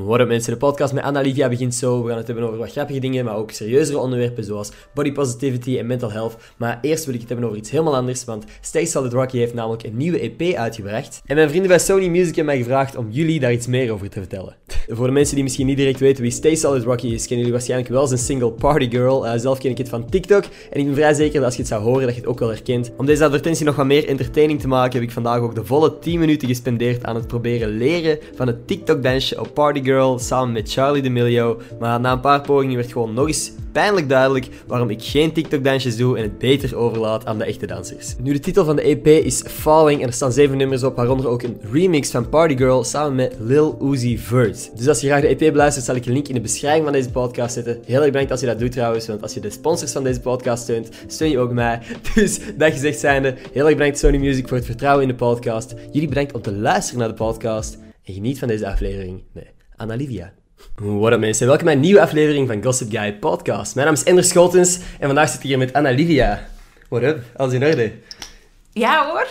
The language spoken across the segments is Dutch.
What up mensen, de podcast met Anna-Livia begint zo. We gaan het hebben over wat grappige dingen, maar ook serieuzere onderwerpen zoals body positivity en mental health. Maar eerst wil ik het hebben over iets helemaal anders, want Stay Solid Rocky heeft namelijk een nieuwe EP uitgebracht. En mijn vrienden bij Sony Music hebben mij gevraagd om jullie daar iets meer over te vertellen. Voor de mensen die misschien niet direct weten wie Stay Solid Rocky is, kennen jullie waarschijnlijk wel zijn single Party Girl. Uh, zelf ken ik het van TikTok en ik ben vrij zeker dat als je het zou horen, dat je het ook wel herkent. Om deze advertentie nog wat meer entertaining te maken, heb ik vandaag ook de volle 10 minuten gespendeerd aan het proberen leren van het TikTok-dansje op Party Girl samen met Charlie D'Amelio. Maar na een paar pogingen werd gewoon nog eens pijnlijk duidelijk waarom ik geen TikTok-dansjes doe en het beter overlaat aan de echte dansers. Nu, de titel van de EP is Falling en er staan zeven nummers op, waaronder ook een remix van Party Girl samen met Lil Uzi Vert. Dus als je graag de EP beluistert, zal ik een link in de beschrijving van deze podcast zetten. Heel erg bedankt als je dat doet trouwens, want als je de sponsors van deze podcast steunt, steun je ook mij. Dus dat gezegd zijnde, heel erg bedankt Sony Music voor het vertrouwen in de podcast. Jullie bedankt om te luisteren naar de podcast en geniet van deze aflevering met Anna-Livia. What up mensen, welkom bij een nieuwe aflevering van Gossip Guy Podcast. Mijn naam is Ender Scholtens en vandaag zit ik hier met Anna-Livia. What up, alles in orde? Ja hoor.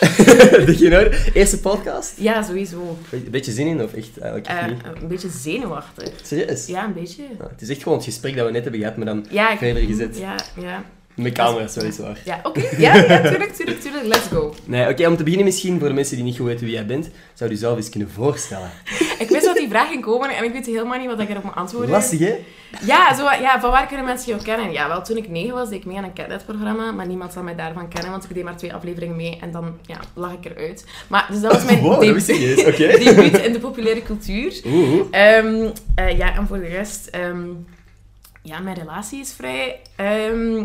Je in orde? Eerste podcast? Ja, sowieso. Een beetje zin in of echt eigenlijk Eh, niet? een beetje zenuwachtig. Serieus? Ja, een beetje. Nou, het is echt gewoon het gesprek dat we net hebben gehad, maar dan Ja, verder gezet. Ja, ja. Met camera's, weliswaar. Ja, oké. Ja, ja, tuurlijk, tuurlijk, tuurlijk. Let's go. Nee, oké, om te beginnen misschien, voor de mensen die niet goed weten wie jij bent, zou je jezelf eens kunnen voorstellen. Ik wist dat die vraag ging komen en ik weet helemaal niet wat ik erop moet antwoorden. Lastig, hè? Ja, zo, ja, van waar kunnen mensen jou kennen? Ja, wel, toen ik negen was, deed ik mee aan een Catnet-programma, maar niemand zal mij daarvan kennen, want ik deed maar twee afleveringen mee en dan ja, lag ik eruit. Maar, dus dat was mijn Wow, dat. Oké. debuut in de populaire cultuur. Oeh. Ehm, eh, ja, en voor de rest, ehm, ja, mijn relatie is vrij ehm,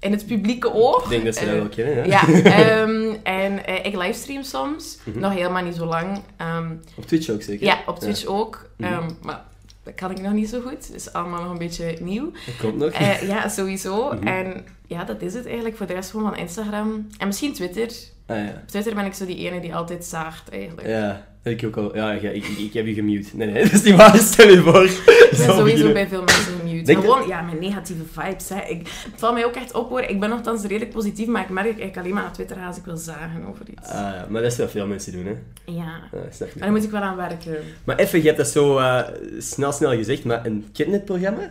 in het publieke oog. Ik denk dat ze dat Eh, wel kennen, hè? Ja, ehm, en eh, ik livestream soms, Mhm. nog helemaal niet zo lang. Ehm, Op Twitch ook zeker? ja, op Twitch ook, Mhm. Ehm, maar dat kan ik nog niet zo goed. Het is allemaal nog een beetje nieuw. Dat komt nog. Eh, ja, sowieso. Mhm. En ja, dat is het eigenlijk voor de rest gewoon van Instagram. En misschien Twitter. Ah ja. Op Twitter ben ik zo die ene die altijd zaagt, eigenlijk. Ja, ik ook al. Ja, ik, ik, ik heb je gemute. Nee, nee, dat is niet waar. Stel je voor. Ik ben sowieso bij veel mensen gemute. Denk Gewoon, ja, mijn negatieve vibes. Hè. Ik, het valt mij ook echt op hoor. Ik ben nogthans redelijk positief, maar ik merk ik alleen maar naar Twitter als ik wil zagen over iets. Ah, ja, maar dat is wat veel mensen doen, hè? Ja. Ja, snap. Maar daar moet ik wel aan werken. Maar even, je hebt dat zo eh, snel, snel gezegd, maar een kidnapprogramma?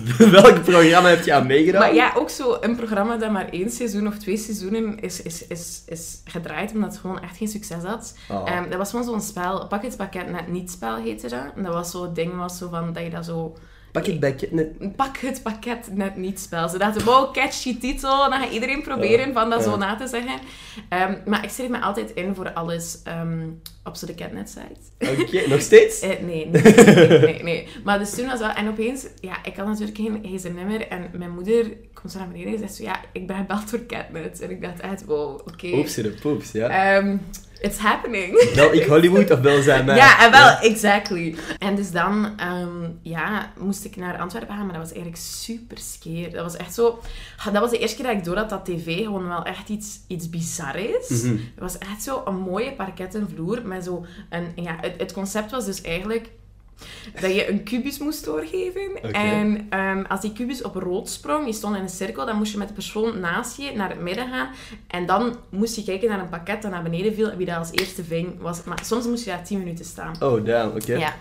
Welk programma heb je aan meegedaan? Maar ja, ook zo een programma dat maar één seizoen of twee seizoenen is, is, is, is gedraaid, omdat het gewoon echt geen succes had. Oh. Dat was gewoon zo'n spel, pak het pakket net niet spel heette dat. En dat was zo'n ding was zo van, dat je dat zo... Pak het bij kidnap. Pak het pakket net niet spel. Ze dachten, wow, catchy titel. Dan gaat iedereen proberen van dat Ja. zo na te zeggen. Ehm, maar ik schreef me altijd in voor alles ehm, op zo de Catnet site. Oké, nog steeds? Eh, nee, nee, nee. Maar dus toen was dat... En opeens... Ja, ik had natuurlijk geen gsm-nummer. En mijn moeder komt zo naar beneden en zegt zo... Ja, ik ben gebeld door Catnet. En ik dacht echt, wow, oké. Oeps, de poeps, ja. Ehm, it's happening. Bel ik Hollywood of bel zij mij? Ja, en wel, exactly. En dus dan, ehm, ja, moest ik naar Antwerpen gaan, maar dat was eigenlijk super skeer. Dat was echt zo... Dat was de eerste keer dat ik door had dat tv gewoon wel echt iets, iets bizar is. Mhm. Het was echt zo een mooie parketten vloer met zo een... Ja, het, het concept was dus eigenlijk dat je een kubus moest doorgeven. En ehm, als die kubus op rood sprong, je stond in een cirkel, dan moest je met de persoon naast je naar het midden gaan. En dan moest je kijken naar een pakket dat naar beneden viel en wie dat als eerste ving was. Maar soms moest je daar 10 minuten staan. Oh, damn, oké. Ja,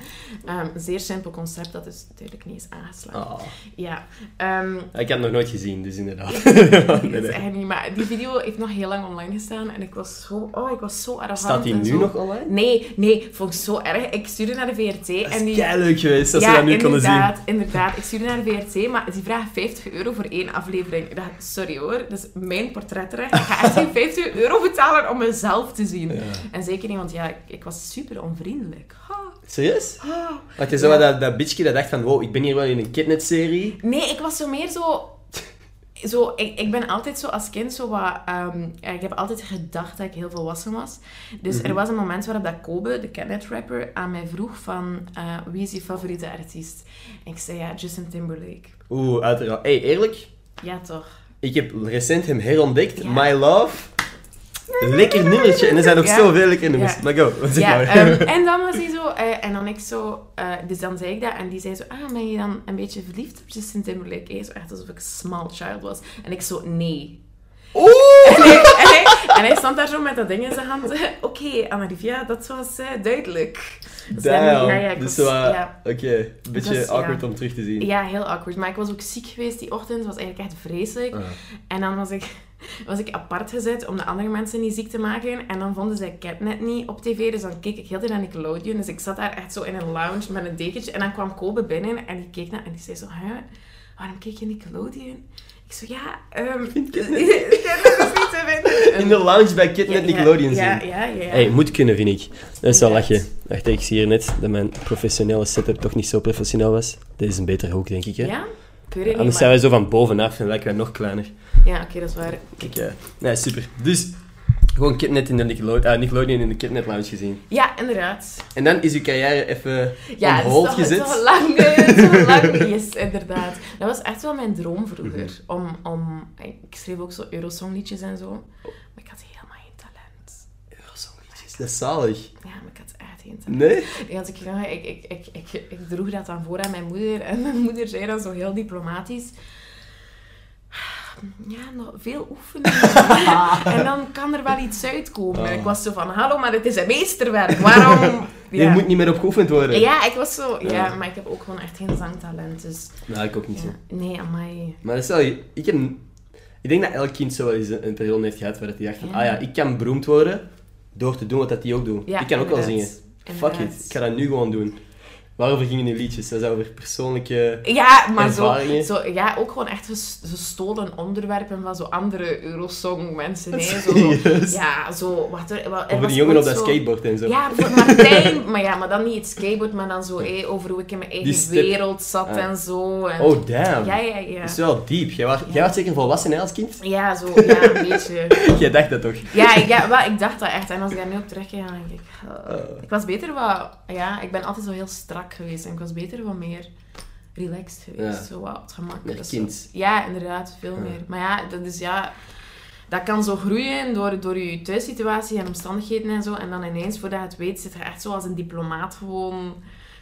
een zeer simpel concept dat is duidelijk niet is aangeslagen. Ah. Ja, Ehm, Ik heb het nog nooit gezien, dus inderdaad. dat is eigenlijk niet. Maar die video heeft nog heel lang online gestaan en ik was zo, oh, ik was zo arrogant. Staat die nu nog online? Nee, nee, vond ik zo erg. Ik stuurde naar de VRT en die... leuk geweest als ze dat nu konden zien. inderdaad, inderdaad. Ik stuurde naar de VRT, maar die vragen 50 euro voor één aflevering. Ik dacht, sorry hoor, dat is mijn portretrecht. Ik ga echt geen 50 euro betalen om mezelf te zien. Ja. En zeker niet, want ja, ik, ik was super onvriendelijk. Ha, Serieus? Had je zo dat, dat bitchje dat dacht van, wow, ik ben hier wel in een kidnap-serie. Nee, ik was zo meer zo... Zo, ik, ik ben altijd zo als kind zo wat... ehm, ik heb altijd gedacht dat ik heel volwassen was. Dus Mhm. er was een moment waarop dat Kobe, de Kenneth-rapper, aan mij vroeg van... eh, wie is je favoriete artiest? En ik zei, ja, Justin Timberlake. Oeh, uiteraard. hey, eerlijk, Ja, toch. ik heb recent hem herontdekt. Ja. My Love. Lekker nummertje. En er zijn nog Ja. zoveel lekkere nummers. Ja. Maar go, zeg Ja, maar. ehm, en dan was hij zo... eh, en dan ik zo... eh, dus dan zei ik dat. En die zei zo... Ah, ben je dan een beetje verliefd op Justin Timberlake? Hij zo echt alsof ik een small child was. En ik zo... Nee. Oeh! En hij, en, hij, en hij stond daar zo met dat ding in zijn hand. Oké, Anna-Livia, dat was eh, duidelijk. Dus Damn. ja, ja, ik dus was- uh, ja. oké, een beetje Dus, ja. awkward om terug te zien. Ja, heel awkward. Maar ik was ook ziek geweest die ochtend. Het was eigenlijk echt vreselijk. Ah. En dan was ik, was ik apart gezet om de andere mensen niet ziek te maken. En dan vonden zij Catnet niet op tv. Dus dan keek ik heel de tijd naar Nickelodeon. Dus ik zat daar echt zo in een lounge met een dekentje. En dan kwam Kobe binnen en die keek naar en die zei zo... Huh, waarom keek je Nickelodeon? Ik zo, ja... ehm vind Catnet is niet te vinden. In de lounge bij Kid met Nickelodeon ja, zien. Ja, ja, ja. Hey, moet kunnen, vind ik. Dat is wel lachen. Wacht, ik zie hier net dat mijn professionele setup toch niet zo professioneel was. Dit is een betere hoek, denk ik. Hè? Ja? Ik weet het niet, Anders maar... zijn wij zo van bovenaf en lijken wij nog kleiner. Ja, oké, dat is waar. Kijk, eh, nee, super. Dus, gewoon Kidnet in de Nickelodeon, ah, Nickelodeon in de Kidnet Lounge gezien. Ja, inderdaad. En dan is uw carrière even Ja, on hold gezet. toch lang, het is toch lang. Yes, inderdaad. Dat was echt wel mijn droom vroeger. Mhm. om, om, ik schreef ook zo Eurosongliedjes en zo. Maar ik had helemaal geen talent. Eurosongliedjes, dat is zalig. Ja, maar ik had echt geen. Nee? Ja, als ik, ik, ik, ik, ik, ik droeg dat dan voor aan mijn moeder. En mijn moeder zei dan zo heel diplomatisch... Ja, nog veel oefenen. en dan kan er wel iets uitkomen. En ik was zo van, hallo, maar het is een meesterwerk. Waarom... Je moet niet meer op geoefend worden. Ja, ik was zo... Ja, Ja. maar ik heb ook gewoon echt geen zangtalent. Dus Nou, ik ook niet zo. ja. nee, amai. Maar wel... Ik, heb, ik denk dat elk kind zo wel eens een, een periode heeft gehad waar hij dacht van, Ja. ah ja, ik kan beroemd worden door te doen wat dat die ook doet. Ja, ik kan ook wel zingen. Fuck it, ik ga dat nu gewoon doen. Waarover gingen die liedjes? Dat is over persoonlijke... Ja, maar zo, Ervaringen. zo, ja, ook gewoon echt ges- gestolen onderwerpen van zo andere Eurosong mensen. hè. Zo, ja, zo... Wat er, wat, er Over die jongen op dat zo- skateboard en zo. Ja, voor Martijn, maar ja, maar dan niet het skateboard, maar dan zo hé, over hoe ik in mijn eigen wereld zat Ah. en zo. En, Oh, damn. Ja, ja, ja. Dat is wel diep. Jij was, Ja. jij was zeker volwassen hè, als kind? Ja, zo, ja, een beetje. Jij dacht dat toch? Ja, ik, ja wel, ik dacht dat echt. En als ik daar nu op terugkijk, dan denk ik... uh, Uh. ik was beter wat... Ja, ik ben altijd zo heel strak geweest. En ik was beter wat meer relaxed geweest. Ja. Zo wat op het gemak. Meer Dat is zo- kind. Ja, inderdaad. Veel Ja. meer. Maar ja, dat is ja... Dat kan zo groeien door, door je thuissituatie en omstandigheden en zo. En dan ineens, voordat je het weet, zit je echt zo als een diplomaat gewoon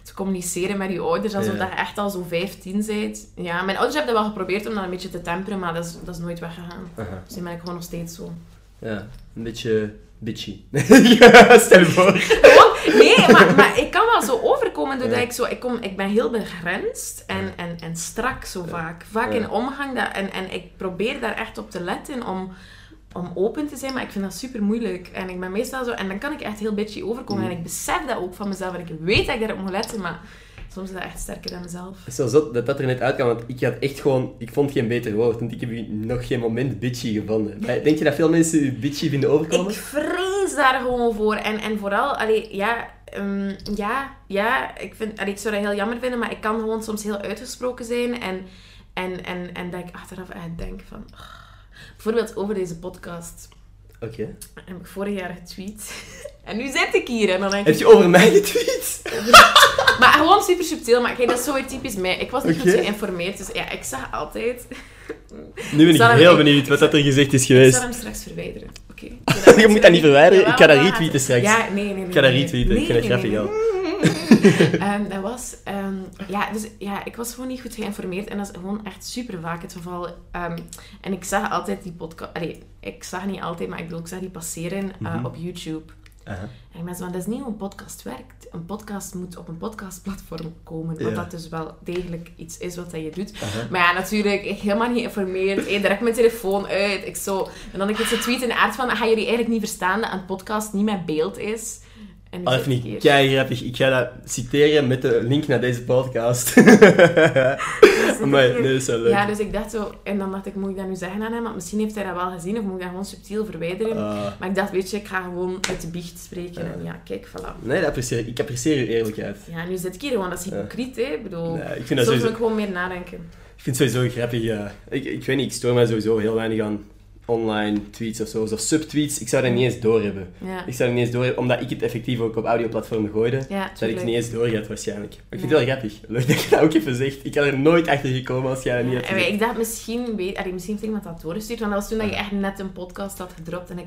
te communiceren met je ouders. Alsof Ja. dat je echt al zo 15 bent. Ja, mijn ouders hebben dat wel geprobeerd om dat een beetje te temperen, maar dat is, dat is nooit weggegaan. Aha. Dus nu ben ik gewoon nog steeds zo. Ja, een beetje bitchy. ja, stel je voor. Nee, maar, maar ik kan wel zo overkomen doordat Ja. ik zo... Ik, kom, ik ben heel begrensd en, en, en strak zo vaak. Vaak in omgang. Dat, en, en ik probeer daar echt op te letten om, om open te zijn, maar ik vind dat super moeilijk. En ik ben meestal zo... En dan kan ik echt heel bitchy overkomen. Mm. En ik besef dat ook van mezelf. En ik weet dat ik daarop moet letten, maar soms is dat echt sterker dan mezelf. Het is zo zot dat dat er net uitkwam, want ik had echt gewoon... Ik vond geen beter woord, want ik heb u nog geen moment bitchy gevonden. Maar Denk je dat veel mensen u bitchy vinden overkomen? Ik vrees daar gewoon voor. En, en vooral, allee, ja, ehm, ja, ja, ik, vind, allee, ik zou dat heel jammer vinden, maar ik kan gewoon soms heel uitgesproken zijn. En, en, en, en dat ik achteraf echt denk van... ah. bijvoorbeeld over deze podcast Oké. heb ik vorig jaar getweet. En nu zit ik hier en dan denk Heb ik... je over mij getweet? Maar gewoon super subtiel. Maar kijk, dat is zo weer typisch mij. Ik was niet goed geïnformeerd, dus ja, ik zag altijd... Nu ben ik heel benieuwd wat dat er gezegd is Ik zal geweest. hem straks verwijderen. Oké. Je moet dat niet verwijderen, ik ga dat retweeten straks. Ja, nee, nee, nee. Ik ga dat nee. retweeten, ik het Nee, grappig nee. Ehm, dat was... ehm, ja, dus ja, ik was gewoon niet goed geïnformeerd. En dat is gewoon echt super vaak het geval. Ehm, en ik zag altijd die podcast... Allee, ik zag niet altijd, maar ik bedoel, ik zag die passeren eh, Mhm. op YouTube. En mensen, van, dat is niet hoe een podcast werkt. Een podcast moet op een podcastplatform komen. Wat Ja. dat dus wel degelijk iets is wat dat je doet. Maar ja, natuurlijk, ik helemaal niet geïnformeerd. Hey, direct mijn telefoon uit. Ik zo, en dan ik iets tweet in de aard van, gaan jullie eigenlijk niet verstaan dat een podcast niet met beeld is? En vind ik kei grappig. Ik ga dat citeren met de link naar deze podcast. maar nee, dat is wel leuk. Ja, dus ik dacht zo... En dan dacht ik, moet ik dat nu zeggen aan hem? Want misschien heeft hij dat wel gezien, of moet ik dat gewoon subtiel verwijderen? Ah. Maar ik dacht, weet je, ik ga gewoon uit de biecht spreken. Ja. En ja, kijk, voilà. nee, dat apprecieer, ik apprecieer uw eerlijkheid. Ja, nu zit ik hier gewoon, dat is hypocriet, hè. Ik bedoel, Nee, ik vind dat soms sowieso... moet ik gewoon meer nadenken. Ik vind het sowieso grappig. Ik, ik weet niet, ik stoor mij sowieso heel weinig aan online tweets of zo. Zo subtweets, ik zou dat niet eens doorhebben. Ja, Ik zou dat niet eens doorhebben, omdat ik het effectief ook op audioplatformen gooide. ja Dat ik het niet eens doorgaat waarschijnlijk. Maar ik vind het wel grappig. Leuk dat je dat ook even zegt. Ik had er nooit achter gekomen als jij dat niet hebt gezegd. ik dacht misschien, weet, allee, misschien heeft iemand dat doorgestuurd, want dat was toen dat je echt net een podcast had gedropt en ik,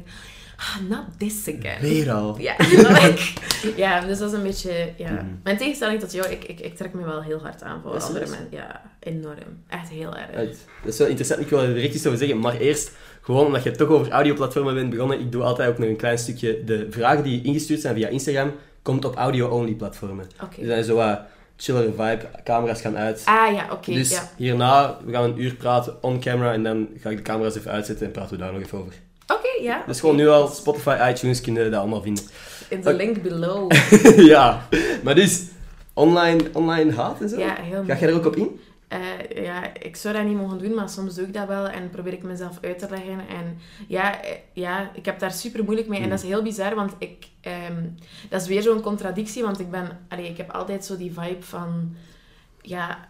ah, not this again. Weer al. Ja, ik- ja, dus dat is een beetje... Ja. Mhm. Mijn tegenstelling tot jou, ik, ik, ik trek me wel heel hard aan voor andere serieus? mensen. Ja, enorm. Echt heel erg. Dat is wel interessant. Ik wil er direct iets over zeggen. Maar eerst, gewoon omdat je toch over audioplatformen bent begonnen, ik doe altijd ook nog een klein stukje. De vragen die ingestuurd zijn via Instagram, komt op audio-only platformen. Oké. Er zijn zo wat chillere vibe, camera's gaan uit. Ah ja, oké. dus ja. hierna, we gaan een uur praten on camera en dan ga ik de camera's even uitzetten en praten we daar nog even over. Oké, ja. Dus gewoon nu al Spotify, iTunes kunnen dat allemaal vinden. In de link below. ja, maar dus online, online haat en zo. ja, heel Ga jij er ook op in? Eh, ja, ik zou dat niet mogen doen, maar soms doe ik dat wel en probeer ik mezelf uit te leggen. En ja, eh, ja ik heb daar super moeilijk mee en dat is heel bizar, want ik, ehm, dat is weer zo'n contradictie, want ik ben, allee, ik heb altijd zo die vibe van, ja,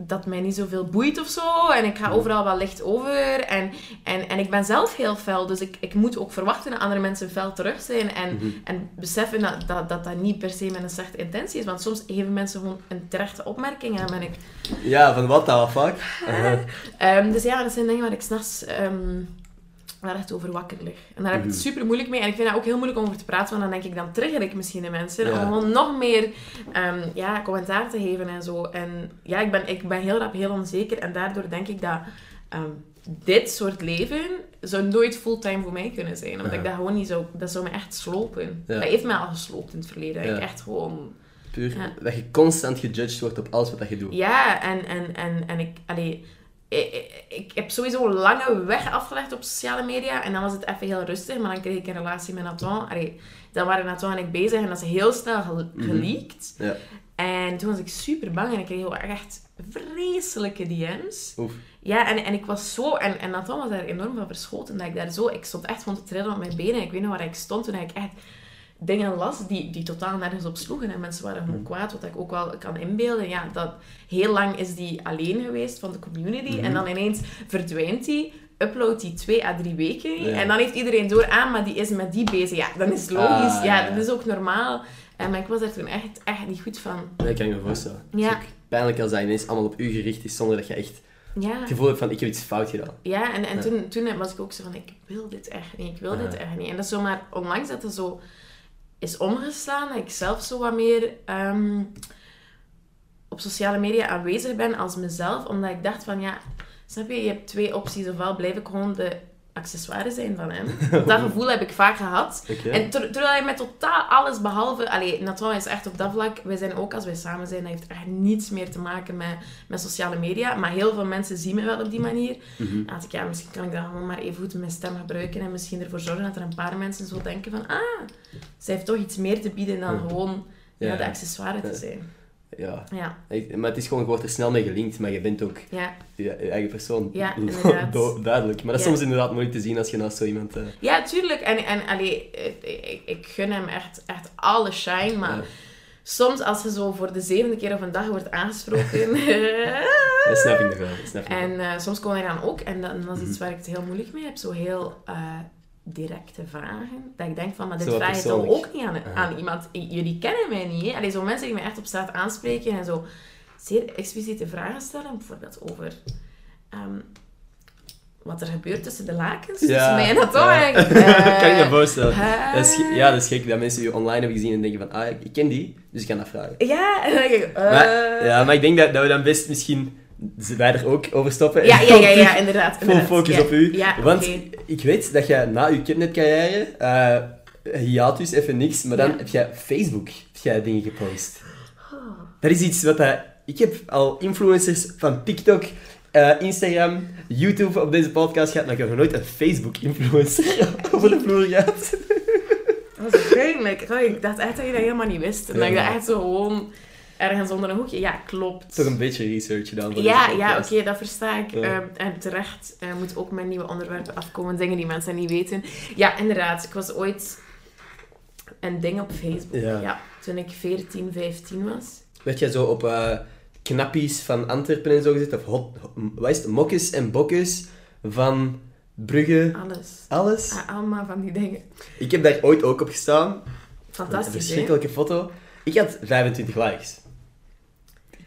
dat mij niet zoveel boeit of zo. En ik ga overal wel licht over. En, en, en ik ben zelf heel fel, dus ik, ik moet ook verwachten dat andere mensen fel terug zijn. En, Mhm. en beseffen dat, dat, dat dat niet per se met een slechte intentie is. Want soms geven mensen gewoon een terechte opmerking en ben ik... Ja, van wat dan, fuck? Ehm, dus ja, dat zijn dingen waar ik s'nachts um, waar echt over wakker lig. En daar heb ik het Mhm. super moeilijk mee. En ik vind dat ook heel moeilijk om over te praten, want dan denk ik, dan trigger ik misschien de mensen. Ja. Om gewoon nog meer ehm, ja, commentaar te geven en zo. En ja, ik ben, ik ben heel rap heel onzeker. En daardoor denk ik dat ehm, dit soort leven zou nooit fulltime voor mij kunnen zijn. Omdat ik dat gewoon niet zou... Dat zou me echt slopen. Ja. Dat heeft mij al gesloopt in het verleden. Ik echt gewoon... Puur dat je constant gejudged wordt op alles wat dat je doet. Ja, en, en, en, en ik, allee, ik, ik, ik heb sowieso een lange weg afgelegd op sociale media. En dan was het even heel rustig, maar dan kreeg ik een relatie met Nathan. Allee, dan waren Nathan en ik bezig en dat is heel snel Mhm. geleakt. Ja. En toen was ik super bang en ik kreeg ook echt vreselijke DM's. Oef. Ja, en, en ik was zo... En, en Nathan was daar enorm van verschoten. Dat ik daar zo... Ik stond echt van te trillen op mijn benen. Ik weet nog waar ik stond toen ik echt dingen las die, die totaal nergens op sloegen. En mensen waren gewoon kwaad, wat ik ook wel kan inbeelden. Ja, dat heel lang is die alleen geweest van de community. Mhm. En dan ineens verdwijnt die, uploadt die twee à drie weken. Ja. En dan heeft iedereen door, ah, maar die is met die bezig. Ja, dan is het logisch. Ah, ja, ja. dat is ook normaal. En maar ik was er toen echt, echt niet goed van. Dat kan je me voorstellen. Het is Ja. ook pijnlijk als dat ineens allemaal op u gericht is, zonder dat je echt Ja. het gevoel hebt van, ik heb iets fout gedaan. Ja, en, en. Toen, toen was ik ook zo van, ik wil dit echt niet, ik wil dit echt niet. En dat is zomaar onlangs dat het zo is omgeslaan, dat ik zelf zo wat meer ehm, op sociale media aanwezig ben als mezelf, omdat ik dacht van, ja, snap je, je hebt twee opties, ofwel blijf ik gewoon de accessoire zijn van hem. Dat gevoel heb ik vaak gehad. En ter- terwijl hij met totaal alles behalve... Allee, Nathan is echt op dat vlak... Wij zijn ook, als wij samen zijn, dat heeft echt niets meer te maken met, met sociale media. Maar heel veel mensen zien me wel op die manier. Dan dacht ik, ja, misschien kan ik dan gewoon maar even goed mijn stem gebruiken. En misschien ervoor zorgen dat er een paar mensen zo denken van... Ah, zij heeft toch iets meer te bieden dan gewoon ja, de accessoire te zijn. Ja. Ja, Ik- Maar het is gewoon, je wordt er snel mee gelinkt, maar je bent ook ja. je, je eigen persoon. Ja, duidelijk. Maar dat is soms inderdaad moeilijk te zien als je naast zo iemand... eh, Ja, tuurlijk. En, en allee, ik, ik, gun hem echt, echt alle shine, maar... Soms als je zo voor de zevende keer op een dag wordt aangesproken... Dat snap ik nog wel. En eh, soms komen er dan ook, en dat, dat is Mhm. iets waar ik het heel moeilijk mee heb, zo heel eh, directe vragen. Dat ik denk van, maar dit vraag je toch ook niet aan, aan iemand. Jullie kennen mij niet, hè? Allee, zo mensen die me echt op straat aanspreken en zo zeer expliciete vragen stellen, bijvoorbeeld over... ehm, wat er gebeurt tussen de lakens, tussen mij en dat ja. toch? kan je me voorstellen. Dat is, ja, dat is gek dat mensen je online hebben gezien en denken van, ah, ik ken die, dus ik kan dat vragen. Ja, en dan denk ik... eh, Maar, ja, maar ik denk dat, dat we dan best misschien wij er ook over stoppen. ja, ja, ja, ja, inderdaad. Full focus op u. Want ik weet dat jij na je kidnap-carrière, eh hiatus, even niks, maar dan heb jij Facebook heb jij dingen gepost. Dat is iets wat dat... Ik heb al influencers van TikTok, eh, Instagram, YouTube op deze podcast gehad, maar ik heb nog nooit een Facebook-influencer over de vloer gehad. Dat was pijnlijk. Ik dacht echt dat je dat helemaal niet wist. En dat ik dat echt zo gewoon ergens onder een hoekje... Ja, klopt. Toch een beetje research gedaan voor Ja, ja oké, dat versta ik. Ja. Ehm, en terecht eh, moet ook met nieuwe onderwerpen afkomen. Dingen die mensen niet weten. Ja, inderdaad. Ik was ooit een ding op Facebook. Ja. Ja. toen ik 14, 15 was. Werd jij zo op eh, knappies van Antwerpen en zo gezet? Of hot, wat is het? Mokkes en bokkes van Brugge? Alles. Alles? Ah, allemaal van die dingen. Ik heb daar ooit ook op gestaan. Een Fantastisch, hè? verschrikkelijke foto. Ik had 25 likes.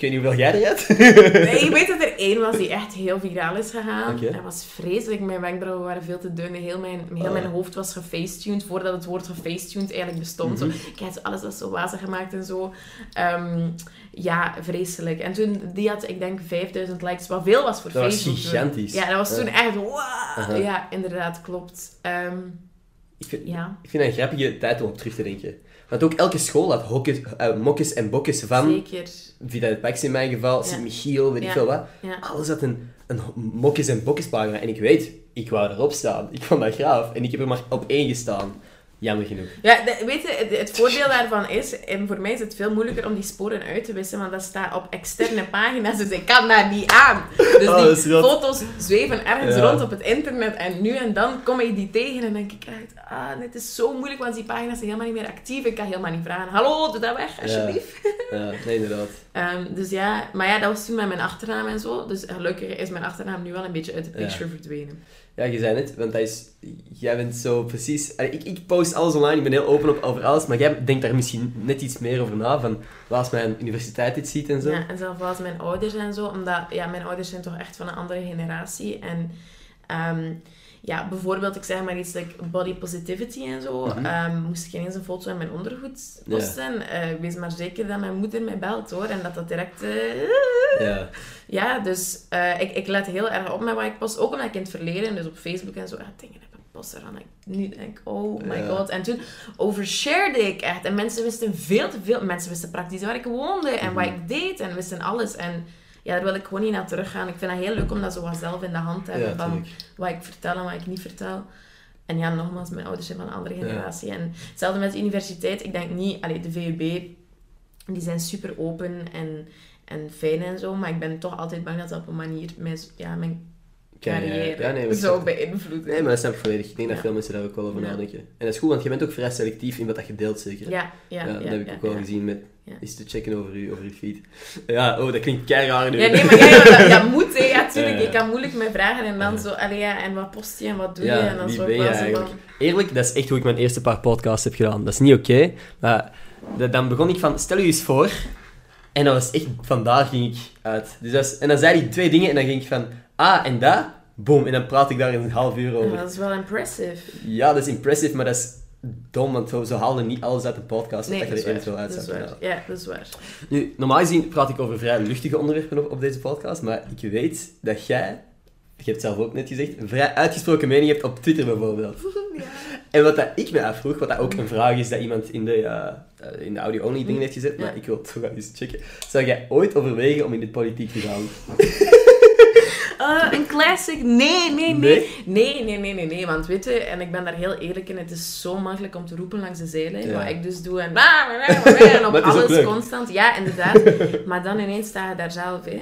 Ik weet niet hoeveel jij er hebt. Nee, ik weet dat er één was die echt heel viraal is gegaan. Dat was vreselijk. Mijn wenkbrauwen waren veel te dun. Heel mijn, heel Oh. mijn hoofd was gefacetuned voordat het woord gefacetuned eigenlijk bestond. Zo, zo alles was zo wazig gemaakt en zo. Ehm, ja, vreselijk. En toen, die had, ik denk, 5000 likes, wat veel was voor Dat was Facebook. toen. gigantisch. Ja, dat was toen echt... Wow. Ja, inderdaad, klopt. Ehm, Ik vind, ja, ik vind dat een grappige tijd om op terug te denken. Want ook elke school had hokjes, eh, mokjes en bokjes van. zeker. Vida de Pax in mijn geval. Sint-Michiel, weet ik veel wat. Alles had een, een mokjes en bokjes pagina. En ik weet, ik wou erop staan. Ik vond dat graaf. En ik heb er maar op één gestaan. Jammer genoeg. Ja, de- weet je, het, het voordeel daarvan is, en voor mij is het veel moeilijker om die sporen uit te wissen, want dat staat op externe pagina's, dus ik kan daar niet aan. Dus Oh, die foto's zweven ergens Ja. rond op het internet en nu en dan kom ik die tegen en denk ik echt, ah, dit is zo moeilijk, want die pagina's zijn helemaal niet meer actief. Ik kan helemaal niet vragen, hallo, doe dat weg, alsjeblieft. Ja, nee, inderdaad. Ehm, dus ja, maar ja, dat was toen met mijn achternaam en zo, dus gelukkig is mijn achternaam nu wel een beetje uit de Ja. picture verdwenen. Ja, je zei het, want dat is... Jij bent zo precies... Ik, ik post alles online, ik ben heel open op over alles, maar jij denkt daar misschien net iets meer over na, van als mijn universiteit dit ziet en zo. Ja, en zelfs als mijn ouders en zo, omdat ja, mijn ouders zijn toch echt van een andere generatie. En ehm, ja, bijvoorbeeld, ik zeg maar iets like body positivity en zo, ehm, moest ik ineens een foto in mijn ondergoed posten. Eh, wees maar zeker dat mijn moeder mij belt hoor, en dat dat direct. eh, Ja. ja, dus eh, ik, ik let heel erg op met wat ik post. Ook omdat ik in het verleden, dus op Facebook en zo, echt dingen heb gepost waarvan ik nu denk, oh my god. En toen overshared ik echt. En mensen wisten veel te veel. Mensen wisten praktisch waar ik woonde en wat Mhm. ik deed en wisten alles. En ja, daar wil ik gewoon niet naar teruggaan. Ik vind dat heel leuk om dat zo wat zelf in de hand te hebben Ja, van wat ik vertel en wat ik niet vertel. En ja, nogmaals, mijn ouders zijn van een andere Ja. generatie. En hetzelfde met de universiteit. Ik denk niet... Allee, de VUB, die zijn super open en, en fijn en zo. Maar ik ben toch altijd bang dat dat op een manier mijn, ja, mijn carrière Ja, nee, zou beïnvloeden. Nee, maar dat snap ik volledig. Ik denk dat veel mensen daar ook wel over nadenken. En dat is goed, want je bent ook vrij selectief in wat dat je deelt, zeker. Ja, ja, ja. dat heb ik ook wel gezien met Ja. eens te checken over je, over je feed. Ja, oh, dat klinkt keihard nu. Ja, nee, maar ja, ja, dat, dat moet, hè. Ja, tuurlijk. Je kan moeilijk me vragen en dan zo... Allee, ja, en wat post je en wat doe je? En dan zo ben je van- Eerlijk, dat is echt hoe ik mijn eerste paar podcasts heb gedaan. Dat is niet oké, maar da- dan begon ik van, stel je eens voor, en dat was echt, vandaar ging ik uit. Dus dat is- en dan zei hij twee dingen en dan ging ik van, ah, en dat, boom, en dan praat ik daar een half uur over. dat is wel impressive. Ja, dat is impressive, maar dat is dom, want zo, zo haalde niet alles uit een podcast, Nee, dat je er waar. eventueel uit Dat is zou waar. kunnen halen. Ja, dat is waar. Nu, normaal gezien praat ik over vrij luchtige onderwerpen op, op deze podcast, maar ik weet dat jij, je hebt het zelf ook net gezegd, een vrij uitgesproken mening hebt op Twitter bijvoorbeeld. Ja. En wat dat ik me afvroeg, wat dat ook een vraag is dat iemand in de, eh, in de audio-only dingen heeft gezet, maar Ja. ik wil het toch wel eens checken. Zou jij ooit overwegen om in de politiek te gaan? Ah, een classic. Nee, nee, nee. Nee? Nee, nee, nee, nee, nee. Want weet je, en ik ben daar heel eerlijk in, het is zo makkelijk om te roepen langs de zijlijn. Ja. Wat ik dus doe en, en op alles constant. Ja, inderdaad. maar dan ineens sta je daar zelf hè.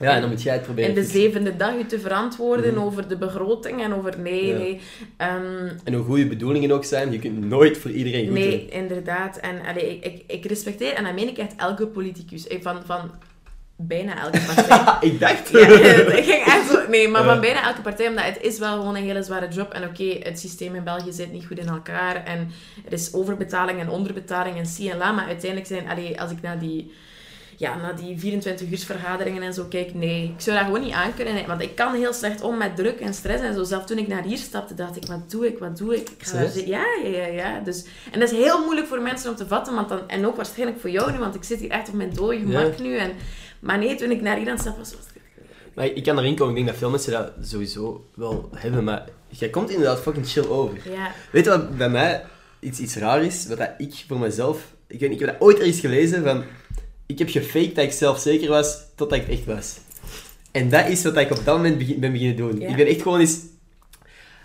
Ja, en dan moet jij het proberen. in de zevende dag je te verantwoorden Mhm. over de begroting en over nee, Ja. nee. Ehm, En hoe goede bedoelingen ook zijn, je kunt nooit voor iedereen goed nee, doen. inderdaad. En allee, ik, ik, ik respecteer, en dat meen ik echt elke politicus. eh, Van, van bijna elke partij. ik dacht... Ja, ik ging echt zo... Nee, maar van bijna elke partij, omdat het is wel gewoon een hele zware job. En oké, het systeem in België zit niet goed in elkaar. En er is overbetaling en onderbetaling en si en la. Maar uiteindelijk zijn... Allee, als ik naar die... Ja, naar die 24 uur vergaderingen en zo kijk, nee. Ik zou dat gewoon niet aankunnen. nee, Want ik kan heel slecht om met druk en stress en zo. Zelf toen ik naar hier stapte, dacht ik, wat doe ik, wat doe ik? ik ga daar ja, ja, ja, ja. Dus, en dat is heel moeilijk voor mensen om te vatten. Want dan, en ook waarschijnlijk voor jou nu, want ik zit hier echt op mijn dode gemak nu. En, maar nee, toen ik naar hier aan stap was, was het... Maar ik kan erin komen, ik denk dat veel mensen dat sowieso wel hebben, maar jij komt inderdaad fucking chill over. Ja, Weet je wat bij mij iets, iets raar is? Wat dat ik voor mezelf... Ik, weet, ik heb dat ooit ergens gelezen van... Ik heb gefaked dat ik zelf zeker was, totdat ik het echt was. En dat is wat ik op dat moment begin, ben beginnen doen. Ja. Ik ben echt gewoon eens...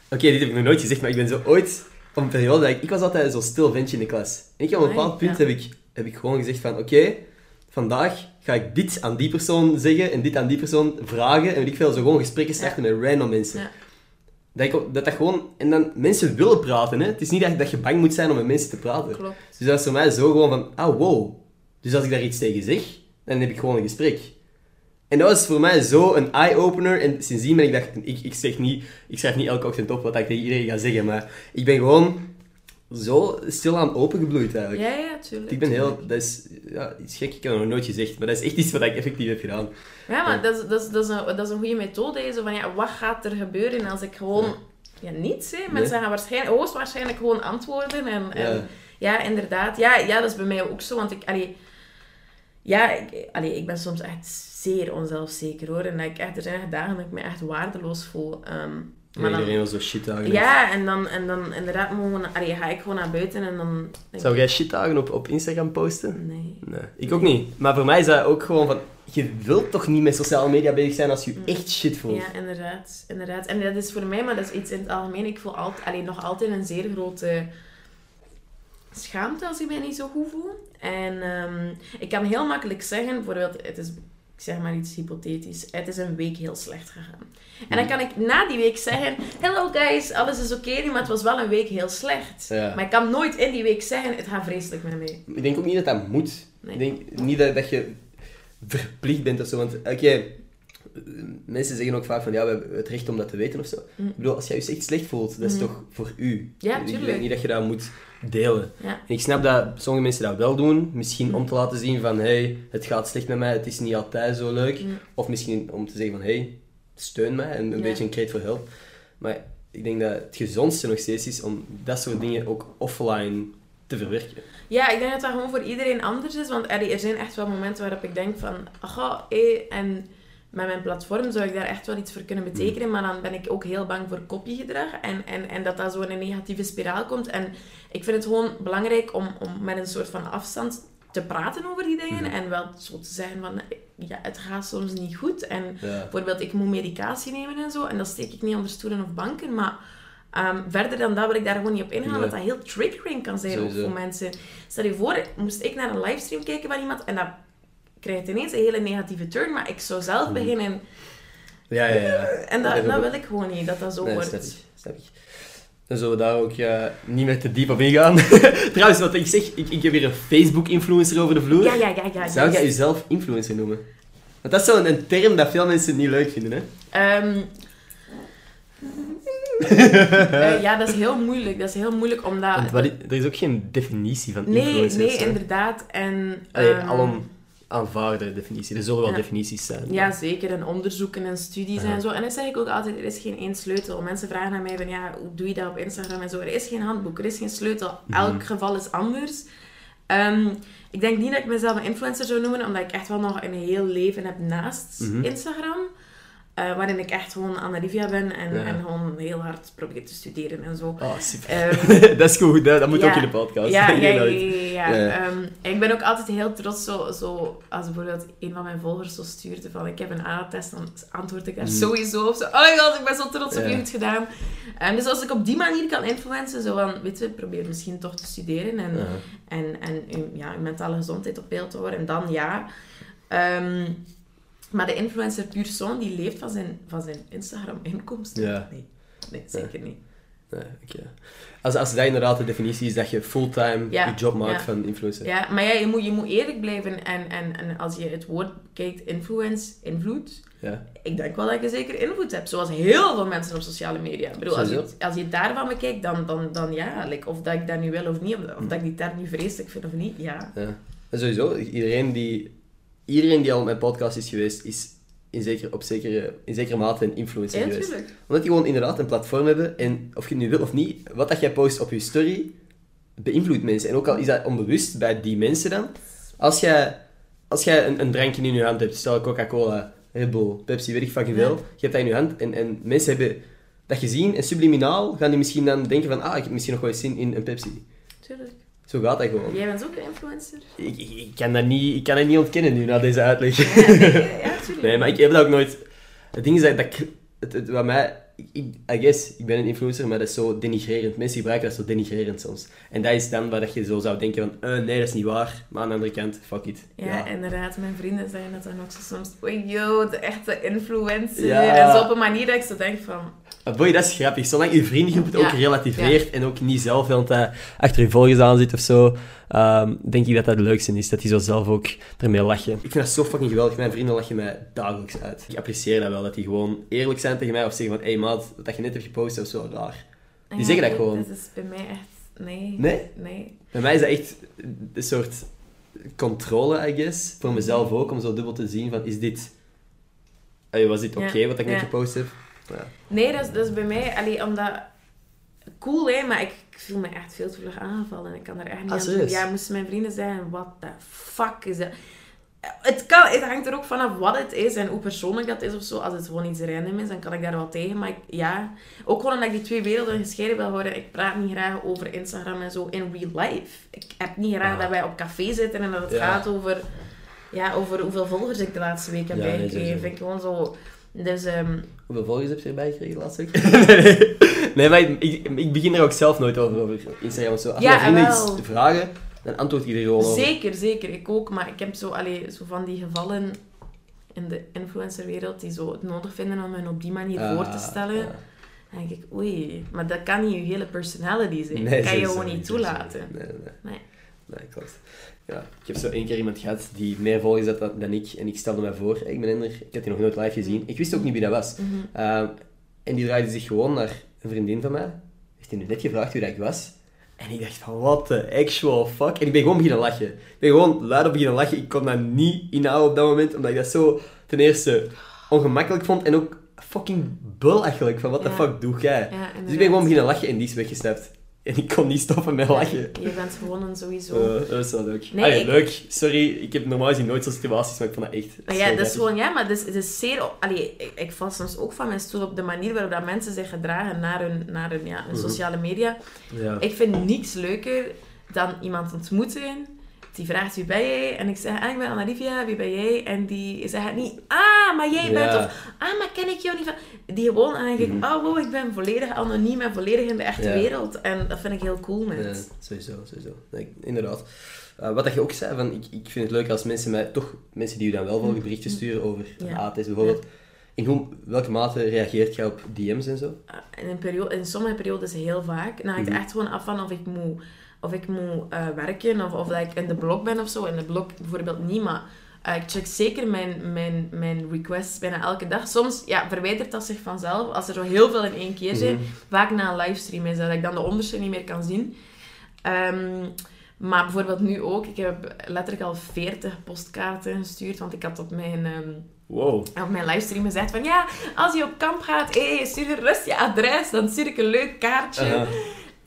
Oké, dit heb ik nog nooit gezegd, maar ik ben zo ooit... Op een periode dat ik... Ik was altijd zo'n stil ventje in de klas. En ik, op een bepaald punt ja. heb, ik, heb ik gewoon gezegd van... Oké, vandaag ga ik dit aan die persoon zeggen en dit aan die persoon vragen. En weet ik veel, zo gewoon gesprekken starten met random mensen. Ja. Dat, ik, dat dat gewoon... En dan, mensen willen praten, hè. Het is niet dat, dat je bang moet zijn om met mensen te praten. klopt. Dus dat is voor mij zo gewoon van, ah, wow. Dus als ik daar iets tegen zeg, dan heb ik gewoon een gesprek. En dat was voor mij zo een eye-opener. En sindsdien ben ik dat... Ik, ik, zeg niet, ik schrijf niet elke ochtend op wat ik tegen iedereen ga zeggen, maar ik ben gewoon... zo stilaan opengebloeid eigenlijk. Ja, ja, tuurlijk. Ik ben heel... Dat is ja, iets gek, ik heb het nog nooit gezegd, maar dat is echt iets wat ik effectief heb gedaan. Ja, maar Ja. dat is, dat, is, dat, is een, dat is een goede methode. Zo van, ja, wat gaat er gebeuren als ik gewoon... Ja, niets, hè. Mensen gaan waarschijnlijk, hoogstwaarschijnlijk gewoon antwoorden. En, en, Ja. ja. inderdaad. Ja, ja, dat is bij mij ook zo. Want ik... Allee, ja, ik, allee, ik ben soms echt zeer onzelfzeker, hoor. En dat ik echt, er zijn echt dagen dat ik me echt waardeloos voel. Ja, maar dan, iedereen was zo shit dagen. ja, en dan, en dan inderdaad gewoon, allee, ga ik gewoon naar buiten en dan... Zou jij shit dagen op, op Instagram posten? Nee. Nee, ik ook niet. Maar voor mij is dat ook gewoon van... Je wilt toch niet met sociale media bezig zijn als je je echt shit voelt? Ja, inderdaad, inderdaad. En dat is voor mij, maar dat is iets in het algemeen. Ik voel altijd, alleen nog altijd een zeer grote schaamte als ik mij niet zo goed voel. En ehm, ik kan heel makkelijk zeggen, bijvoorbeeld, het is, ik zeg maar iets hypothetisch, het is een week heel slecht gegaan. En dan kan ik na die week zeggen, hello guys, alles is oké, maar het was wel een week heel slecht. Ja. Maar ik kan nooit in die week zeggen, het gaat vreselijk met mij. Ik denk ook niet dat dat moet. Nee. Ik denk niet dat, dat je verplicht bent of zo. Want oké, mensen zeggen ook vaak van ja, we hebben het recht om dat te weten of zo. Mm. Ik bedoel, als jij je echt slecht voelt, dat is Mhm. toch voor u. Ja, Ik denk niet dat je dat moet delen. Ja. En ik snap dat sommige mensen dat wel doen. Misschien Mm. om te laten zien van hey, het gaat slecht met mij, het is niet altijd zo leuk. Mm. Of misschien om te zeggen van hey, steun mij en een Ja. beetje een kreet voor hulp. Maar ik denk dat het gezondste nog steeds is om dat soort dingen ook offline te verwerken. Ja, ik denk dat dat gewoon voor iedereen anders is. Want allee, er zijn echt wel momenten waarop ik denk van... Aha, hé, en met mijn platform zou ik daar echt wel iets voor kunnen betekenen. Maar dan ben ik ook heel bang voor kopiegedrag. En, en, en dat dat zo in een negatieve spiraal komt. En ik vind het gewoon belangrijk om, om met een soort van afstand te praten over die dingen. Mhm. En wel zo te zeggen van... Ja, het gaat soms niet goed. En Ja. Bijvoorbeeld, ik moet medicatie nemen en zo. En dat steek ik niet onder stoelen of banken. Maar ehm, verder dan dat wil ik daar gewoon niet op ingaan. Dat dat heel triggering kan zijn ook voor mensen. Stel je voor, moest ik naar een livestream kijken van iemand en dat krijgt ineens een hele negatieve turn. Maar ik zou zelf Mhm. beginnen... Ja, ja, ja. En dat, dat wil ik gewoon niet, dat dat zo Nee, wordt. snap ik. Snap ik. Dan zullen we daar ook niet meer te diep op ingaan. Trouwens, wat ik zeg, ik, ik heb weer een Facebook-influencer over de vloer. Ja, ja, ja. ja Zou jij jezelf influencer noemen? Want dat is zo'n een term dat veel mensen niet leuk vinden, hè? Ehm, eh, ja, dat is heel moeilijk. Dat is heel moeilijk omdat... I- er is ook geen definitie van nee, influencer. nee, zo. inderdaad. En, Allee, ehm, alom aanvaarde definitie. Er zullen wel Ja. definities zijn. Ja, zeker. En onderzoeken en studies Ja. en zo. En dat zeg ik ook altijd, er is geen één sleutel. Mensen vragen aan mij van, ja, hoe doe je dat op Instagram en zo. Er is geen handboek, er is geen sleutel. Mhm. Elk geval is anders. Ehm, ik denk niet dat ik mezelf een influencer zou noemen, omdat ik echt wel nog een heel leven heb naast Mhm. Instagram. Eh, waarin ik echt gewoon Anna-Livia ben en, Ja. en gewoon heel hard probeer te studeren en zo. Oh, super. Ehm, dat is goed, dat, dat moet ja. ook in de podcast. Ja, ja, ja, het-. Ehm, ik ben ook altijd heel trots zo, zo als bijvoorbeeld een van mijn volgers zo stuurde van ik heb een A-test, dan antwoord ik daar Mhm. sowieso op. Zo, oh my god, ik ben zo trots op je goed gedaan. Ehm, dus als ik op die manier kan influencen, zo van, weet je, probeer misschien toch te studeren en, en, en uw, ja, uw mentale gezondheid op peil te houden. En dan ja. Maar de influencer puur zoon, die leeft van zijn, van zijn Instagram-inkomsten. Ja. Nee. nee, zeker niet. Nee. Als, als dat inderdaad de definitie is dat je fulltime Ja, je job maakt ja. van influencer. Ja, maar ja, je moet, je moet eerlijk blijven. En, en, en als je het woord kijkt, influence, invloed. Ja. Ik denk wel dat je zeker invloed hebt. Zoals heel veel mensen op sociale media. Ik bedoel, als je, als je daarvan bekijkt, dan, dan, dan ja. like, of dat ik dat nu wil of niet. Of, of dat ik die term nu vreselijk vind of niet. Ja. Ja. En sowieso, iedereen die, iedereen die al op mijn podcast is geweest, is in, zeker, op zekere, in zekere mate een influencer Ja, geweest. tuurlijk. Omdat die gewoon inderdaad een platform hebben en of je het nu wil of niet, wat dat jij post op je story, beïnvloedt mensen. En ook al is dat onbewust bij die mensen dan. Als jij, als jij een, een drankje in je hand hebt, stel Coca-Cola, Red Bull, Pepsi, weet ik fucking Ja. veel, je hebt dat in je hand en, en mensen hebben dat gezien en subliminaal gaan die misschien dan denken van ah, ik heb misschien nog wel eens zin in een Pepsi. Tuurlijk. Zo gaat dat gewoon. Jij bent ook een influencer. Ik, ik, ik kan dat niet, ik kan dat niet ontkennen nu, na deze uitleg. Ja, nee, ja. Nee, maar ik heb dat ook nooit... Het ding is dat, dat ik- het, het, wat mij... Ik, I guess, ik ben een influencer, maar dat is zo denigrerend. Mensen gebruiken dat zo denigrerend soms. En dat is dan waar dat je zo zou denken van, eh, nee, dat is niet waar. Maar aan de andere kant, fuck it. Ja, inderdaad. Mijn vrienden zeggen dat dan ook zo soms. Oei, yo, de echte influencer. Ja. En zo op een manier dat ik zo denk van... Maar boy, dat is grappig. Zolang je vriendengroep het Ja. ook relativeert en ook niet zelf heel de tijd achter je volgers aan zit of zo, ehm, denk ik dat dat het leukste is. Dat die zo zelf ook ermee lachen. Ik vind dat zo fucking geweldig. Mijn vrienden lachen mij dagelijks uit. Ik apprecieer dat wel, dat die gewoon eerlijk zijn tegen mij of zeggen van, hey maat, wat je net hebt gepost, dat is zo raar. Die zeggen dat gewoon. Dat is bij mij echt Nee. Nee? Nee. Bij mij is dat echt een soort controle, I guess. Voor mezelf ook, om zo dubbel te zien van, is dit... Was dit oké Ja, wat ik net gepost heb? Ja. Nee, dat is, dat is bij mij... Allee, omdat... Cool, hè, maar ik, ik voel me echt veel te vlug aangevallen. Ik kan er echt niet Ah, aan doen. Ja, moesten mijn vrienden zeggen, what the fuck is dat? Het, kan, het hangt er ook vanaf wat het is en hoe persoonlijk dat is of zo. Als het gewoon iets random is, dan kan ik daar wel tegen. Maar ik, ja, ook gewoon omdat ik die twee werelden gescheiden wil houden. Ik praat niet graag over Instagram en zo in real life. Ik heb niet graag Ah. dat wij op café zitten en dat het Ja. gaat over, ja, over hoeveel volgers ik de laatste week heb Ja, bijgekregen. vind ik gewoon zo... Dus... ehm, Hoeveel volgers heb je erbij gekregen laatst week? nee, nee, maar ik, ik, ik begin er ook zelf nooit over, over Instagram of zo. Als Ja, mijn vrienden wel. iets vragen, dan antwoord ik er gewoon over. Zeker, zeker. Ik ook. Maar ik heb zo, allee, zo van die gevallen in de influencerwereld die zo het nodig vinden om hen op die manier voor te Ah, stellen. ja. Dan denk ik, oei, maar dat kan niet je hele personality zijn. Nee, dat kan je gewoon niet toelaten. Nee, nee, nee. Nee. Klopt. Ja, ik heb zo één keer iemand gehad die meer volgers had dan dan ik. En ik stelde mij voor, ik ben Ender, ik had die nog nooit live gezien. Ik wist ook niet wie dat was. Mhm. Ehm, en die draaide zich gewoon naar een vriendin van mij. Heeft hij nu net gevraagd wie dat ik was. En ik dacht van, what the actual fuck? En ik ben gewoon beginnen lachen. Ik ben gewoon luid op beginnen lachen. Ik kon dat niet inhouden op dat moment, omdat ik dat zo ten eerste ongemakkelijk vond en ook fucking belachelijk. Van, what the Ja. fuck doe jij? Ja, Dus ik ben gewoon beginnen lachen en die is weggestapt. En ik kon niet stoppen met lachen. Je bent gewoon een sowieso... Eh, dat is wel leuk. Nee, ik- leuk. Sorry, ik heb normaal gezien nooit zo'n situaties, maar ik vond dat echt... Maar ja, dat is gewoon, ja, maar het is, het is zeer... Allee, ik, ik val soms ook van mijn stoel op de manier waarop dat mensen zich gedragen naar hun, naar hun, ja, hun Mhm. sociale media. Ja. Ik vind niks leuker dan iemand ontmoeten die vraagt wie ben jij? En ik zeg, ah, ik ben Anna-Livia, wie ben jij? En die zegt niet, ah, maar jij bent, Ja. of ah, maar ken ik jou niet van... Die gewoon, en dan denk ik, Mhm. oh wow, ik ben volledig anoniem en volledig in de echte Ja. wereld. En dat vind ik heel cool met. Ja, sowieso, sowieso. Nee, inderdaad. Eh, wat dat je ook zei, van, ik, ik vind het leuk als mensen mij, toch mensen die je dan wel volgen, berichtjes sturen over Mm. Ja. AT's bijvoorbeeld. In hoe, welke mate reageert je op DM's en zo? in, een periode, in sommige periodes heel vaak. Dan hangt het Mhm. echt gewoon af van of ik moet, of ik moet eh, werken of of dat ik in de blog ben of zo. In de blog bijvoorbeeld niet, maar eh, ik check zeker mijn, mijn, mijn requests bijna elke dag. Soms ja, verwijdert dat zich vanzelf. Als er zo heel veel in één keer zijn, Mhm. vaak na een livestream is dat ik dan de onderste niet meer kan zien. Ehm, maar bijvoorbeeld nu ook. Ik heb letterlijk al 40 postkaarten gestuurd, want ik had op mijn... ehm, Wow. op mijn livestream gezegd van ja, als je op kamp gaat, hey, stuur gerust je adres, dan stuur ik een leuk kaartje.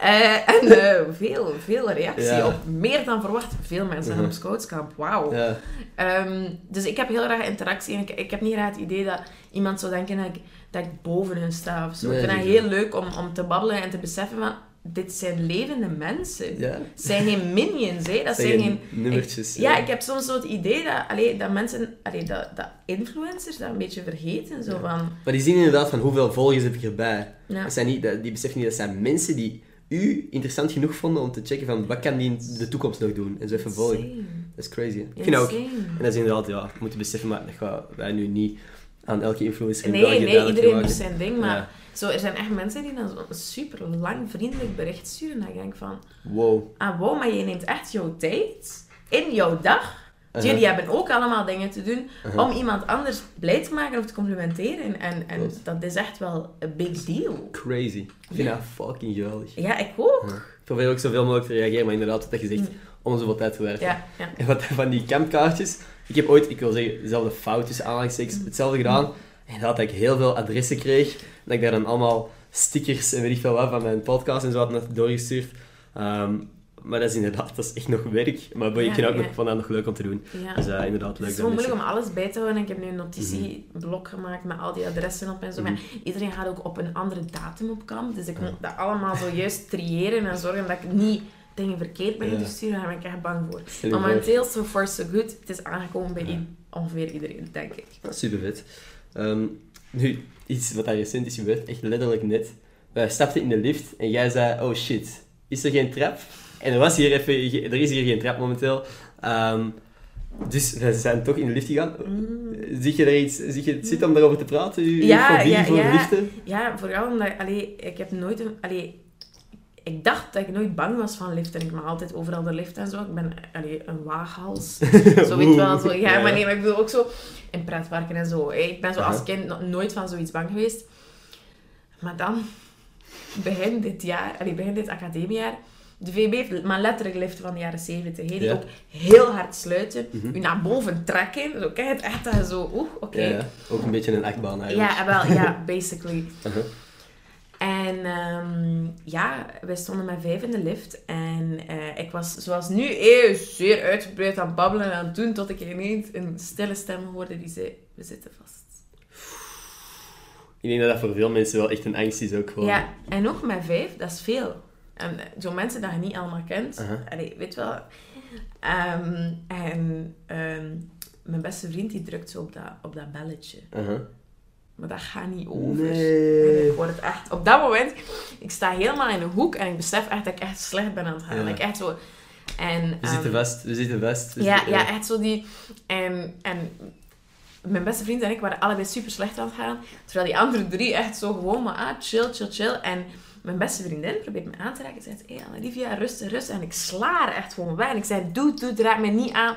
Eh, en eh, veel, veel reactie Ja. op. Meer dan verwacht. Veel mensen gaan Mhm. op scoutskamp. Wauw. Ja. Ehm, dus ik heb heel graag interactie. En ik, ik heb niet graag het idee dat iemand zou denken dat ik, dat ik boven hun sta of zo. Nee, ik vind het heel leuk om, om te babbelen en te beseffen van... Dit zijn levende mensen. Ja. Het zijn geen minions, hè. Dat zijn zijn geen... nummertjes. Ik, ja, ik heb soms zo het idee dat, allee, dat mensen... Allee, dat, dat influencers dat een beetje vergeten. Zo van... Maar die zien inderdaad van hoeveel volgers heb ik erbij. Dat zijn niet, die beseffen niet, dat zijn mensen die u interessant genoeg vonden om te checken van wat kan die in de toekomst nog doen. En zo even volgen. Dat is crazy. hè. Ik vind ook. En dat is inderdaad, ja, we moeten beseffen, maar dat gaan wij nu niet aan elke influencer in Nee, België nee, iedereen doet zijn ding, maar Ja. zo, er zijn echt mensen die dan zo'n super lang vriendelijk bericht sturen. Dat ik denk van, Wow. ah wow, maar je neemt echt jouw tijd in jouw dag. Uh-huh. Jullie hebben ook allemaal dingen te doen Uh-huh. om iemand anders blij te maken of te complimenteren. En, en dat is echt wel een big deal. Crazy. Ik vind dat fucking geweldig. Ja, ik ook. Ik probeer ook zoveel mogelijk te reageren, maar inderdaad, wat je zegt, om zoveel tijd te werken. Ja, ja. En wat van die campkaartjes. Ik heb ooit, ik wil zeggen, dezelfde fout tussen aanhalingstekens, hetzelfde gedaan. En dat ik heel veel adressen kreeg. Dat ik daar dan allemaal stickers en weet ik veel wat van mijn podcast en zo had doorgestuurd. Ehm, maar dat is inderdaad, dat is echt nog werk. Maar boy, ik vind ook nog vandaag nog leuk om te doen. ja. Dus eh, inderdaad, Het leuk is dat zo moeilijk om alles bij te houden. Ik heb nu een notitieblok gemaakt met al die adressen op en zo. Mhm. Maar iedereen gaat ook op een andere datum op kamp. Dus ik moet dat allemaal zo juist triëren en zorgen dat ik niet dingen verkeerd ben Ja. te sturen. Daar ben ik echt bang voor. Maar momenteel, so far so good. Het is aangekomen bij ongeveer iedereen, denk ik. Super vet. Ehm, nu, iets wat daar recent is gebeurd, echt letterlijk net. Wij stapten in de lift en jij zei, oh shit, is er geen trap? En er, was hier even, er is hier geen trap momenteel. Ehm, dus we zijn toch in de lift gegaan. Zie je er iets, zie je zitten om daarover te praten? Ja, fobie ja, voor ja. liften? Ja, vooral omdat allee, ik heb nooit een... Allee, ik dacht dat ik nooit bang was van liften. Ik mag altijd overal de lift en zo. Ik ben allee, een waaghals. zo weet wel. Zo. Ja, maar nee, maar ik bedoel ook zo in pretparken en zo. Ik ben zo als kind nog nooit van zoiets bang geweest. Maar dan, begin dit jaar, allee, begin dit academiejaar, De VB heeft maar letterlijk liften van de jaren 70. hè, Die Ja. ook heel hard sluiten. Mhm. U naar boven trekken. Zo, kijk, het echt dat zo... Oeh, oké. Ja, ja. Ook een beetje een achtbaan eigenlijk. Ja, wel, ja, basically. Uh-huh. En ehm, ja, wij stonden met vijf in de lift. En eh, ik was zoals nu eh, zeer uitgebreid aan het babbelen en aan het doen, tot ik ineens een stille stem hoorde die zei, we zitten vast. Ik denk dat dat voor veel mensen wel echt een angst is ook gewoon. Ja, en ook met vijf, dat is veel. En eh, zo'n mensen dat je niet allemaal kent. Allee, weet wel. Ehm, en ehm, mijn beste vriend die drukt zo op dat, op dat belletje. Uh-huh. Maar dat gaat niet over. Nee. Ik word het echt... Op dat moment, ik sta helemaal in de hoek en ik besef echt dat ik echt slecht ben aan het gaan. Ja. Ik echt zo... En, We ehm, zitten vast, we zitten we Ja, zitten- ja, echt zo die... En, en mijn beste vriend en ik waren allebei super slecht aan het gaan. Terwijl die andere drie echt zo gewoon maar ah, chill, chill, chill. En mijn beste vriendin probeert me aan te raken. Ze zegt, hé hey, Olivia, rustig, rustig. En ik sla er echt gewoon bij. En ik zei, doe, doe, raak me niet aan.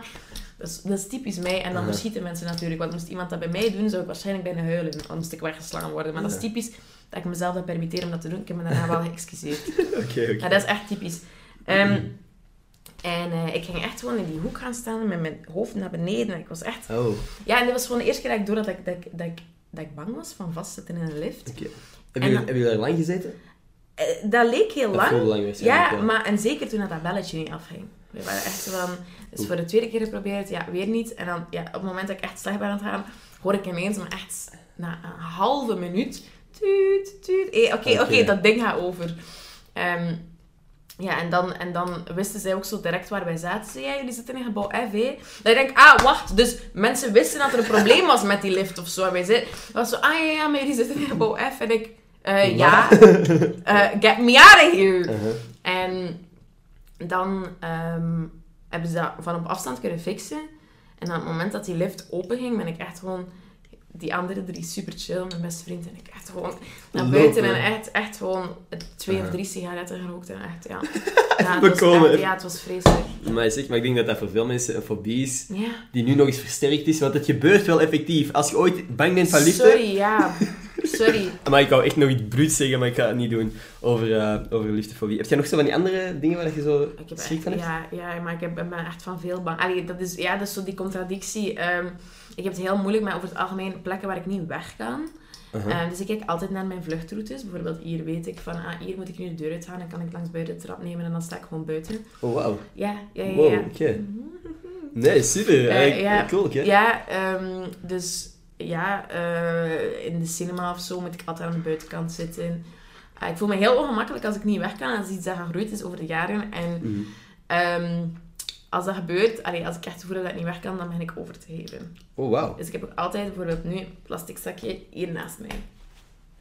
Dat is, dat is typisch mij. En dan beschieten mensen natuurlijk. Want moest iemand dat bij mij doen, zou ik waarschijnlijk bijna huilen. Dan moest ik weggeslagen worden. Maar dat is typisch dat ik mezelf dat permitteer om dat te doen. Ik heb me daarna wel geëxcuseerd. Oké, oké. Dat is echt typisch. Ehm, en eh, ik ging echt gewoon in die hoek gaan staan met mijn hoofd naar beneden. En ik was echt... Oh, oké. Ja, en dat was gewoon de eerste keer dat ik door dat ik, dat ik, dat ik, dat ik bang was van vastzitten in een lift. Jullie, dan- hebben jullie daar lang gezeten? Dat leek heel Dat lang. Ja, maar en zeker toen dat, dat belletje niet afging. We waren echt van... Dus voor de tweede keer geprobeerd, ja, weer niet. En dan, ja, op het moment dat ik echt slecht ben aan het gaan, hoor ik ineens, maar echt na een halve minuut... Tuut, tuut. Eh, Oké, oké, dat ding gaat over. Ehm, ja, en dan, en dan wisten zij ook zo direct waar wij zaten. Ze, ja, jullie zitten in gebouw F, hè. Dat ik denk, ah, wacht. Dus mensen wisten dat er een probleem was met die lift of zo. En wij zeiden, was zo, ah ja, ja, maar jullie zitten in gebouw F. En ik, eh, ja, eh, get me out of here. Uh-huh. En dan ehm, hebben ze dat van op afstand kunnen fixen. En op het moment dat die lift open ging, ben ik echt gewoon... Die andere drie super chill, mijn beste vriend en ik echt gewoon naar Lopen. buiten en echt, echt gewoon twee of Aha. drie sigaretten gerookt en echt, ja. ja, het was echt- ja, het was vreselijk. Maar, zeg, maar ik denk dat dat voor veel mensen een fobie is, Ja. die nu nog eens versterkt is, want het gebeurt wel effectief. Als je ooit bang bent van liften... Sorry, ja. Sorry. Maar ik wou echt nog iets bruuts zeggen, maar ik ga het niet doen over, eh over liftefobie. Heb jij nog zo van die andere dingen waar je zo Ik heb schrik echt, van hebt? ja, ja, maar ik heb, ben echt van veel bang. Allee, dat is, ja, dat is zo die contradictie. Ehm, ik heb het heel moeilijk met over het algemeen plekken waar ik niet weg kan. Uh-huh. Ehm, dus ik kijk altijd naar mijn vluchtroutes. Bijvoorbeeld hier weet ik van, ah, hier moet ik nu de deur uit gaan en kan ik langs buiten de trap nemen en dan sta ik gewoon buiten. Oh, wauw. Ja, ja, ja. Wow, ja. oké. Nee, super. Eh, Eigenlijk ja. Cool, oké. Ja, ehm, dus ja, eh, in de cinema of zo moet ik altijd aan de buitenkant zitten. Ah, ik voel me heel ongemakkelijk als ik niet weg kan. Is iets dat gegroeid is over de jaren. En Mhm. ehm, als dat gebeurt, allee, als ik echt voel dat ik niet weg kan, dan ben ik over te geven. Oh, wauw. Dus ik heb ook altijd bijvoorbeeld nu een plastic zakje hier naast mij.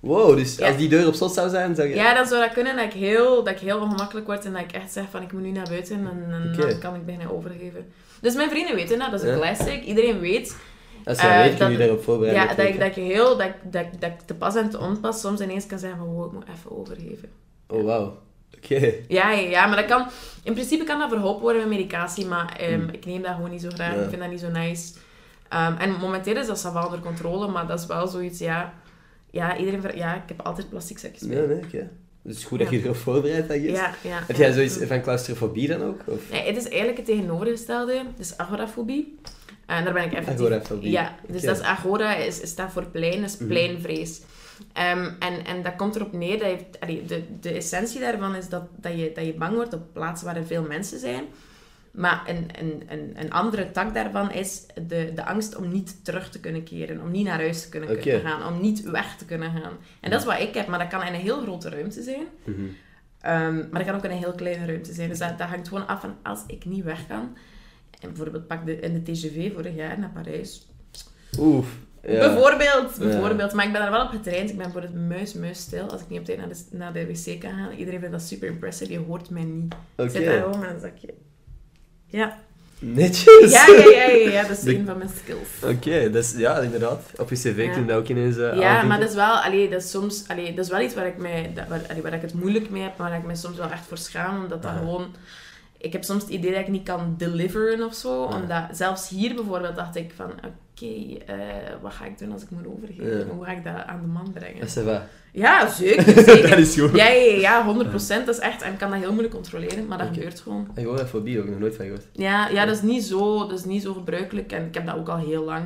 Wow, dus Ja. als die deur op slot zou zijn, zou je... Ja, dan zou dat kunnen dat ik heel, dat ik heel ongemakkelijk word en dat ik echt zeg van ik moet nu naar buiten en, dan kan ik bijna overgeven. Dus mijn vrienden weten dat, dat is een Ja. classic. Iedereen weet Je Eh, weet, kun dat- je daarop ja, dat, ik, dat, ik heel, dat, ik- dat, dat ik te pas en te onpas soms ineens kan zeggen van wow, ik moet even overgeven. Oh, wauw. Oké. Ja, ja, ja, maar dat kan, in principe kan dat verholpen worden met medicatie, maar ehm, Mm. ik neem dat gewoon niet zo graag. Ja. Ik vind dat niet zo nice. Ehm, en momenteel is dat wel onder controle, maar dat is wel zoiets, ja... Ja, iedereen... ver- Ja, ik heb altijd plastic zakjes bij. Nee, nee, oké. Dus het is goed dat je Ja. erop voorbereidt, I guess. Ja, ja. Heb ja. jij zoiets van claustrofobie dan ook? Of? Nee, het is eigenlijk het tegenovergestelde. Het is agorafobie. En daar ben ik effectief... Agorafobie. Ja, dus Oké. dat is agora, is, is staat voor plein, is Mhm. pleinvrees. Ehm, en, en dat komt erop neer dat je... allee, de, de essentie daarvan is dat, dat, je, dat je bang wordt op plaatsen waar er veel mensen zijn. Maar een, een, een, een andere tak daarvan is de, de angst om niet terug te kunnen keren. Om niet naar huis te kunnen gaan. Om niet weg te kunnen gaan. En dat is wat ik heb, maar dat kan in een heel grote ruimte zijn. Mhm. Ehm, maar dat kan ook in een heel kleine ruimte zijn. Dus dat, dat hangt gewoon af van als ik niet weg kan. En bijvoorbeeld pak de, in de TGV vorig jaar naar Parijs. Oef. Ja. Bijvoorbeeld, Ja. bijvoorbeeld. Maar ik ben daar wel op getraind. Ik ben voor het muis, muis stil. Als ik niet op tijd naar de, naar de wc kan gaan. Iedereen vindt dat super impressive. Je hoort mij niet. Oké. Ik zit daar gewoon met een zakje. Ja. Netjes. Ja, ja, ja, ja, ja. Dat is De- een van mijn skills. Oké, is, ja, inderdaad. Op je cv Ja. kun je dat ook ineens eh, Ja, maar dat is wel, allee, dat is soms, allee, dat is wel iets waar ik, mij, dat, waar, allee, waar ik het moeilijk mee heb, maar waar ik mij soms wel echt voor schaam, omdat dat Ah. gewoon, ik heb soms het idee dat ik niet kan deliveren of zo, omdat zelfs hier bijvoorbeeld dacht ik van, oké, eh, wat ga ik doen als ik moet overgeven? Ja. Hoe ga ik dat aan de man brengen? Dat is wel. Ja, zeker. zeker. dat is goed. Ja, ja, ja, 100%. Dat is echt... En ik kan dat heel moeilijk controleren, maar dat gebeurt gewoon. Ik hoor fobie ook nog nooit van gehoord. Ja, ja, dat is niet zo, dat is niet zo gebruikelijk. En ik heb dat ook al heel lang.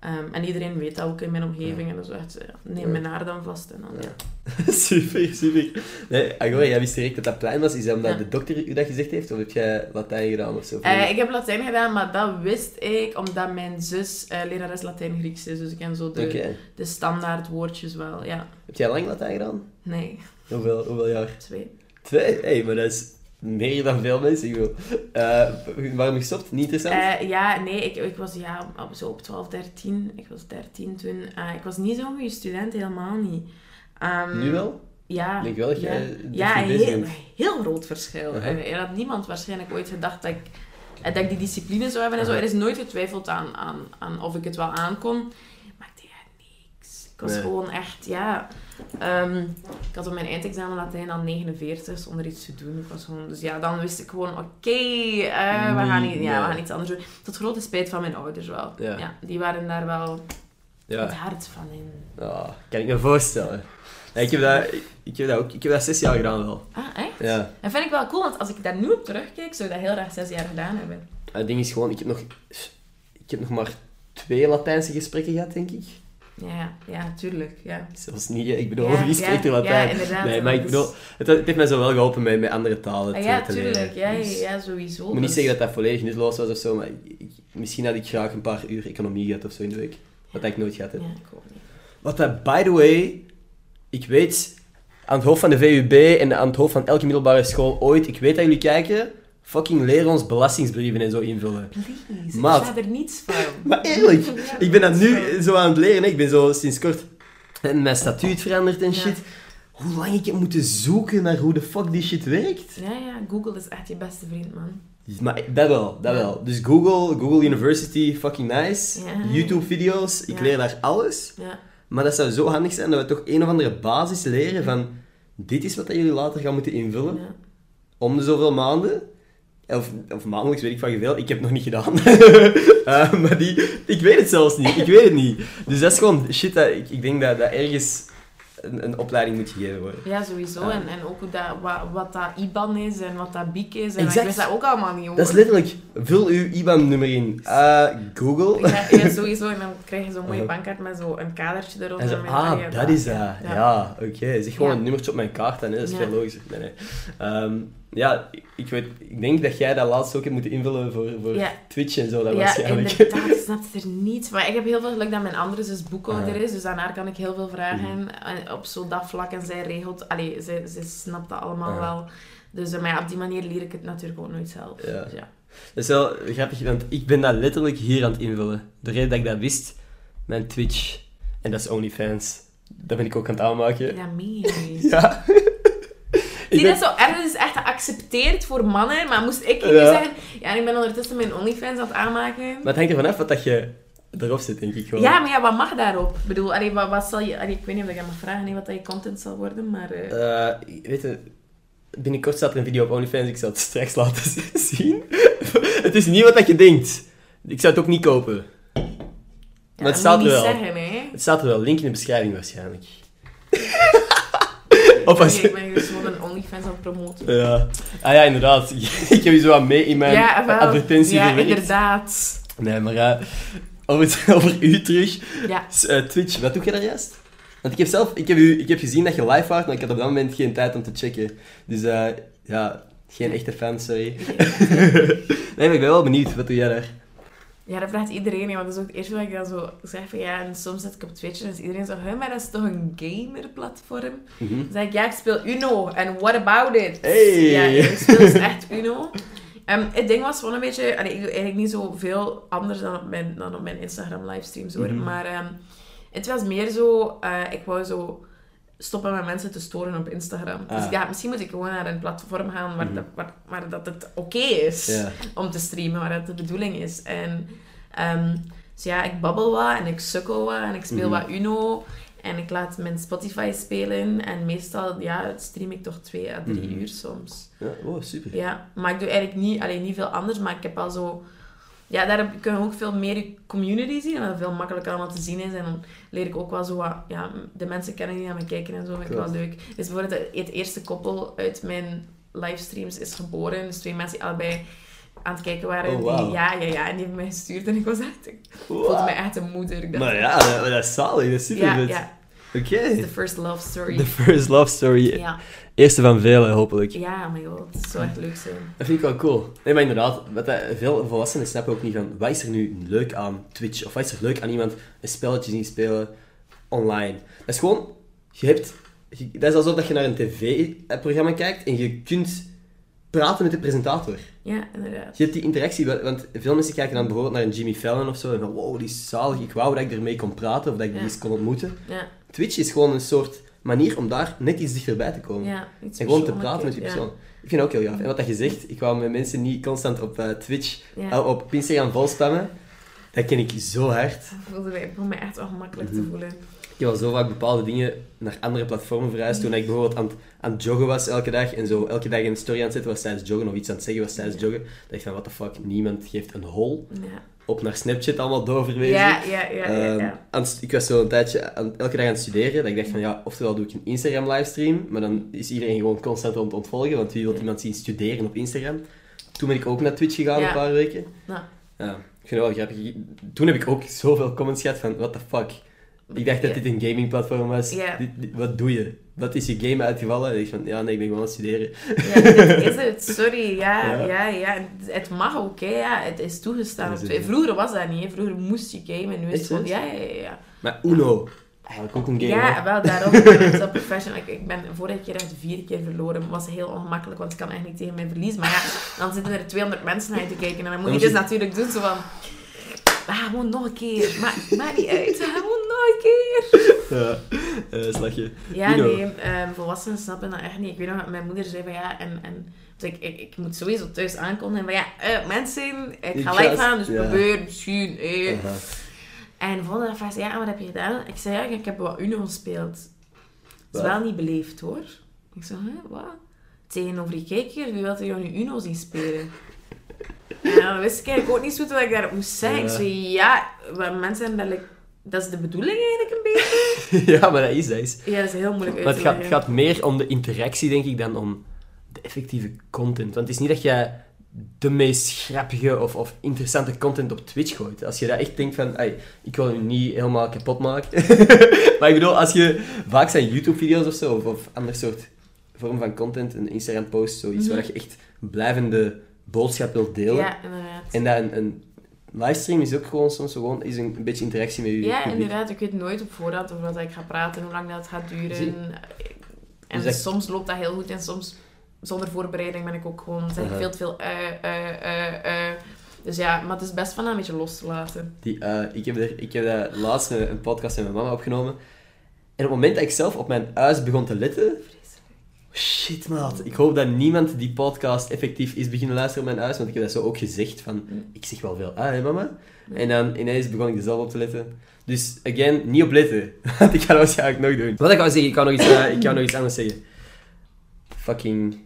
Ehm, en iedereen weet dat ook in mijn omgeving. En dan echt, ja, neem Ja. mijn haar dan vast. En dan, ja. super, super. Nee, Agora, jij wist direct dat dat plein was. Is dat omdat de dokter u dat gezegd heeft? Of heb jij Latijn gedaan of zo? Eh, ik heb Latijn gedaan, maar dat wist ik omdat mijn zus eh, lerares Latijn-Grieks is. Dus ik ken zo de, de standaard woordjes wel. Ja, Heb jij lang Latijn gedaan? nee, Hoeveel, hoeveel jaar? twee. Twee? Hé, hey, maar dat is meer dan veel mensen. Ik bedoel, eh, waarom gestopt? Niet interessant? Eh, ja, nee, ik, ik was ja, op, zo op 12, 13. Ik was 13 toen. Eh, ik was niet zo'n goede student, helemaal niet. Ehm, nu wel? Ja. Ik denk wel dat ja. jij Ja, heel, heel groot verschil. En er had niemand waarschijnlijk ooit gedacht dat ik, dat ik die discipline zou hebben en zo. Er is nooit getwijfeld aan, aan, aan of ik het wel aankon. Maar ik deed niks. Ik was Nee. gewoon echt, ja... ehm, ik had op mijn eindexamen Latijn al 49 zonder iets te doen. Ik was gewoon, dus ja, dan wist ik gewoon, oké, eh, we, gaan Nee, niet- ja, we gaan iets anders doen. Tot grote spijt van mijn ouders wel. Ja. die waren daar wel het Ja, hart van in. Ah, kan ik me voorstellen. Ja, ik, heb dat, ik, ik heb dat ook ik heb dat zes jaar gedaan wel. Ah, echt? Ja. Dat vind ik wel cool, want als ik daar nu op terugkijk, zou ik dat heel graag zes jaar gedaan hebben. Het ding is gewoon, ik heb nog, ik heb nog maar twee Latijnse gesprekken gehad, denk ik. Ja, ja, tuurlijk. Ja. Zelfs niet, hè. ik bedoel, Ja, wie spreekt er Latijn? ja, inderdaad. nee, maar ik Dus- bedoel, het, het heeft mij zo wel geholpen met, met andere talen Ah, te, ja, te tuurlijk. leren. Ja, ja, Dus- ja, sowieso. Ik moet niet Dus- zeggen dat dat volledig nutteloos was of zo, maar ik- misschien had ik graag een paar uur economie gehad of zo in de week. Wat ik nooit gehad heb. Ja, ik ook niet. Wat dat, by the way, ik weet aan het hoofd van de VUB en aan het hoofd van elke middelbare school ooit, ik weet dat jullie kijken, fucking leren ons belastingsbrieven en zo invullen. Please, Maat. ik ga er niets van. Maar eerlijk, Ja, ik ben dat nu van. zo aan het leren. hè. Ik ben zo sinds kort en mijn statuut veranderd en Ja. shit. Hoe lang ik heb moeten zoeken naar hoe de fuck die shit werkt. Ja, ja, Google is echt je beste vriend, man. Maar dat wel, dat wel. Dus Google, Google University, fucking nice. YouTube-video's, ik leer daar alles. Ja, Maar dat zou zo handig zijn dat we toch een of andere basis leren van... Dit is wat dat jullie later gaan moeten invullen. ja. Om de zoveel maanden. Of, of maandelijks, weet ik van hoeveel. Ik heb het nog niet gedaan. Eh, maar die... Ik weet het zelfs niet. Ik weet het niet. Dus dat is gewoon shit dat... Ik, ik denk dat, dat ergens een, een opleiding moet gegeven worden. Ja, sowieso. En, en ook hoe dat, wat, wat dat IBAN is en wat dat BIC is. En Exact. ik wist dat ook allemaal niet, hoor. Dat is letterlijk... Vul uw IBAN-nummer in. Eh, Google. Ja, ja, sowieso. En dan krijg je zo'n mooie Uh-huh. bankkaart met zo'n kadertje erop. Zo, ah, je- dat is dat. Ja. Ja, oké. Zeg gewoon een nummertje op mijn kaart dan, hè. dat is veel logischer. Nee, nee. Ja, ik- weet, ik denk dat jij dat laatst ook hebt moeten invullen voor, voor Ja. Twitch en zo, dat Ja, waarschijnlijk. inderdaad, ik snapte er niets. Maar ik heb heel veel geluk dat mijn andere zus boekhouder Ah. is, dus daarnaar kan ik heel veel vragen Mhm. op zo dat vlak. En zij regelt, allee, zij, zij snapt dat allemaal Ah. wel. Dus eh, maar ja, op die manier leer ik het natuurlijk ook nooit zelf. Ja. Dus ja. Dat is wel grappig, want ik ben dat letterlijk hier aan het invullen. De reden dat ik dat wist, mijn Twitch, en dat is OnlyFans, dat ben ik ook aan het aanmaken. Ja, meen. Ja. Zie, dat is zo erg, dat is echt geaccepteerd voor mannen, maar moest ik nu Ja. zeggen, ja, ik ben ondertussen mijn OnlyFans aan het aanmaken. Maar het hangt ervan af wat dat je erop zit, denk ik gewoon. Ja, maar ja, wat mag daarop? Ik bedoel, allee, wat, wat zal je... Allee, ik weet niet of ik dat mag vragen, nee, wat dat je content zal worden, maar... eh, Eh, weet je, binnenkort staat er een video op OnlyFans, ik zal het straks laten zien. het is niet wat dat je denkt. Ik zou het ook niet kopen. ja, maar het staat er wel. zeggen, hè. Het staat er wel, link in de beschrijving waarschijnlijk. of als ik ben OnlyFans aan het promoten. Ja. Ah ja, inderdaad. ik heb je zo aan mee in mijn ja, wel. advertentie Ja, verwerkt. inderdaad. Nee, maar eh, over, over u terug. Ja. Eh, Twitch, wat doe je daar juist? Want ik heb zelf, ik heb, u, ik heb gezien dat je live was, maar ik had op dat moment geen tijd om te checken. Dus eh, ja, geen echte fan, sorry. nee, maar ik ben wel benieuwd, wat doe jij daar? Ja, dat vraagt iedereen, hè, want dat is ook het eerste wat ik dan zo zeg van ja, en soms zit ik op Twitch en is iedereen zo, hè, maar dat is toch een gamer-platform? Mhm. Dan zeg ik, ja, ik speel Uno, en what about it? Hey. Ja, ik speel dus echt Uno. Ehm, het ding was gewoon een beetje, allee, ik doe eigenlijk niet zoveel anders dan op mijn, dan op mijn Instagram-livestreams hoor, Mhm. maar ehm, het was meer zo, eh, ik wou zo stoppen met mensen te storen op Instagram. Dus Ah. ja, misschien moet ik gewoon naar een platform gaan waar, dat, waar, waar dat het oké is om te streamen, waar dat de bedoeling is. En ehm, dus ja, ik babbel wat en ik sukkel wat en ik speel Mhm. wat Uno. En ik laat mijn Spotify spelen. En meestal ja, stream ik toch twee à drie Mhm. uur soms. ja. Oh, super. Ja, maar ik doe eigenlijk niet, alleen niet veel anders. Maar ik heb al zo ja, daar kun je ook veel meer je community zien. En dat veel makkelijker allemaal te zien is. En dan leer ik ook wel zo wat... Ja, de mensen kennen die naar me kijken en zo. vind ik wel leuk. Dus bijvoorbeeld het, eerste koppel uit mijn livestreams is geboren. Dus twee mensen die allebei aan het kijken waren. Oh, die, ja, ja, ja. En die hebben mij gestuurd. En ik was echt... Ik voelde mij echt een moeder. Ik dacht, Maar ja, dat, is zalig, dat is super ja. Oké. Het is de first love story. The first love story. Ja. Eerste van vele, hopelijk. Ja, oh my god. Het zou echt leuk zijn. Dat vind ik wel cool. Nee, maar inderdaad, wat dat, veel volwassenen snappen ook niet van, wat is er nu leuk aan Twitch? Of wat is er leuk aan iemand een spelletje zien spelen online? Dat is gewoon, je hebt, je- dat is alsof dat je naar een tv-programma kijkt en je kunt praten met de presentator. Ja, inderdaad. Je hebt die interactie, wa- want veel mensen kijken dan bijvoorbeeld naar een Jimmy Fallon of zo en van, wow, die is zalig, ik wou dat ik ermee kon praten of dat ik die eens kon ontmoeten. Ja, Twitch is gewoon een soort manier om daar net iets dichterbij te komen. ja. En gewoon te praten met die ja. persoon. Ik vind dat ook heel gaaf. En wat dat je zegt, ik wou met mensen niet constant op eh, Twitch, Ja. eh, op Instagram volspammen. Dat ken ik zo hard. Ik voelde mij, begon me echt ongemakkelijk Mhm. te voelen. Ik heb al zo vaak bepaalde dingen naar andere platformen verhuisd. Toen ik bijvoorbeeld aan, het- aan het joggen was elke dag en zo elke dag een story aan het zetten was tijdens joggen of iets aan het zeggen was tijdens joggen. dacht ik van, what the fuck, niemand geeft een hol Ja, op naar Snapchat allemaal doorverwezen. ja, ja, ja. ja, Ehm, ja. het ik was zo een tijdje aan, elke dag aan het studeren. Dat ik dacht van ja, oftewel doe ik een Instagram livestream, maar dan is iedereen gewoon constant om te ontvolgen, want wie wil Ja. iemand zien studeren op Instagram? Toen ben ik ook naar Twitch gegaan Ja. een paar weken. Nou, Ja, ik vind het wel grappig. Toen heb ik ook zoveel comments gehad van what the fuck. Ik dacht dat dit een gamingplatform was. Dit- wat doe je? Wat is je game uitgevallen? En ik van ja, nee, ik ben gewoon aan het studeren. ja, dit is het. Sorry. Ja, Ja. ja, ja. Het- mag ook, hè. Ja, het is toegestaan. Is. Vroeger was dat niet, hè. Vroeger moest je gamen. Nu is het? Ja, ja, ja. Maar Uno, eigenlijk ook een game. Ja, hè? wel daarom. Ik ben zo professional. Ik, ik ben vorige keer echt vier keer verloren. Het was heel ongemakkelijk, want ik kan echt niet tegen mijn verlies. Maar ja, dan zitten er 200 mensen naar je te kijken. En dan moet je dus natuurlijk doen zo van... Ah, gewoon nog een keer. Maakt maakt niet uit. Gewoon nog een keer. Ja, eh, slag je. Ja, nee. ehm, volwassenen snappen dat echt niet. Ik weet nog dat mijn moeder zei van ja... En, en, dus ik, ik, ik moet sowieso thuis aankondigen van ja, eh, mensen, ik ga live gaan, dus ja. probeer misschien. Eh. En de volgende dag vraagt ze, ja, wat heb je gedaan? Ik zei, ja, ik heb wat Uno gespeeld. Dat is wel niet beleefd, hoor. Ik zei, hè, wat? Tegenover die kijker, wie wil er jou nu Uno zien spelen? En dan wist ik eigenlijk ook niet zo goed wat ik daarop moest zeggen. Ik Ja. zei, ja, wat mensen hebben dat, like, dat is de bedoeling eigenlijk een beetje. ja, maar dat is, dat is. Ja, dat is heel moeilijk uit Maar te het gaat, het gaat meer om de interactie, denk ik, dan om de effectieve content. Want het is niet dat jij de meest grappige of, of interessante content op Twitch gooit. Als je dat echt denkt van, "Ai, ik wil je niet helemaal kapot maken. maar ik bedoel, als je vaak zijn YouTube-video's of zo, of, of ander soort vorm van content, een Instagram-post, zoiets Mhm. waar je echt blijvende boodschap wilt delen. Ja, inderdaad. En dat een, een livestream is ook gewoon soms gewoon is een, een beetje interactie met je Ja, publiek. inderdaad. Ik weet nooit op voorhand over wat ik ga praten, hoe lang dat gaat duren. Zie. En Dus soms loopt dat heel goed en soms zonder voorbereiding ben ik ook gewoon, zeg ik Aha. veel te veel eh, eh. Dus ja, maar het is best van een beetje los te laten. Die, ik, heb er, ik heb daar laatst een, een podcast met mijn mama opgenomen. En op het moment dat ik zelf op mijn huis begon te letten... Shit, maat. Ik hoop dat niemand die podcast effectief is beginnen luisteren op mijn huis. Want ik heb dat zo ook gezegd van... Ik zeg wel veel, ah, hè, mama? En dan ineens begon ik er zelf op te letten. Dus, again, niet op letten. Want ik ga dat waarschijnlijk nog doen. Wat ik wou zeggen, ik kan nog iets, eh, ik kan nog iets anders zeggen. Fucking...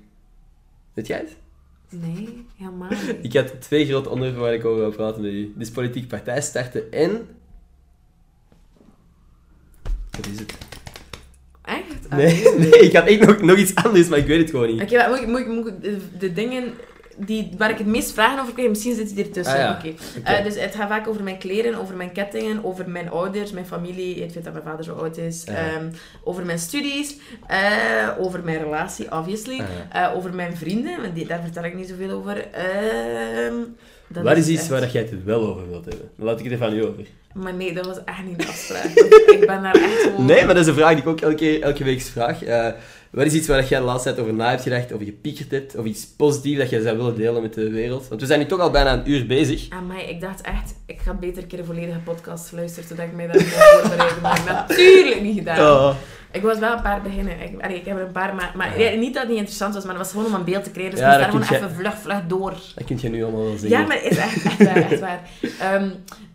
Weet jij het? Nee, helemaal niet. Ik had twee grote onderwerpen waar ik over wil praten met u. Dus politieke partij starten en... Wat is het? Ah, Nee, nee, ik had echt nog, nog iets anders, maar ik weet het gewoon niet. Oké, maar moet, ik- moet, ik- moet ik de, dingen die, waar ik het meest vragen over krijg, misschien zit die ertussen. Ah, ja. Oké. Eh, dus het gaat vaak over mijn kleren, over mijn kettingen, over mijn ouders, mijn familie. Het feit dat mijn vader zo oud is. Ja. ehm, over mijn studies. eh, over mijn relatie, obviously. Ah, eh, over mijn vrienden, want die, daar vertel ik niet zoveel over. Dat Wat is iets echt- waar dat jij het wel over wilt hebben? Dan laat ik het even aan u over. Maar nee, dat was echt niet de afspraak. ik ben daar echt gewoon... Nee, maar dat is een vraag die ik ook elke, elke week vraag. Eh, wat is iets waar jij de laatste tijd over na hebt gedacht, of gepiekerd hebt, of iets positiefs dat jij zou willen delen met de wereld? Want we zijn nu toch al bijna een uur bezig. Amai, ik dacht echt, ik ga beter een keer een volledige podcast luisteren, zodat ik mij daar kan voorbereiden. Maar ik natuurlijk niet gedaan. Oh. Ik was wel een paar beginnen. Ik, allee, ik heb er een paar, maar, maar Ja. niet dat het niet interessant was, maar het was gewoon om een beeld te creëren. Dus Ja, ik moest daar gewoon even vlug, vlug door. Dat kun je nu allemaal wel zeggen. Ja, maar het is echt, echt waar, echt waar. Ehm,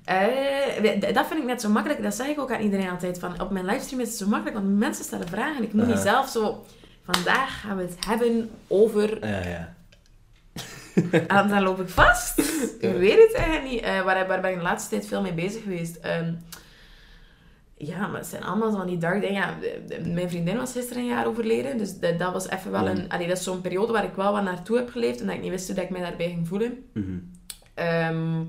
eh, dat vind ik net zo makkelijk. Dat zeg ik ook aan iedereen altijd. Van, op mijn livestream is het zo makkelijk, want mensen stellen vragen. Ik moet niet zelf zo... Vandaag gaan we het hebben over... Ja, ja. En dan loop ik vast. Ik weet het eigenlijk niet. Eh, waar, waar ben ik de laatste tijd veel mee bezig geweest? Ehm, ja, maar het zijn allemaal van die dark dingen. Ja, de- de- mijn vriendin was gisteren een jaar overleden. Dus dat, dat was even wel een... Allee, dat is zo'n periode waar ik wel wat naartoe heb geleefd. En dat ik niet wist hoe dat ik mij daarbij ging voelen. Ehm,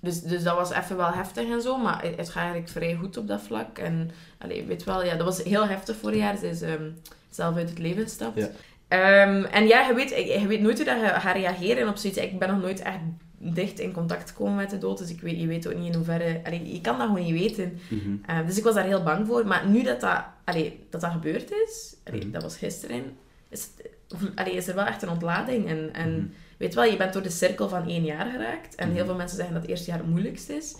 dus, dus dat was even wel heftig en zo, maar het, het gaat eigenlijk vrij goed op dat vlak. En allee, weet wel, ja, dat was heel heftig vorig jaar. Ze is ehm, zelf uit het leven gestapt. Ja. Ehm, en ja, je weet, je weet nooit hoe dat je gaat reageren op zoiets. Ik ben nog nooit echt dicht in contact gekomen met de dood, dus ik weet, je weet ook niet in hoeverre... Allee, je kan dat gewoon niet weten. Mhm. Ehm, dus ik was daar heel bang voor. Maar nu dat dat, allee, dat, dat gebeurd is, allee, Mhm. dat was gisteren, is, het- allee, is er wel echt een ontlading. En, en Mhm. Weet wel, je bent door de cirkel van één jaar geraakt. En Mhm. heel veel mensen zeggen dat het eerste jaar het moeilijkste is.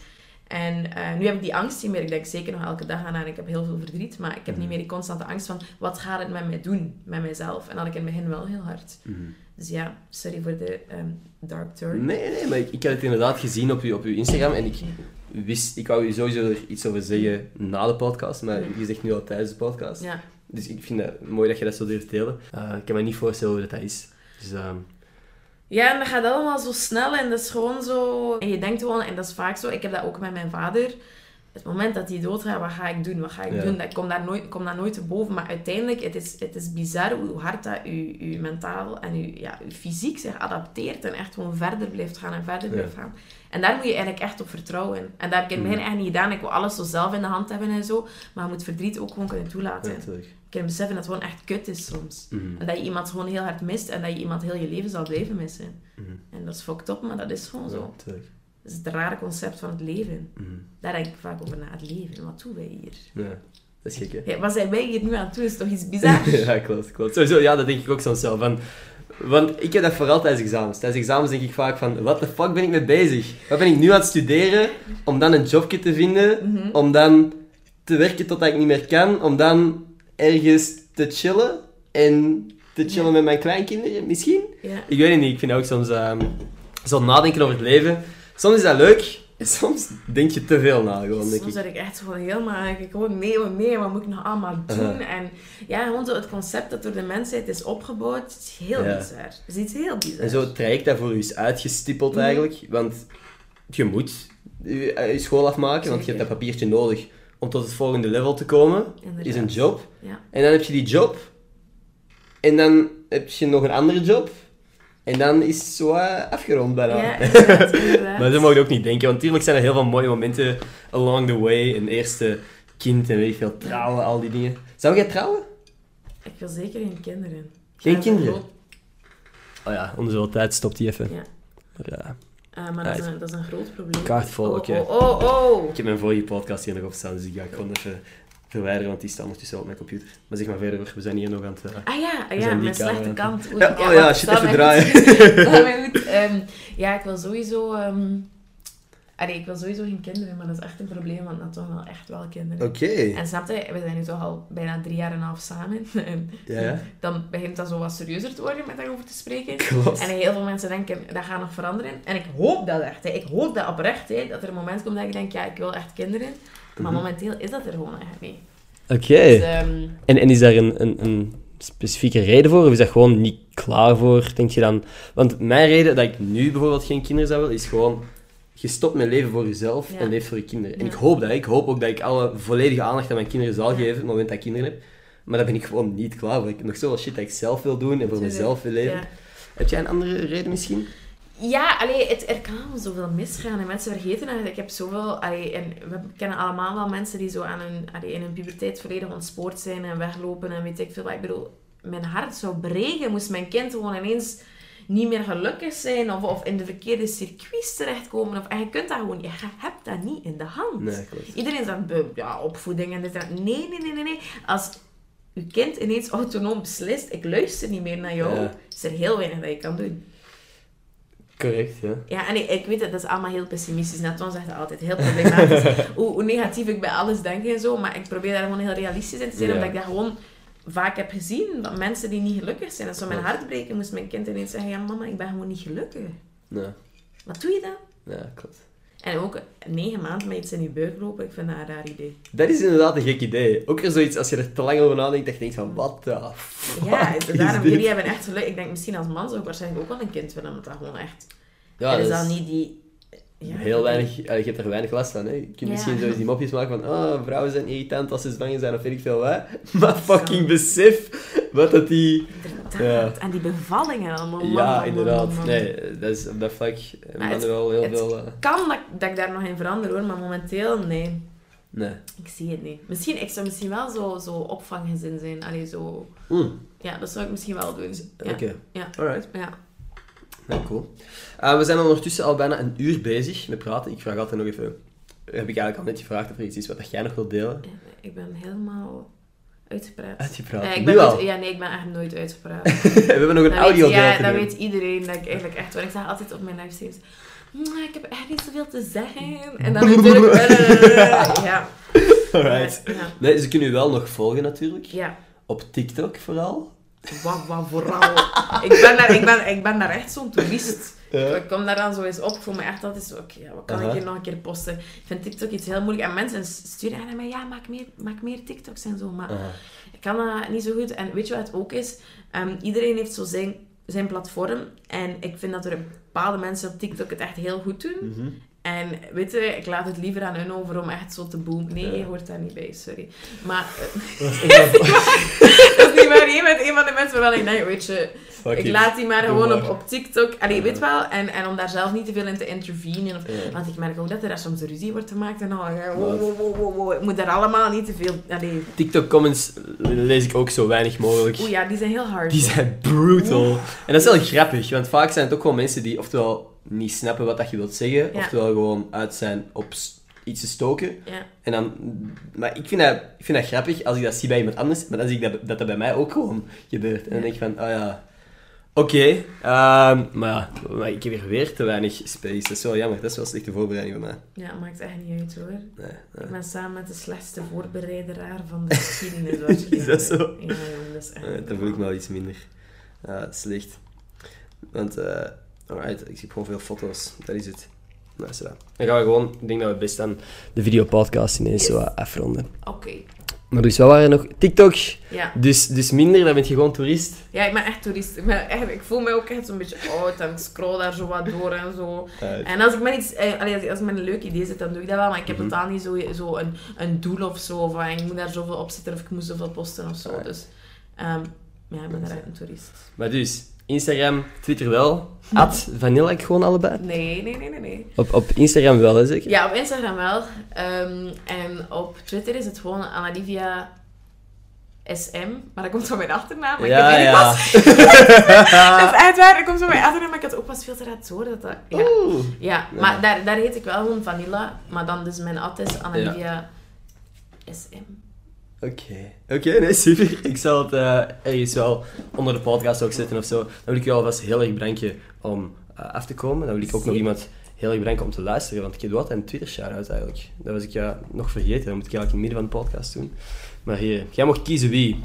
En eh, nu heb ik die angst niet meer. Ik denk zeker nog elke dag aan en ik heb heel veel verdriet. Maar ik heb niet Mhm. meer die constante angst van, wat gaat het met mij doen? Met mijzelf. En dat had ik in het begin wel heel hard. Mhm. Dus ja, sorry voor de ehm, dark turn. Nee, nee, maar ik, ik had het inderdaad gezien op uw, op uw Instagram en ik wist, ik wou u sowieso er iets over zeggen na de podcast, maar Mhm. je zegt nu al tijdens de podcast. Ja. Dus ik vind het mooi dat je dat zo durft delen. Eh, ik kan me niet voorstellen hoe dat, dat is. Dus, ehm, Ja, en dat gaat allemaal zo snel en dat is gewoon zo... En je denkt gewoon, en dat is vaak zo, ik heb dat ook met mijn vader. Het moment dat hij doodgaat, wat ga ik doen? Wat ga ik Ja. doen? Ik kom daar nooit, kom daar nooit te boven. Maar uiteindelijk, het is, het is bizar hoe hard dat je, je mentaal en je, ja, je fysiek zich adapteert en echt gewoon verder blijft gaan en verder Ja. blijft gaan. En daar moet je eigenlijk echt op vertrouwen. En dat heb ik in het begin Mhm. echt niet gedaan. Ik wil alles zo zelf in de hand hebben en zo. Maar je moet verdriet ook gewoon kunnen toelaten. ja, natuurlijk. Kunt beseffen dat het gewoon echt kut is soms. Mhm. En dat je iemand gewoon heel hard mist en dat je iemand heel je leven zal blijven missen. Mhm. En dat is fucked up, maar dat is gewoon zo. Dat is het rare concept van het leven. Mhm. Daar denk ik vaak over na, het leven. Wat doen wij hier? Ja, dat is gek, hè? Ja, wat zijn wij hier nu aan het doen? is toch iets bizar? ja, klopt, klopt. Sowieso, ja, dat denk ik ook soms wel. Van, want ik heb dat vooral tijdens examens. Tijdens examens denk ik vaak van, wat de fuck ben ik mee bezig? Wat ben ik nu aan het studeren? Om dan een jobje te vinden, om dan te werken totdat ik niet meer kan, om dan ergens te chillen en te chillen Ja. met mijn kleinkinderen, misschien? Ja. Ik weet het niet, ik vind ook soms ehm, zo nadenken over het leven. Soms is dat leuk, en soms denk je te veel na, gewoon, denk Soms ik. zit ik echt gewoon helemaal... Ik gewoon, nee, wat nee, wat moet ik nou allemaal doen? En ja, gewoon zo het concept dat door de mensheid is opgebouwd, is heel Ja. bizar. Het is iets heel bizar. En zo het traject dat voor u is uitgestippeld Mhm. eigenlijk. Want je moet je, eh, je school afmaken, want je hebt dat papiertje nodig om tot het volgende level te komen. Inderdaad. Is een job. Ja. En dan heb je die job. En dan heb je nog een andere job. En dan is het zo eh, afgerond bijna. Ja, inderdaad, inderdaad. maar zo mag je ook niet denken, want natuurlijk zijn er heel veel mooie momenten along the way. Een eerste kind en weet ik veel, trouwen, al die dingen. Zou jij trouwen? Ik wil zeker geen kinderen. Geen Dat kinderen? Oh ja, onder zoveel tijd stopt die even. Ja. Ja. Eh, maar dat is, een, dat is een groot probleem. Kaart vol, oh, oké. oh, oh, oh. Ik heb mijn vorige podcast hier nog op staan, dus die ga ik gewoon even verwijderen, want die staat ondertussen op mijn computer. Maar zeg maar verder, hoor. we zijn hier nog aan het... eh, Ah ja, ah, ja mijn slechte aan kant. Oei, Ja, oh ja, shit, even draaien. goed. Ehm, ja, ik wil sowieso... ehm allee, ik wil sowieso geen kinderen, maar dat is echt een probleem, want dan toch wel echt wel kinderen. Oké. En snap je, we zijn nu toch al bijna drie jaar en een half samen. En Ja. Dan begint dat zo wat serieuzer te worden met daarover te spreken. Klopt. En heel veel mensen denken, dat gaat nog veranderen. En ik hoop dat echt. Hè. Ik hoop dat oprecht, hè, dat er een moment komt dat ik denk, ja, ik wil echt kinderen. Maar Mhm. momenteel is dat er gewoon eigenlijk niet. Oké. Dus, ehm, En, en is daar een, een, een specifieke reden voor? Of is dat gewoon niet klaar voor, denk je dan? Want mijn reden dat ik nu bijvoorbeeld geen kinderen zou willen, is gewoon... Je stopt met leven voor jezelf Ja. en leeft voor je kinderen. En ik hoop dat. Ik hoop ook dat ik alle volledige aandacht aan mijn kinderen zal geven op het moment dat ik kinderen heb. Maar daar ben ik gewoon niet klaar voor. Ik heb nog zoveel shit dat ik zelf wil doen en voor mezelf wil leven. Heb jij een andere reden misschien? Ja, allee, het, er kan allemaal zoveel misgaan. En mensen vergeten dat. Ik heb zoveel... Allee, en we kennen allemaal wel mensen die zo aan hun, allee, in hun puberteit volledig ontspoord zijn en weglopen en weet ik veel wat. Ik bedoel, mijn hart zou breken moest mijn kind gewoon ineens niet meer gelukkig zijn of, of in de verkeerde circuits terechtkomen. Of, en je kunt dat gewoon... Je hebt dat niet in de hand. Nee. Iedereen zegt, "Be- ja, opvoeding en dit en dat. Nee, nee, nee, nee, nee. Als uw kind ineens autonoom beslist, ik luister niet meer naar jou, Ja. is er heel weinig dat je kan doen. Correct, ja. Ja, en ik, ik weet het, dat is allemaal heel pessimistisch. Net zegt dat altijd heel problematisch. hoe, hoe negatief ik bij alles denk en zo. Maar ik probeer daar gewoon heel realistisch in te zijn. Ja. Omdat ik dat gewoon vaak heb gezien. Dat mensen die niet gelukkig zijn. Dat zou mijn hart breken. Moest mijn kind ineens zeggen, ja mama, ik ben gewoon niet gelukkig. Nee, Wat doe je dan? ja, klopt. En ook negen maanden met iets in je buik lopen, ik vind dat een raar idee. Dat is inderdaad een gek idee. Ook zoiets, als je er te lang over nadenkt, dat je denkt van, wat de Ja, daarom, jullie hebben echt geluk. Ik denk misschien als man zou ik waarschijnlijk ook wel een kind willen, omdat dat gewoon echt... Ja, er is dat dan niet die... Ja, heel weinig... Je hebt er weinig last van, hè. Je kunt Ja. misschien zo eens die mopjes maken van, oh, vrouwen zijn irritant als ze zwanger zijn, of weet ik veel wat. Maar fucking besef wat dat die... Inderdaad. En die bevallingen allemaal. man, Ja, man, inderdaad. man. Nee, dat is op dat vlak het- wel heel veel... eh, Kan dat, dat ik daar nog in verander hoor, maar momenteel nee. nee. Ik zie het niet. Misschien, ik zou misschien wel zo, zo opvanggezin zijn. Allee, zo... Hmm, Ja, dat zou ik misschien wel doen. Ja. Oké. Ja. Alright. Ja. Nou, cool. Eh, we zijn ondertussen al bijna een uur bezig met praten. Ik vraag altijd nog even... Heb ik eigenlijk al net gevraagd of er iets is wat jij nog wilt delen? Ik ben helemaal uitgepraat. Uitgepraat. Ja, ik nu ben al. nooit- ja, nee, ik ben echt nooit uitgepraat. we hebben nog een Dat audio weet, ja, te dat doen. weet iedereen dat ik eigenlijk echt... Want ik zeg altijd op mijn livestreams... "Mm, ik heb echt niet zoveel te zeggen. En dan natuurlijk... ja. Alright. Ja. Nee, ze kunnen u wel nog volgen natuurlijk. ja. Op TikTok vooral. Wat, wat vooral. ik, ben daar, ik, ben, ik ben daar echt zo'n toerist. Ik kom daar dan zo eens op. Ik voel me echt altijd zo, oké, ja, wat kan Aha. ik hier nog een keer posten? Ik vind TikTok iets heel moeilijk. En mensen sturen aan mij, ja, maak meer, maak meer TikToks en zo. Maar Aha. ik kan dat niet zo goed. En weet je wat het ook is? Ehm, iedereen heeft zo zijn, zijn platform. En ik vind dat er bepaalde mensen op TikTok het echt heel goed doen. Mhm. En weet je, ik laat het liever aan hun over om echt zo te boomen. Nee, Ja. je hoort daar niet bij, sorry. Maar eh, Niet waar. Je bent een van de mensen waarvan ik denk, weet je... Fuck ik it. laat die maar gewoon op, op TikTok. Allee, Ja. weet wel. En, en om daar zelf niet te veel in te intervenen. Of, Ja. Want ik merk ook dat er soms ruzie wordt gemaakt. En dan, ja, wow, wow, wow, wow, wow. Ik moet daar allemaal niet te veel... Allee. TikTok-comments lees ik ook zo weinig mogelijk. Oeh ja, die zijn heel hard. Die zijn brutal. En dat is wel grappig, want vaak zijn het ook gewoon mensen die oftewel niet snappen wat dat je wilt zeggen, Ja. oftewel gewoon uit zijn op iets te stoken. Ja. En dan, maar ik vind, dat, ik vind dat grappig als ik dat zie bij iemand anders, maar dan zie ik dat dat, dat bij mij ook gewoon gebeurt. En dan denk ik van, oh ja, oké, ehm, maar maar ik heb hier weer te weinig space. Dat is wel jammer, dat is wel een slechte voorbereiding van mij. Ja, maakt echt niet uit hoor. Nee, nee. Ik ben samen met de slechtste voorbereideraar van de geschiedenis. Is dat zo? Ja, dat is echt... Eh, dan voel ik me wel iets minder ja, slecht. Want, eh alright, ik zie gewoon veel foto's. Dat is het. Nou, is dat. Dan gaan we gewoon, ik denk dat we best aan de videopodcast ineens zo wat afronden. Oké. Maar dus, wat waren er nog? TikTok. Ja. Dus, dus minder, dan ben je gewoon toerist. ja, ik ben echt toerist. Ik, ben echt, ik voel me ook echt zo'n beetje oud en ik scroll daar zo wat door en zo. En als ik met iets, eh, als ik- als ik met een leuk idee zit, dan doe ik dat wel. Maar ik heb Mhm. totaal niet zo, zo een, een doel of zo. Van ik moet daar zoveel op zitten of ik moet zoveel posten of zo. Dus ehm, ja, ik ben daar echt een toerist. Maar dus, Instagram, Twitter wel. At Vanilla ik gewoon allebei. Nee, nee, nee, nee, nee. Op, op Instagram wel, hè, zeker? Ja, op Instagram wel. Ehm, en op Twitter is het gewoon Analivia SM. Maar dat komt van mijn achternaam. Maar ja. ik weet niet ja. pas. Dat is echt waar. Dat komt van mijn achternaam. Maar ik had ook pas veel te laat horen dat dat... Ja. Oeh. Ja, maar daar, daar heet ik wel gewoon Vanilla. Maar dan dus mijn ad is Annalivia SM. Oké, oké, nee, super. Ik zal het eh, ergens wel onder de podcast ook zetten of zo. Dan wil ik je alvast heel erg bedanken om eh, af te komen. Dan wil ik ook nog iemand heel erg bedanken om te luisteren, want ik heb wat een Twitter shout-out eigenlijk. Dat was ik ja nog vergeten, dat moet ik eigenlijk in het midden van de podcast doen. Maar hier, jij mocht kiezen wie.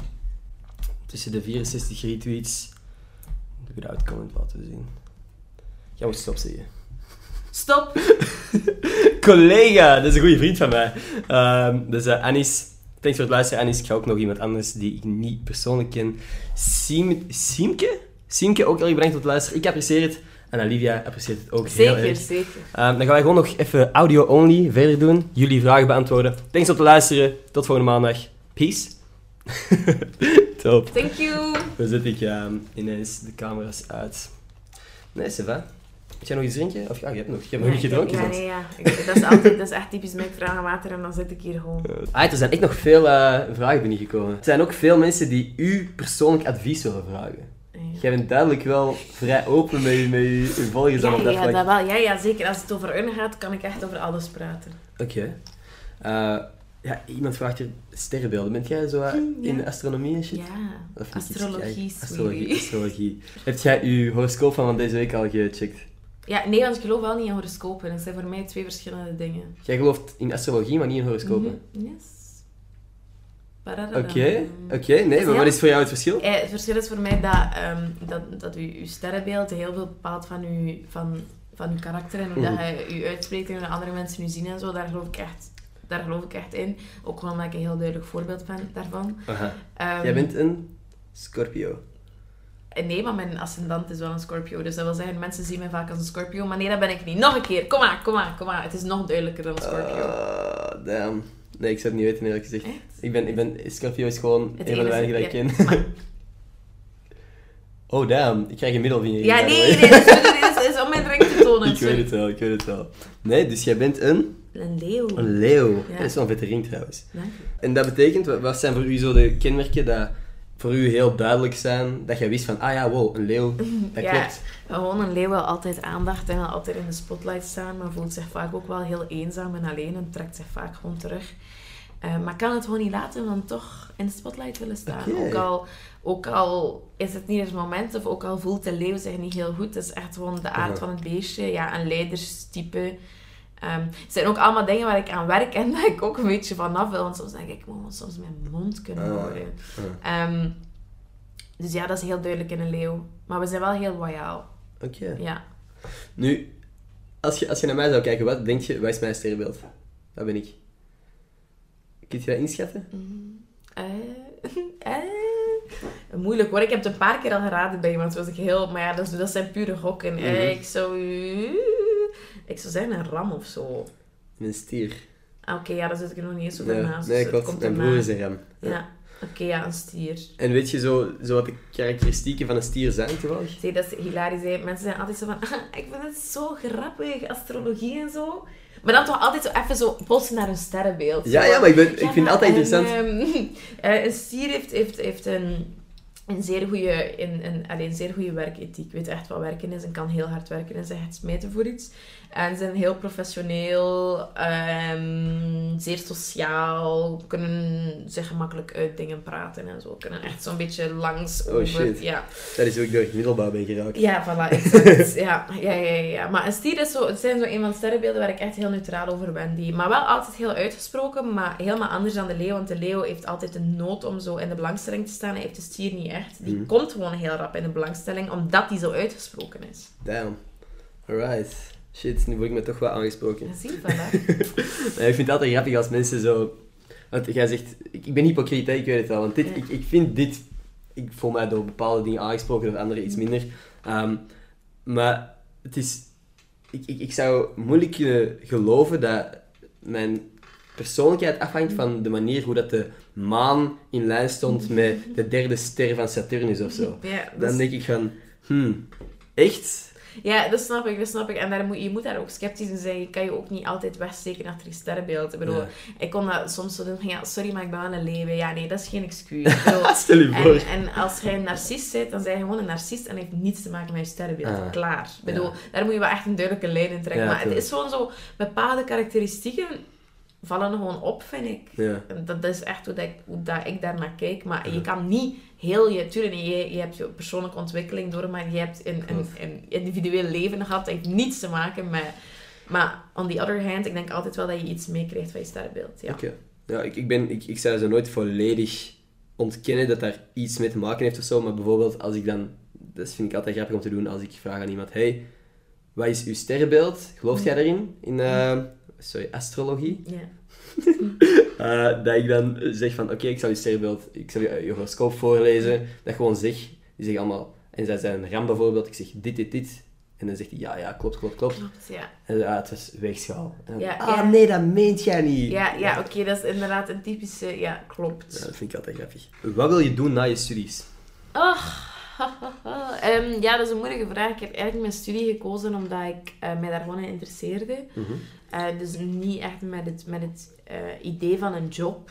Tussen de 64 retweets, de eruit comment laten zien. Jij moet stop zeggen. Stop! Collega, dat is een goede vriend van mij. Ehm, dus eh, Anis, thanks voor het luisteren. Anis, ik ga ook nog iemand anders die ik niet persoonlijk ken. Siem, Siemke? Siemke, ook heel erg bedankt voor het luisteren. Ik apprecieer het. En Olivia apprecieert het ook heel Zeker, erg. zeker. Ehm, dan gaan wij gewoon nog even audio-only verder doen. Jullie vragen beantwoorden. Thanks voor het luisteren. Tot volgende maandag. Peace. Top. Thank you! Dan zet ik ehm, ineens de camera's uit. Nee, Sylvain. Moet jij nog iets drinken? Of ja, je hebt nog, je hebt nog niet gedronken. Ja, zelfs. nee, ja. Ik- dat, is altijd, dat is echt typisch mij. Ik vraag aan water en dan zit ik hier gewoon. Ah, er zijn echt nog veel eh, vragen binnengekomen. Er zijn ook veel mensen die u persoonlijk advies willen vragen. Ja. Jij bent duidelijk wel vrij open met je, met je, je volgers Ja, op dat ja, vlak. dat wel. Ja, ja, zeker. Als het over hun gaat, kan ik echt over alles praten. Oké. Eh, ja, iemand vraagt hier sterrenbeelden. Bent jij zo eh, Hm, ja. in astronomie en shit? Ja, astrologie, Astrologie, astrologie. Heb jij je horoscoop van deze week al gecheckt? Ja, nee, want ik geloof wel niet in horoscopen. Dat zijn voor mij twee verschillende dingen. Jij gelooft in astrologie, maar niet in horoscopen. Mhm, Yes. Oké, oké. Nee, maar heel- wat is voor jou het verschil? Eh, het verschil is voor mij dat, ehm, dat, dat uw, uw sterrenbeeld heel veel bepaalt van uw, van van je karakter en hoe dat je je uitspreekt en hoe andere mensen je zien en zo, daar geloof ik echt, daar geloof ik echt in. Ook omdat ik een heel duidelijk voorbeeld ben daarvan. Aha. Ehm, Jij bent een Scorpio. Eh, Nee, maar mijn ascendant is wel een Scorpio. Dus dat wil zeggen, mensen zien mij vaak als een Scorpio. Maar nee, dat ben ik niet. Nog een keer. Kom maar, kom maar, kom maar. Het is nog duidelijker dan een Scorpio. Ah, damn. Nee, ik zou het niet weten eerlijk gezegd. Echt? Ik ben, ik ben, Scorpio is gewoon Het een van de enige- weinigen dat ik ja, ken. Oh, damn. Ik krijg een middelvinger. Ja, hier, by the nee, nee, dat is, is, om mijn drink te tonen. Ik weet het wel, ik weet het wel. Nee, dus jij bent een, Een leeuw. een leeuw. Ja. Dat is wel een vette ring trouwens. Dank je. En dat betekent, wat zijn voor u zo de kenmerken dat voor u heel duidelijk zijn, dat jij wist van, ah ja, wow, een leeuw, dat Ja. klopt. Gewoon een leeuw wil altijd aandacht en wil altijd in de spotlight staan, maar voelt zich vaak ook wel heel eenzaam en alleen en trekt zich vaak gewoon terug. Eh, maar kan het gewoon niet laten om dan toch in de spotlight willen staan. Ook, al, ook al is het niet het moment, of ook al voelt de leeuw zich niet heel goed. Het is echt gewoon de aard van het beestje. Ja, een leiderstype. Ehm, het zijn ook allemaal dingen waar ik aan werk en dat ik ook een beetje vanaf wil. Want soms denk ik, ik moet soms mijn mond kunnen Ah, houden. ah. Ehm, dus ja, dat is heel duidelijk in een leeuw. Maar we zijn wel heel loyaal. Oké. Ja. Nu, als je, als je naar mij zou kijken, wat denk je, wat is mijn sterrenbeeld? Dat ben ik. Kun je dat inschatten? Eh, eh. Moeilijk hoor. Ik heb het een paar keer al geraden bij iemand. Was ik heel... Maar ja, dat, zijn pure gokken. Mhm. ik zou... Ik zou zeggen een ram of zo. Een stier. Ah, Oké, ja, daar zit ik nog niet eens over Ja, naast. nee, dus klopt. komt Mijn broer is een ram. Ja. Oké, ja, een stier. En weet je zo, zo wat de karakteristieken van een stier zijn toevallig? Zie, dat is hilarisch. hè. Mensen zijn altijd zo van... "Ah, ik vind het zo grappig, astrologie en zo. Maar dan toch altijd zo even zo botsen naar een sterrenbeeld. Ja, Zo ja, maar ik, ben, ik Ja, vind het altijd interessant. ehm, eh, een stier heeft, heeft, heeft een, een zeer goede een, een, allee, een zeer goede werkethiek. Weet echt wat werken is en kan heel hard werken en zich echt smijten voor iets. En zijn heel professioneel, ehm, zeer sociaal, kunnen zich gemakkelijk uit dingen praten en zo. Kunnen echt zo'n beetje langs Oh, over. shit. Ja. Dat is ook door het middelbouw ben geraakt. Ja, voilà, exact. ja, ja, ja, ja, ja. Maar een stier is zo, het zijn zo een van de sterrenbeelden waar ik echt heel neutraal over ben. Die, maar wel altijd heel uitgesproken, maar helemaal anders dan de leeuw. Want de leeuw heeft altijd de nood om zo in de belangstelling te staan. Hij heeft de stier niet echt. Die Mhm. komt gewoon heel rap in de belangstelling, omdat die zo uitgesproken is. Damn. Alright. Shit, nu word ik me toch wel aangesproken. Ja, zie je. Nee, ik vind het altijd grappig als mensen zo... Want jij zegt... Ik, ik ben hypocriet, hè, ik weet het wel. Want dit, Ja. ik, ik vind dit... Ik voel mij door bepaalde dingen aangesproken, door andere iets minder. Ehm, maar het is... Ik, ik, ik zou moeilijk kunnen geloven dat mijn persoonlijkheid afhangt van de manier hoe dat de maan in lijn stond met de derde ster van Saturnus of zo. Ja, Dan dus- denk ik van... Hmm, echt? Ja, dat snap ik, dat snap ik. En daar moet, je moet daar ook sceptisch in zijn. Je kan je ook niet altijd wegsteken achter je sterrenbeeld. Ik bedoel, Ja. ik kon dat soms zo doen van, ja, sorry, maar ik ben wel een leeuw. Ja, nee, dat is geen excuus. Bedoel, Stel je voor. En, en als jij een narcist bent, dan ben je gewoon een narcist en heeft niets te maken met je sterrenbeeld. Ah. Klaar. Ik bedoel, daar moet je wel echt een duidelijke lijn in trekken. Maar het is gewoon zo, bepaalde karakteristieken vallen gewoon op, vind ik. Ja. Dat is echt hoe, dat ik, hoe dat ik daar naar kijk. Maar Ja. je kan niet heel je... Tuurlijk, je, je hebt je persoonlijke ontwikkeling door, maar je hebt een, een, een individueel leven gehad. Dat heeft niets te maken met... Maar on the other hand, ik denk altijd wel dat je iets meekrijgt van je sterrenbeeld. Ja. Oké. Ja, ik, ik, ben, ik, ik zou zo nooit volledig ontkennen dat daar iets mee te maken heeft of zo. Maar bijvoorbeeld als ik dan... Dat vind ik altijd grappig om te doen als ik vraag aan iemand... Hey, wat is uw sterrenbeeld? Gelooft jij daarin? In... eh, sorry, astrologie? Ja. Eh, dat ik dan zeg van... Oké, ik zal je sterrenbeeld... Ik zal je, je horoscoop voorlezen. Dat gewoon zeg... Die zeggen allemaal... En zij zijn ram bijvoorbeeld. Ik zeg dit, dit, dit. En dan zegt hij... Ja, ja, klopt, klopt, klopt. Klopt, ja. En ah, het was weegschaal. En dan, Ja, ah, ja. nee, dat meent jij niet. Ja, ja oké, dat is inderdaad een typische... Ja, klopt. Ja, dat vind ik altijd grappig. Wat wil je doen na je studies? Ach, Ehm, ja, dat is een moeilijke vraag. Ik heb eigenlijk mijn studie gekozen omdat ik eh, mij daar gewoon in interesseerde. Mhm. Eh, dus niet echt met het, met het eh, idee van een job.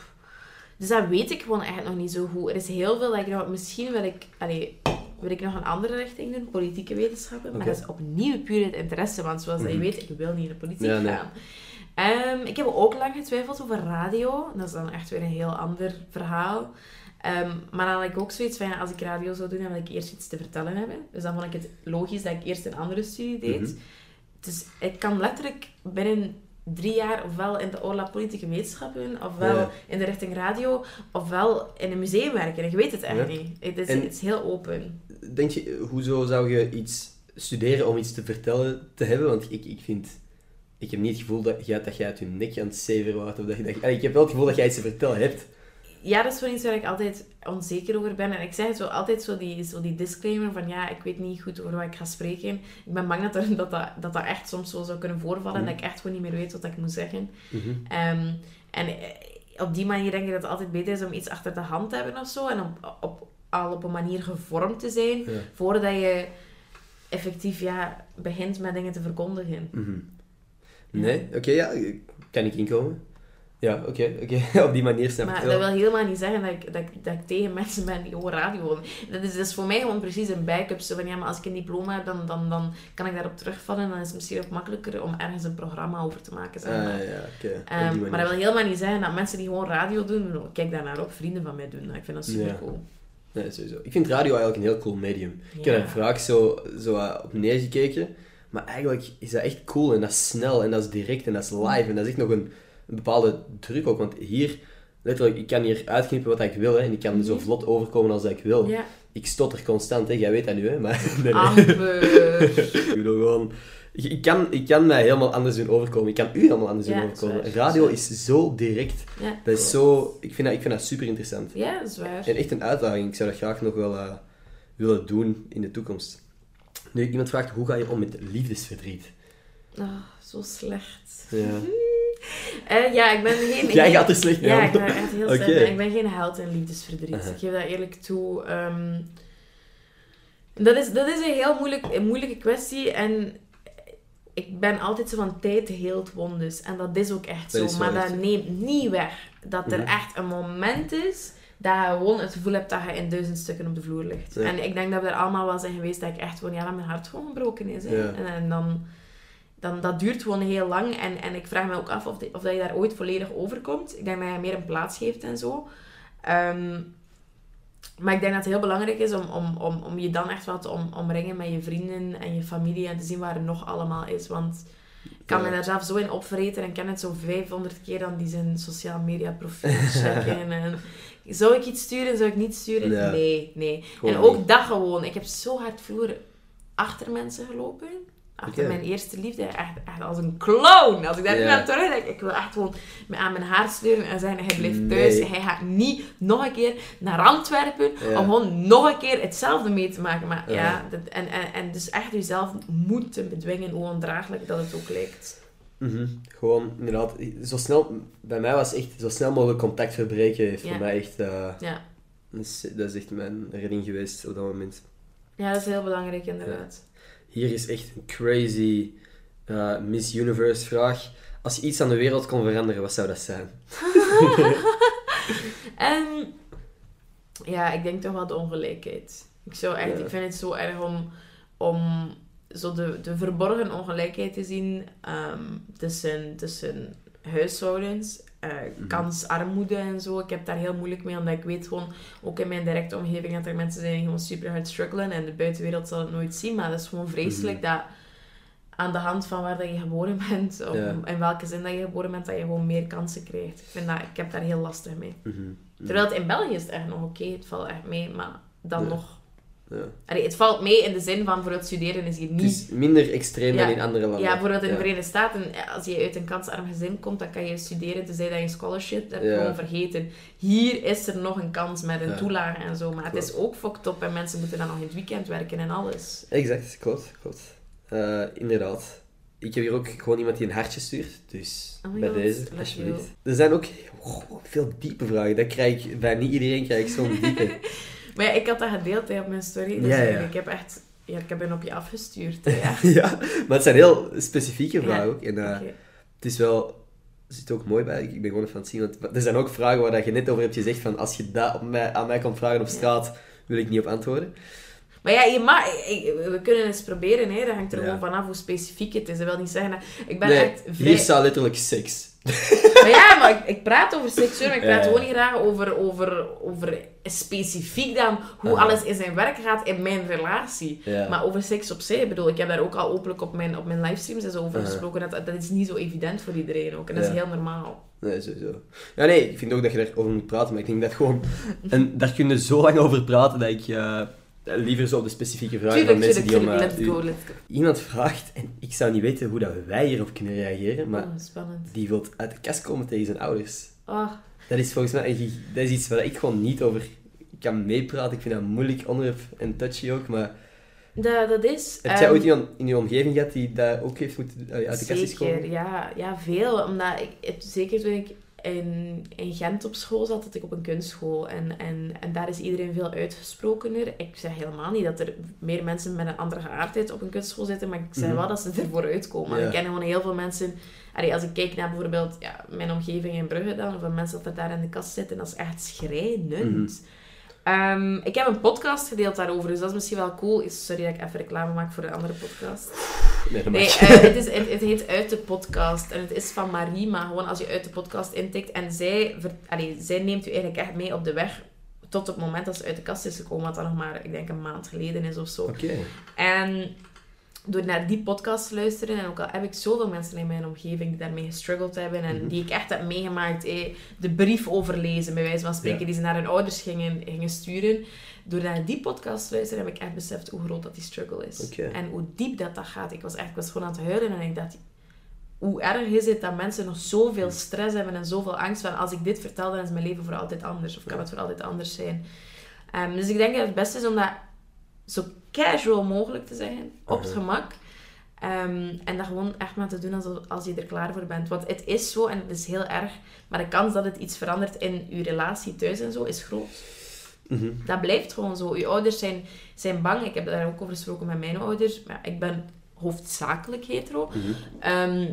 Dus dat weet ik gewoon eigenlijk nog niet zo goed. Er is heel veel dat ik nog... Misschien wil ik... Allee, wil ik nog een andere richting doen, politieke wetenschappen. Maar dat is opnieuw puur het interesse. Want zoals je Mhm. weet, ik wil niet in de politiek Ja, nee. gaan. Ehm, ik heb ook lang getwijfeld over radio. Dat is dan echt weer een heel ander verhaal. Ehm, maar dan had ik ook zoiets van, ja, als ik radio zou doen, dan wil ik eerst iets te vertellen hebben. Dus dan vond ik het logisch dat ik eerst een andere studie deed. Mhm. Dus ik kan letterlijk binnen drie jaar ofwel in de Orla Politieke Wetenschappen, ofwel Ja. in de richting radio, ofwel in een museum werken. Ik weet het echt Ja. niet. Het is, En- het is heel open. Denk je, hoezo zou je iets studeren om iets te vertellen te hebben, want ik, ik vind... Ik heb niet het gevoel dat jij, dat jij uit je nek aan het zeven wordt. Of dat, dat, ik heb wel het gevoel dat jij iets te vertellen hebt. Ja, dat is wel iets waar ik altijd onzeker over ben. En ik zeg het zo altijd zo die, zo die disclaimer van ja, ik weet niet goed over wat ik ga spreken. Ik ben bang dat er, dat, dat, dat, dat echt soms zo zou kunnen voorvallen en dat ik echt gewoon niet meer weet wat ik moet zeggen. Mhm. Ehm, en eh, op die manier denk ik dat het altijd beter is om iets achter de hand te hebben of zo. En op, op, al op een manier gevormd te zijn Ja. voordat je effectief ja, begint met dingen te verkondigen. Mhm. Nee? Oké, ja. Kan ik inkomen? Ja, oké, oké. Op die manier snap ik Maar het dat wil helemaal niet zeggen dat ik, dat, ik, dat ik tegen mensen ben die gewoon radio horen. Dat is, dat is voor mij gewoon precies een backup. Zo van, ja, maar als ik een diploma heb, dan, dan, dan kan ik daarop terugvallen. Dan is het misschien ook makkelijker om ergens een programma over te maken. Zeg maar. Ah, ja, oké. Op Ehm, maar dat wil helemaal niet zeggen dat mensen die gewoon radio doen, kijk daar naar op, vrienden van mij doen. Ik vind dat super Ja. cool. Nee, sowieso. Ik vind radio eigenlijk een heel cool medium. Ik heb er vaak zo, zo uh, op neergekeken. Maar eigenlijk is dat echt cool en dat is snel en dat is direct en dat is live. En dat is echt nog een, een bepaalde druk ook. Want hier, letterlijk, ik kan hier uitknippen wat ik wil. Hè, en ik kan zo vlot overkomen als ik wil. Mhm. Ja, Ik stotter constant, hè. jij weet dat nu. Hè, maar nee, ik bedoel gewoon... Ik, ik kan, ik kan mij helemaal anders doen overkomen. Ik kan u helemaal anders Ja, overkomen. Radio is zo direct. Ja, Dat is zo... Ik vind dat, ik vind dat super interessant. Ja, dat is waar. En echt een uitdaging. Ik zou dat graag nog wel eh, willen doen in de toekomst. Nu, iemand vraagt, hoe ga je om met liefdesverdriet? Ah, zo slecht. Ja. Eh, ja, ik ben geen... Jij gaat er slecht mee Ja, ik ben echt heel slecht. mee. Ik ben geen held in liefdesverdriet. Ik geef dat eerlijk toe. Ehm, dat, is, dat is een heel moeilijk, een moeilijke kwestie. En ik ben altijd zo van tijd heelt wondes. En dat is ook echt Dat zo. maar dat neemt niet weg dat er Mhm. echt een moment is dat je gewoon het gevoel hebt dat je in duizend stukken op de vloer ligt. Ja. En ik denk dat we er allemaal wel zijn geweest dat ik echt gewoon, ja, dat mijn hart gewoon gebroken is. Ja. En, en dan, dan, dat duurt gewoon heel lang. En, en ik vraag me ook af of, of dat je daar ooit volledig overkomt. Ik denk dat je meer een plaats geeft en zo. Ehm, maar ik denk dat het heel belangrijk is om, om, om, om je dan echt wel te om, omringen met je vrienden en je familie en te zien waar er nog allemaal is. Want ik kan me daar zelf zo in opvreten en ken het zo 500 keer dan die zijn sociale media profiel checken. en, zou ik iets sturen, zou ik niet sturen? Ja. Nee, nee. Gewoon en ook niet. dat gewoon. Ik heb zo hard vroeger achter mensen gelopen. Achter mijn eerste liefde. Echt, echt als een clown. Als ik daar nu aan terugdenk. Ik wil echt gewoon me aan mijn haar sleuren en zeggen, hij blijft Nee. thuis. Hij gaat niet nog een keer naar Antwerpen Ja. om gewoon nog een keer hetzelfde mee te maken. Maar ja, Ja. dat, en, en, en dus echt jezelf moeten bedwingen, hoe ondraaglijk dat het ook lijkt. Mhm. Gewoon, inderdaad, zo snel... Bij mij was echt zo snel mogelijk contact verbreken. Heeft Ja. voor mij echt... eh, Ja. dat, is, dat is echt mijn redding geweest op dat moment. ja, dat is heel belangrijk inderdaad. Hier is echt een crazy eh, Miss Universe vraag. Als je iets aan de wereld kon veranderen, wat zou dat zijn? En ja, ik denk toch wel de ongelijkheid. Ik, zou echt, Ja. ik vind het zo erg om, om zo de, de verborgen ongelijkheid te zien ehm, tussen, tussen huishoudens, Mhm. kansarmoede en zo. Ik heb daar heel moeilijk mee, omdat ik weet gewoon, ook in mijn directe omgeving, dat er mensen zijn die gewoon super hard struggelen en de buitenwereld zal het nooit zien. Maar dat is gewoon vreselijk Mhm. dat aan de hand van waar dat je geboren bent, of Ja. in welke zin dat je geboren bent, dat je gewoon meer kansen krijgt. Ik, vind dat, ik heb daar heel lastig mee. Mhm. Terwijl het in België is het echt nog oké, het valt echt mee, maar dan Ja. nog... Ja. Allee, het valt mee in de zin van, bijvoorbeeld studeren is hier Het niet... is minder extreem Ja. dan in andere landen. Ja, bijvoorbeeld in de. Verenigde Staten, eh, als je uit een kansarm gezin komt, dan kan je studeren tenzij dat je een scholarship hebt, Ja. gewoon vergeten. Hier is er nog een kans met een toelage en zo, maar het is ook fucked up en mensen moeten dan nog in het weekend werken en alles. Exact, klopt. klopt. Eh, inderdaad. Ik heb hier ook gewoon iemand die een hartje stuurt. Dus Oh bij God, deze, alsjeblieft. Er zijn ook oh, veel diepe vragen. Dat krijg ik, bij niet iedereen krijg ik zo'n diepe. Maar ja, ik had dat gedeeld hè, op mijn story, dus Ja, ja. ik heb echt... Ja, ik heb een op je afgestuurd, hè, ja. maar het zijn heel specifieke vragen ook. En eh, het is wel... Er zit ook mooi bij. Ik ben gewoon het zien. Want er zijn ook vragen waar dat je net over hebt gezegd van als je dat op mij, aan mij komt vragen op straat, wil ik niet op antwoorden. Maar ja, je ik- we kunnen eens proberen, hè. dat hangt er Ja. gewoon vanaf hoe specifiek het is. Dat wil niet zeggen dat... Ik ben nee, echt vrij... hier staat letterlijk seks. Maar ja, maar ik, ik praat over seksueel, maar ik praat gewoon niet graag over, over, over specifiek dan hoe alles in zijn werk gaat in mijn relatie. Maar over seks op zich, ik bedoel, ik heb daar ook al openlijk op mijn, op mijn livestreams en zo over gesproken. Dat, dat is niet zo evident voor iedereen ook. En dat is heel normaal. Nee, sowieso. Ja, nee, ik vind ook dat je daarover moet praten, maar ik denk dat gewoon... En daar kun je zo lang over praten dat ik... eh, liever zo op de specifieke vragen Tuurlijk, van mensen tuurlijk, die om... tuurlijk. eh, Let's u- go, let's go. Iemand vraagt, en ik zou niet weten hoe dat wij hierop kunnen reageren, maar Oh, spannend. die wil uit de kast komen tegen zijn ouders. Oh, Dat is volgens mij dat is iets waar ik gewoon niet over kan meepraten. Ik vind dat een moeilijk onderwerp en touchy ook, maar dat, dat is... heb jij ehm, ooit iemand in je omgeving gehad die dat ook heeft moeten eh, uit de kast is komen? ja, ja, veel. Omdat ik, zeker toen ik in, in Gent op school zat, zat ik op een kunstschool. En, en, en daar is iedereen veel uitgesprokener. Ik zeg helemaal niet dat er meer mensen met een andere geaardheid op een kunstschool zitten, maar ik zeg Mhm. wel dat ze ervoor uitkomen. Ja. Ik ken gewoon heel veel mensen... Allee, als ik kijk naar bijvoorbeeld ja, mijn omgeving in Brugge dan, of mensen dat er daar in de kast zitten, dat is echt schrijnend. Mhm. Ehm, ik heb een podcast gedeeld daarover, dus dat is misschien wel cool. Sorry dat ik even reclame maak voor een andere podcast. Nee, dat Nee, eh, het, is, het, het heet Uit de Podcast. En het is van Marie, maar gewoon als je uit de podcast intikt. En zij, ver, allee, zij neemt u eigenlijk echt mee op de weg tot het moment dat ze uit de kast is gekomen. Wat dan nog maar, ik denk, een maand geleden is of zo. Oké. En door naar die podcast te luisteren, en ook al heb ik zoveel mensen in mijn omgeving die daarmee gestruggeld hebben en Mhm. die ik echt heb meegemaakt, eh, de brief overlezen, bij wijze van spreken, Ja. die ze naar hun ouders gingen, gingen sturen. Door naar die podcast te luisteren, heb ik echt beseft hoe groot dat die struggle is. En hoe diep dat dat gaat. Ik was echt ik was gewoon aan het huilen en ik dacht, hoe erg is het dat mensen nog zoveel stress hebben en zoveel angst van als ik dit vertel, dan is mijn leven voor altijd anders. Of kan het voor altijd anders zijn. Ehm, dus ik denk dat het beste is om dat zo casual mogelijk te zijn, op het Mhm. gemak. Ehm, en dat gewoon echt maar te doen als, als je er klaar voor bent. Want het is zo en het is heel erg. Maar de kans dat het iets verandert in je relatie thuis en zo is groot. Mhm. Dat blijft gewoon zo. Je ouders zijn, zijn bang. Ik heb daar ook over gesproken met mijn ouders. Maar ik ben hoofdzakelijk hetero. Ehm,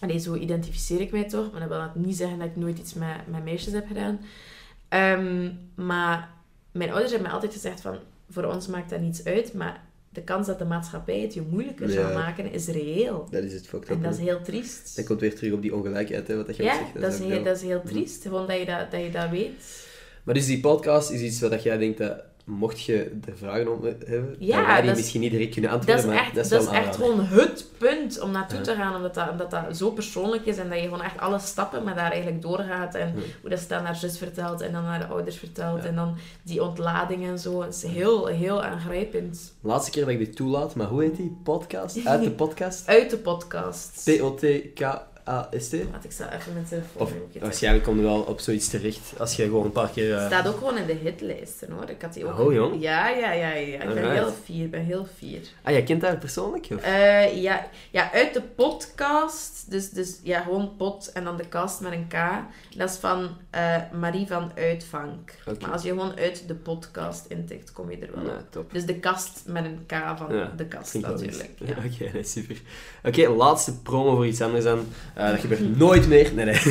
allee, zo identificeer ik mij toch. Maar dat wil dat niet zeggen dat ik nooit iets met, met meisjes heb gedaan. Ehm, maar mijn ouders hebben mij altijd gezegd van... Voor ons maakt dat niets uit. Maar de kans dat de maatschappij het je moeilijker Ja. zal maken, is reëel. Dat is het fucked En dat is heel triest. Dat komt weer terug op die ongelijkheid, hè, wat dat je Ja, zegt. dat is, heel, heel- dat is heel triest. Gewoon dat je dat, dat, je dat weet. Maar dus die podcast is iets wat dat jij denkt dat, mocht je er vragen om hebben, Ja, dan ga je die dat is- misschien niet direct kunnen Dat antwoorden, is maar echt, dat is, dat is echt gewoon het punt om naartoe Ja. te gaan. Omdat dat, omdat dat zo persoonlijk is en dat je gewoon echt alle stappen met daar eigenlijk doorgaat. En Ja. hoe dat ze dat naar zus vertelt en dan naar de ouders vertelt. Ja. En dan die ontlading en zo. Het is heel, heel aangrijpend. Laatste keer dat ik dit toelaat, maar hoe heet die podcast? Uit de podcast? Uit de podcast. P-O-T-K-A-S-T? Laat ik zo even mijn telefoon Of waarschijnlijk kom je wel op zoiets terecht als je gewoon een paar keer... eh, staat ook gewoon in de hitlijsten hoor. Ik had die ook. Oh, jong. Ja, ja, ja, ja. Ik ben heel fier. Ben heel fier. Ah, jij kent haar persoonlijk? Of? Eh, ja, ja, uit de podcast. Dus, dus ja, gewoon pot en dan de kast met een K. Dat is van eh, Marie van Uitvank. Maar als je gewoon uit de podcast intikt, kom je er wel op. top. Dus de kast met een K van Ja, de kast natuurlijk. Ja. Oké, super. Oké, laatste promo voor iets anders dan. Eh, dat gebeurt nooit meer. Nee, nee.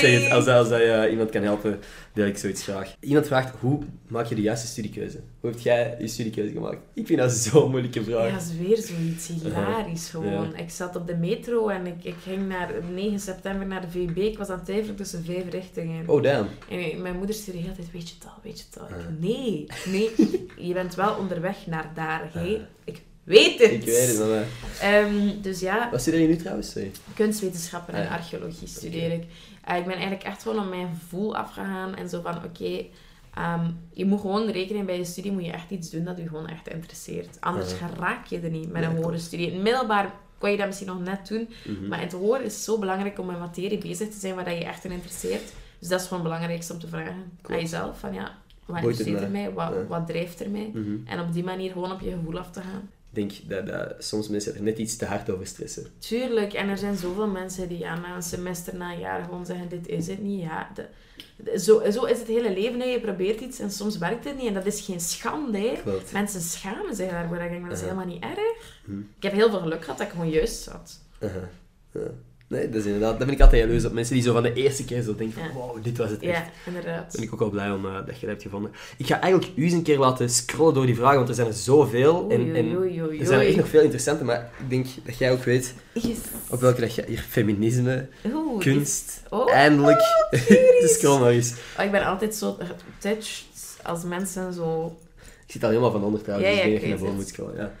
Het, als, als dat je iemand kan helpen, deel ik zoiets graag. Iemand vraagt, hoe maak je de juiste studiekeuze? Hoe heb jij je studiekeuze gemaakt? Ik vind dat zo'n moeilijke vraag. Ja, dat is weer zoiets hilarisch gewoon. Ik zat op de metro en ik, ik ging naar 9 september naar de VUB. Ik was aan het twijfelen tussen vijf richtingen. Oh, damn. En mijn moeder zei de hele tijd, weet je het al, weet je het al. Uh. Nee, nee, je bent wel onderweg naar daar. Hey, ik weet het. Ik weet het, maar... Ehm, dus ja, Wat studeer je nu trouwens? Sorry. kunstwetenschappen en Ah ja. archeologie studeer ik. Eh, ik ben eigenlijk echt gewoon op mijn gevoel afgegaan en zo van, oké, ehm, je moet gewoon rekenen bij je studie, moet je echt iets doen dat je gewoon echt interesseert. Anders Uh-huh. raak je er niet met een klopt. studie. In het middelbaar kon je dat misschien nog net doen, Mhm. maar in het hoger is zo belangrijk om met materie bezig te zijn waar dat je echt in interesseert. Dus dat is gewoon het belangrijkste om te vragen aan jezelf, van ja, wat interesseert er mij? mij? Wat, Ja. wat drijft er mij? Mhm. En op die manier gewoon op je gevoel af te gaan. Ik denk dat, dat soms mensen er net iets te hard over stressen. Tuurlijk, en er zijn zoveel mensen die ja, na een semester, na een jaar gewoon zeggen, dit is het niet. Ja, de, de- zo, zo is het hele leven, hè. je probeert iets en soms werkt het niet. En dat is geen schande. Hè. Klopt. Mensen schamen zich daarvoor. Ik denk, dat is helemaal niet erg. Hm. Ik heb heel veel geluk gehad dat ik gewoon juist zat. Nee, dat is inderdaad... Dat ben ik altijd jaloers op. Mensen die zo van de eerste keer zo denken van, wow, dit was het echt. Ja, inderdaad. ben ik ook wel blij om eh, dat je dat hebt gevonden. Ik ga eigenlijk u eens een keer laten scrollen door die vragen, want er zijn er zoveel. En, Oei, en oei, oei, oei, er zijn er echt nog veel interessante, maar ik denk dat jij ook weet Yes. op welke dat je hier feminisme, Oeh, kunst, Oh, eindelijk. dus scroll nog eens. Oh, ik ben altijd zo getouched als mensen zo... Ik zit al helemaal van onder trouwens, Ja, dus ik denk ik dat je naar moet scrollen. Ja.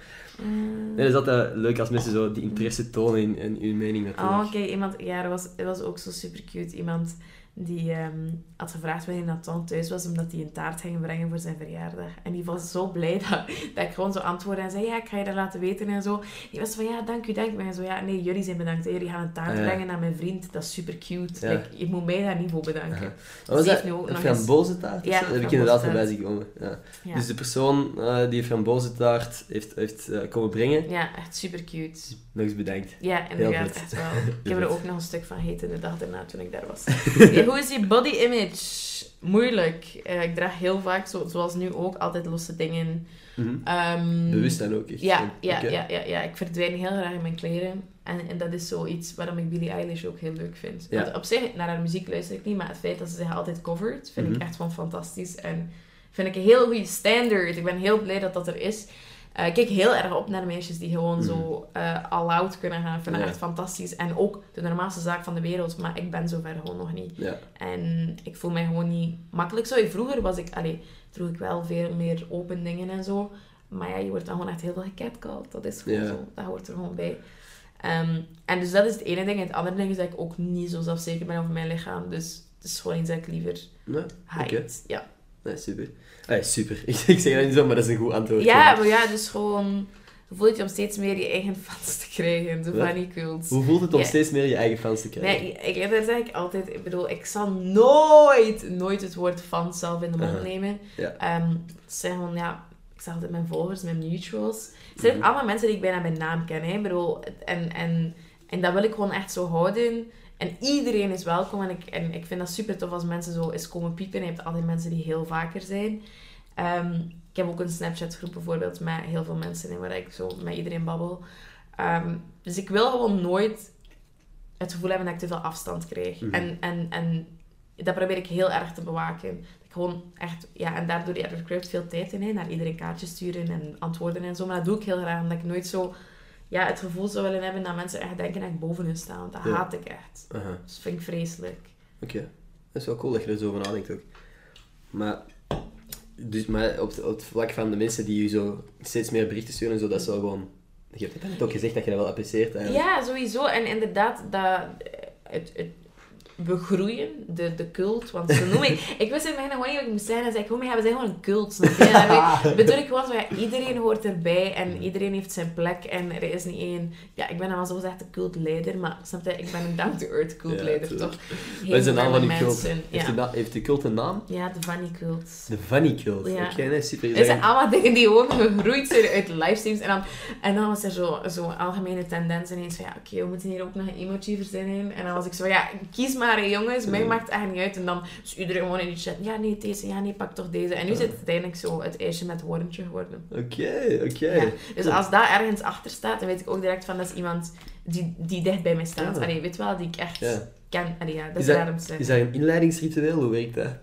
Eh, Nee, dat is altijd leuk als mensen zo die interesse tonen in, in uw mening natuurlijk. Oh, kijk, iemand... Ja, er was, er was ook zo super cute. Iemand die ehm, had gevraagd wanneer Nathan thuis was, omdat hij een taart ging brengen voor zijn verjaardag. En die was zo blij dat, dat ik gewoon zo antwoordde en zei, ja, ik ga je dat laten weten en zo. Die was van, ja, dank u, dank u. En zo, ja, nee, jullie zijn bedankt. hè. Jullie gaan een taart ja. brengen naar mijn vriend. Dat is super cute. Ja. Like, je moet mij daar niet voor bedanken. Wat was dat? nu ook Een nog eens- frambozentaart? Ja, Ja, dat heb ik inderdaad voorbij zien komen. Ja. Ja. Dus de persoon eh, die een frambozentaart heeft, heeft eh, komen brengen, Ja, echt super cute. nog eens bedankt. Ja, inderdaad, echt wel. Ik heb er ook nog een stuk van gegeten de dag daarna toen ik daar was. Hoe is je body image? Moeilijk. Eh, ik draag heel vaak, zo, zoals nu ook, altijd losse dingen. Mhm. Ehm, Bewust dan ook echt. Ja, ja, ja, ja, ja, ik verdwijn heel graag in mijn kleren. En, en dat is zoiets waarom ik Billie Eilish ook heel leuk vind. Ja. Want op zich, naar haar muziek luister ik niet, maar het feit dat ze zich altijd covert, vind Mhm. ik echt gewoon fantastisch. En vind ik een heel goede standaard. Ik ben heel blij dat dat er is. Eh, ik kijk heel erg op naar meisjes die gewoon zo uh, all-out kunnen gaan. Ik vind dat Ja. echt fantastisch. En ook de normaalste zaak van de wereld, maar ik ben zover gewoon nog niet. Ja. En ik voel mij gewoon niet makkelijk zo. Vroeger was ik, allee, droeg ik wel veel meer open dingen en zo. Maar ja, je wordt dan gewoon echt heel veel gecatcalled. Dat is gewoon Ja. zo. Dat hoort er gewoon bij. Ehm, en dus dat is het ene ding. En het andere ding is dat ik ook niet zo zelfzeker ben over mijn lichaam. Dus het is gewoon iets dat ik liever Nee, hide. oké. Ja. Nee, super. Ah, super. Ik, ik zeg dat niet zo, maar dat is een goed antwoord. ja, maar ja, dus gewoon... Voel je het om steeds meer je eigen fans te krijgen. Wat? funny cult. Hoe voelt het om Ja. steeds meer je eigen fans te krijgen? Nee, ik, dat zeg ik altijd. Ik bedoel, ik zal nooit, nooit het woord fan zelf in de mond nemen. Ja. Ehm, het zijn gewoon, ja, ik zeg altijd mijn volgers, mijn mutuals. Het zijn Mhm. allemaal mensen die ik bijna bij naam ken. Hè. Ik bedoel, en, en, en dat wil ik gewoon echt zo houden. En iedereen is welkom. En ik, en ik vind dat super tof als mensen zo eens komen piepen. Je hebt altijd mensen die heel vaker zijn. Ehm, ik heb ook een Snapchat groep bijvoorbeeld met heel veel mensen in waar ik zo met iedereen babbel. Ehm, dus ik wil gewoon nooit het gevoel hebben dat ik te veel afstand krijg. Mhm. en, en, en dat probeer ik heel erg te bewaken. Dat ik gewoon echt, ja, en daardoor, ja, er veel tijd in, hè, naar iedereen kaartjes sturen en antwoorden en zo. Maar dat doe ik heel graag, omdat ik nooit zo, ja, het gevoel zou willen hebben dat mensen echt denken dat ik boven hun sta. Want dat Ja. haat ik echt. Dus dat vind ik vreselijk. oké. Dat is wel cool dat je er zo over nadenkt ook. Maar, dus, maar op, het- op het vlak van de mensen die je zo steeds meer berichten sturen en zo, dat is wel gewoon... Je hebt het ook gezegd dat je dat wel apprecieert eigenlijk. Ja, sowieso. En inderdaad, dat, het, het begroeien, de, de cult. Want zo noem ik... Ik wist in mijn gewoon niet wat ik moest zijn. En zei ik, oh, ja, we zijn gewoon een cult. Dan bedoel ik gewoon zo, ja, iedereen hoort erbij. En iedereen heeft zijn plek. En er is niet één... Ja, ik ben dan wel zo gezegd de cultleider. Maar snap je, ik ben een down-to-earth cultleider, toch? Wat zijn allemaal die random cult? mensen. Heeft, de Ja. na- heeft de cult een naam? ja, de funny cult. De Funny Cult. Ja. Oké, nee, super. Het zijn allemaal dingen die gewoon gegroeid zijn uit livestreams. En dan, en dan was er zo- zo'n algemene tendens ineens van, ja, oké, we moeten hier ook nog een emoji verzinnen. En dan was ik zo, ja, kies maar, hè, jongens. Mij maakt het echt niet uit. En dan is iedereen gewoon in die chat, ja, nee, deze, ja, nee, pak toch deze. En nu is het uiteindelijk zo het ijsje met wormpje geworden. Oké, oké. Ja. Dus als daar ergens achter staat, dan weet ik ook direct van, dat is iemand die, die dicht bij mij staat. Ja. Allee, weet wel, die ik echt ken. Allee, ja, dat Is is, dat- daarom zeggen. Is dat een inleidingsritueel? Hoe werkt dat?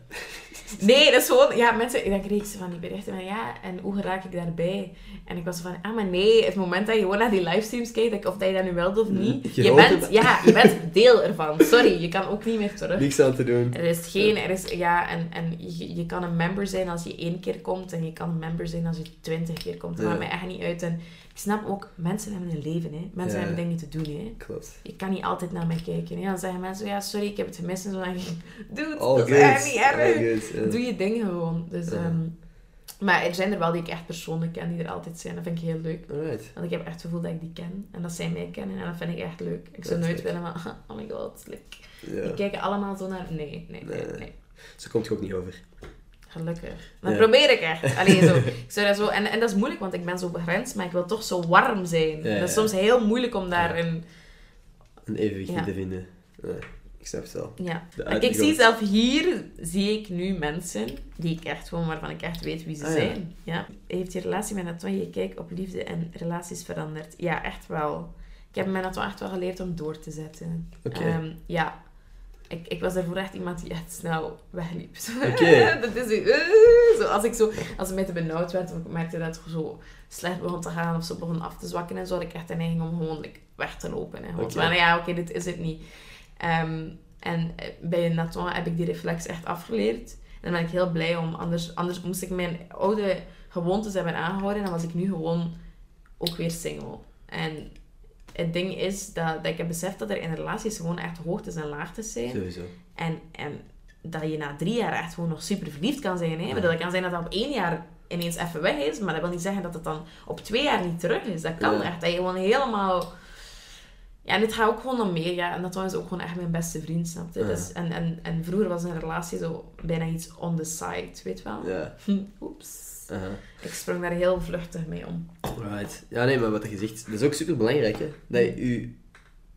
Nee, dat is gewoon... Ja, mensen... Ik denk reeks van die berichten van... Ja, en hoe raak ik daarbij? En ik was van... Ah, maar nee. Het moment dat je gewoon naar die livestreams kijkt... Of dat je dat nu wilt of niet... Je bent... het. Ja, je bent deel ervan. Sorry, je kan ook niet meer terug. Niks aan te doen. Er is geen... Er is... Ja, en, en je, je kan een member zijn als je één keer komt. En je kan een member zijn als je twintig keer komt. Dat Ja. maakt mij echt niet uit. En ik snap ook... Mensen hebben een leven, hè. Mensen hebben dingen te doen, hè. Klopt. Je kan niet altijd naar mij kijken. Hè. Dan zeggen mensen... Ja, sorry, ik heb het gemist. En zo ik... Dude, All dat is niet erg. Doe je dingen gewoon. Dus, ehm, maar er zijn er wel die ik echt persoonlijk ken, die er altijd zijn. Dat vind ik heel leuk. Alright. Want ik heb echt het gevoel dat ik die ken. En dat zij mij kennen. En dat vind ik echt leuk. Ik zou nooit leuk. willen van... Oh my god, like, Ja. die kijken allemaal zo naar... Nee, nee, nee, Nee. nee. Zo komt je ook niet over. Gelukkig. Ja. probeer ik echt. Allee, zo. Ik zou dat zo, en, en dat is moeilijk, want ik ben zo begrensd, maar ik wil toch zo warm zijn. Ja, dat is soms heel moeilijk om daarin... Een evenwicht Ja. te vinden. Ik snap het wel. Ja. Ik zie zelf hier, zie ik nu mensen die ik echt gewoon, waarvan ik echt weet wie ze Ah, zijn. Ja. Heeft je relatie met Nathan je kijk op liefde en relaties veranderd? Ja, echt wel. Ik heb met Nathan echt wel geleerd om door te zetten. Oké. Ehm, ja. Ik, ik was daarvoor echt iemand die echt snel wegliep. Dat is eh, zo, als ik zo, als het mij te benauwd werd, of ik merkte dat het zo slecht begon te gaan, of zo begon af te zwakken en zo, had ik echt de neiging om gewoon like, weg te lopen. En gewoon van, ja, oké, dit is het niet. Ehm, en eh, bij Nathan heb ik die reflex echt afgeleerd. En dan ben ik heel blij om. Anders, anders moest ik mijn oude gewoontes hebben aangehouden. En dan was ik nu gewoon ook weer single. En het ding is dat, dat ik heb beseft dat er in relaties gewoon echt hoogtes en laagtes zijn. Sowieso. En, en dat je na drie jaar echt gewoon nog super verliefd kan zijn. Hè? Dat kan zijn dat dat op één jaar ineens even weg is, maar dat wil niet zeggen dat het dan op twee jaar niet terug is. Dat kan Ja. echt. Dat je gewoon helemaal... Ja, en het gaat ook gewoon om meer. Ja, en dat was ook gewoon echt mijn beste vriend, snap je? Ja. Dus, en, en, en vroeger was een relatie zo bijna iets on the side, weet je wel? Ja. Hm, Ik sprong daar heel vluchtig mee om. Right. Ja, nee, maar wat je zegt, dat is ook super belangrijk, hè? Dat je,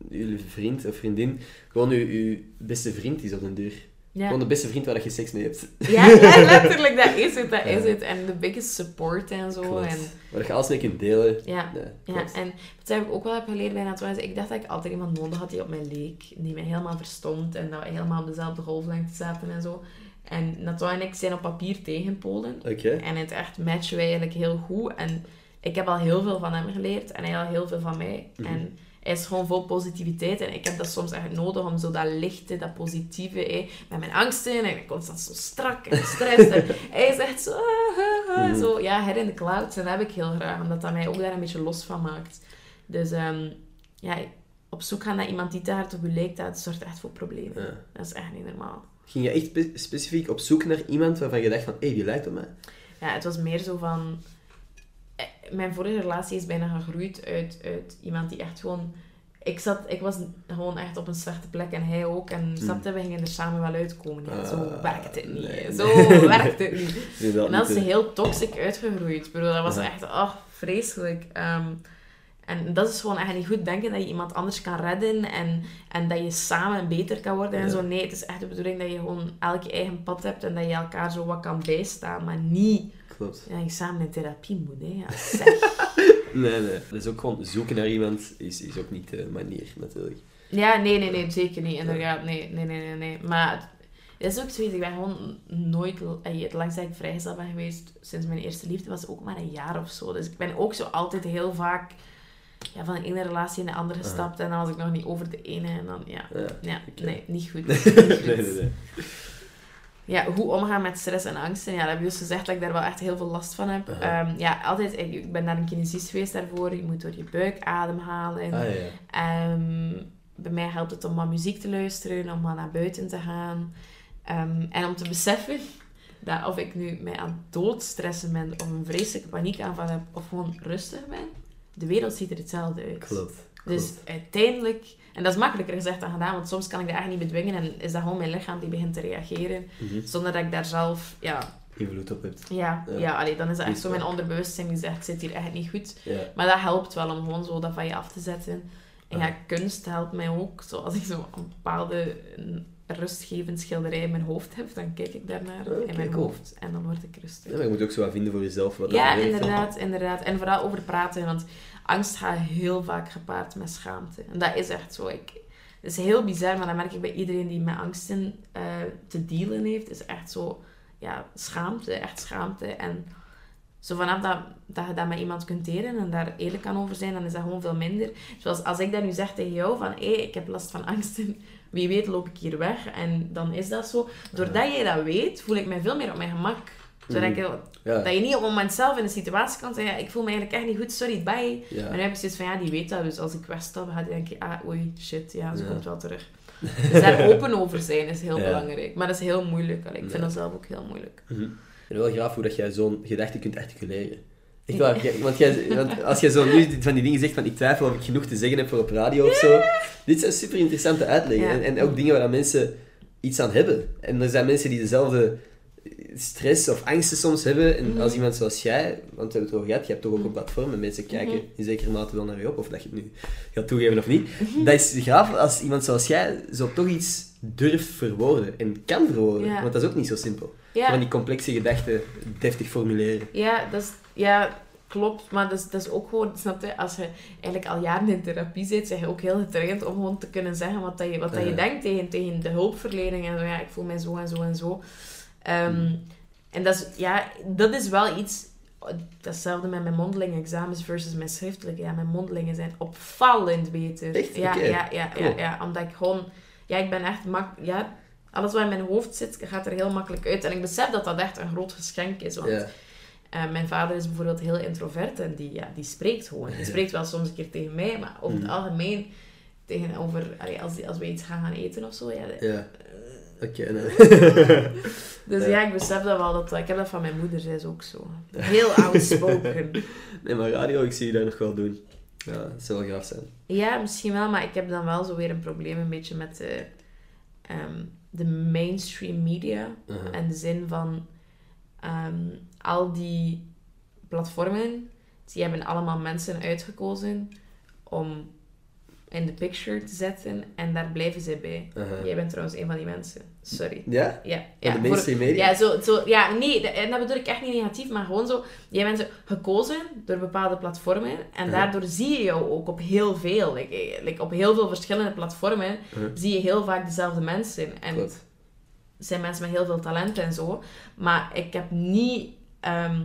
je, je vriend of vriendin gewoon je, je beste vriend is op den duur. Ja. Gewoon de beste vriend waar dat je seks mee hebt. Ja, ja, letterlijk, dat is het, dat is het. En de biggest support en zo. Klopt. En, Waar je alles mee kunt delen. ja, ja, en wat ik ook wel heb geleerd bij Natouwens, ik dacht dat ik altijd iemand nodig had die op mij leek. Die mij helemaal verstond en dat we helemaal op dezelfde golflengte zaten en zo. En Natouw en ik zijn op papier tegenpolen. Oké. En in het echt matchen wij eigenlijk heel goed. En ik heb al heel veel van hem geleerd en hij al heel veel van mij. Mhm. En hij is gewoon vol positiviteit. En ik heb dat soms echt nodig om zo dat lichte, dat positieve, met mijn angsten. En ik ben constant zo strak en gestrest. en hij is echt zo, ah, ah, ah, Mhm. zo, ja, her in de clouds. En dat heb ik heel graag, omdat dat mij ook daar een beetje los van maakt. Dus ehm, ja, op zoek gaan naar iemand die te hard op je lijkt, dat zorgt echt voor problemen. Ja. Dat is echt niet normaal. Ging je echt spe- specifiek op zoek naar iemand waarvan je dacht van, hé, hey, die lijkt op mij? Ja, het was meer zo van... eh, Mijn vorige relatie is bijna gegroeid uit, uit iemand die echt gewoon... Ik, zat, ik was gewoon echt op een slechte plek en hij ook. En snapte, we gingen er samen wel uitkomen. Ja, zo Hmm. Ah, werkt het niet. nee, Zo werkt het niet. En dat is heel toxic uitgegroeid. Bedoel, dat was Ja. echt ach, vreselijk. Ehm, en dat is gewoon echt niet goed denken dat je iemand anders kan redden en, en dat je samen beter kan worden en Ja. zo. Nee, het is echt de bedoeling dat je gewoon elk je eigen pad hebt en dat je elkaar zo wat kan bijstaan, maar niet Klopt. ja, dat je samen in therapie moet. Hè. Ja, zeg. Nee, nee. Dat is ook gewoon zoeken naar iemand, is, is ook niet de manier, natuurlijk. ja, nee, nee, nee, zeker niet. Inderdaad, nee, nee, nee, nee. nee. Maar het- is ook zoiets, ik ben gewoon nooit... Het langst dat ik vrijgezel ben geweest sinds mijn eerste liefde was ook maar een jaar of zo. Dus ik ben ook zo altijd heel vaak ja, van de ene relatie in de andere gestapt. En dan was ik nog niet over de ene. En dan, ja, Ja. nee, niet goed. Nee, Niet goed. nee, nee. Ja, hoe omgaan met stress en angsten. Ja, dat heb je dus gezegd dat ik daar wel echt heel veel last van heb. Ehm, ja, altijd, ik, ik ben naar een kinesist geweest daarvoor. Je moet door je buik ademhalen. Ah, ja. Ehm, bij mij helpt het om wat muziek te luisteren, om wat naar buiten te gaan. Ehm, en om te beseffen dat of ik nu mij aan doodstressen ben, of een vreselijke paniekaanval heb, of gewoon rustig ben, de wereld ziet er hetzelfde uit. Klopt. Dus klopt. uiteindelijk, en dat is makkelijker gezegd dan gedaan, want soms kan ik dat echt niet bedwingen en is dat gewoon mijn lichaam die begint te reageren, Mhm. zonder dat ik daar zelf, ja, Invloed op hebt. ja, Ja. ja, allee, dan is dat echt zo mijn onderbewustzijn die zegt, zit hier echt niet goed. Ja. Maar dat helpt wel om gewoon zo dat van je af te zetten. En ja, kunst helpt mij ook. Zoals ik zo een bepaalde rustgevend schilderij in mijn hoofd heb, dan kijk ik daarnaar in mijn cool. hoofd en dan word ik rustig. Ja, maar je moet ook zo wat vinden voor jezelf. Wat Ja, dat inderdaad, inderdaad. En vooral over praten, want angst gaat heel vaak gepaard met schaamte. En dat is echt zo. Ik, het is heel bizar, maar dat merk ik bij iedereen die met angsten eh, te dealen heeft, is echt zo, ja, schaamte, echt schaamte. En zo vanaf dat, dat je dat met iemand kunt delen en daar eerlijk kan over zijn, dan is dat gewoon veel minder. Zoals als ik dat nu zeg tegen jou, van hé, ik heb last van angsten, wie weet loop ik hier weg. En dan is dat zo. Doordat jij dat weet, voel ik mij veel meer op mijn gemak. Zodat ik, Ja. dat je niet op het moment zelf in een situatie kan zeggen, ja, ik voel me eigenlijk echt niet goed, sorry, bye. Ja. Maar nu heb ik zoiets van, ja, die weet dat, dus als ik wegstap, gaat hij denken, ah, oei, shit, ja, ze komt wel terug. Dus daar open over zijn is heel belangrijk. Maar dat is heel moeilijk. Allee, ik vind dat zelf ook heel moeilijk. Mhm. En wel graaf hoe dat jij zo'n gedachte kunt articuleren. Echt waar, jij- want, jij, want als jij zo nu van die dingen zegt van ik twijfel of ik genoeg te zeggen heb voor op radio of zo. Dit zijn super interessante uitleggen. En, en ook dingen waar mensen iets aan hebben. En er zijn mensen die dezelfde stress of angsten soms hebben. En Mhm. als iemand zoals jij, want we hebben het over gehad, je hebt toch ook een platform en mensen kijken Mhm. in zekere mate wel naar je op, of dat je het nu gaat toegeven of niet. Dat is gaaf als iemand zoals jij zo toch iets durft verwoorden en kan verwoorden. Ja. Want dat is ook niet zo simpel. Van Ja, die complexe gedachten deftig formuleren. ja, dat is, ja klopt. Maar dat is, dat is ook gewoon, snap je, als je eigenlijk al jaren in therapie zit, zeg je ook heel getraind om gewoon te kunnen zeggen wat, dat je, wat dat je denkt tegen, tegen de hulpverlening. En zo, ja, ik voel mij zo en zo en zo. Ehm, En dat is, ja, dat is wel iets... Datzelfde met mijn mondelinge examens versus mijn schriftelijke. Ja, mijn mondelingen zijn opvallend beter. Echt? Ja, ja, ja, Cool. ja, ja. Omdat ik gewoon... Ja, ik ben echt... Mak ja, alles wat in mijn hoofd zit, gaat er heel makkelijk uit. En ik besef dat dat echt een groot geschenk is. Want. Eh, mijn vader is bijvoorbeeld heel introvert en die, ja, die spreekt gewoon. Die spreekt wel soms een keer tegen mij, maar over het Mhm. algemeen tegenover, allee, als, als we iets gaan gaan eten of zo. Ja, Ja. Oké, nee. dus Ja. ja, ik besef dat wel. Dat, ik heb dat van mijn moeder, zij is ook zo. Heel outspoken. nee, maar radio, ik zie je daar nog wel doen. Ja, dat zou wel gaaf zijn. Ja, misschien wel, maar ik heb dan wel zo weer een probleem een beetje met de, ehm, de mainstream media. In de zin van ehm, al die platformen, die hebben allemaal mensen uitgekozen om in de picture te zetten en daar blijven zij bij. Jij bent trouwens een van die mensen. Sorry. Ja? Ja, ja, de mainstream media? ja, zo, zo, ja, nee, dat- en dat bedoel ik echt niet negatief, maar gewoon zo. Jij bent zo gekozen door bepaalde platformen en daardoor zie je jou ook op heel veel, like, like op heel veel verschillende platformen, zie je heel vaak dezelfde mensen. En Klopt. zijn mensen met heel veel talent en zo, maar ik heb niet, ehm,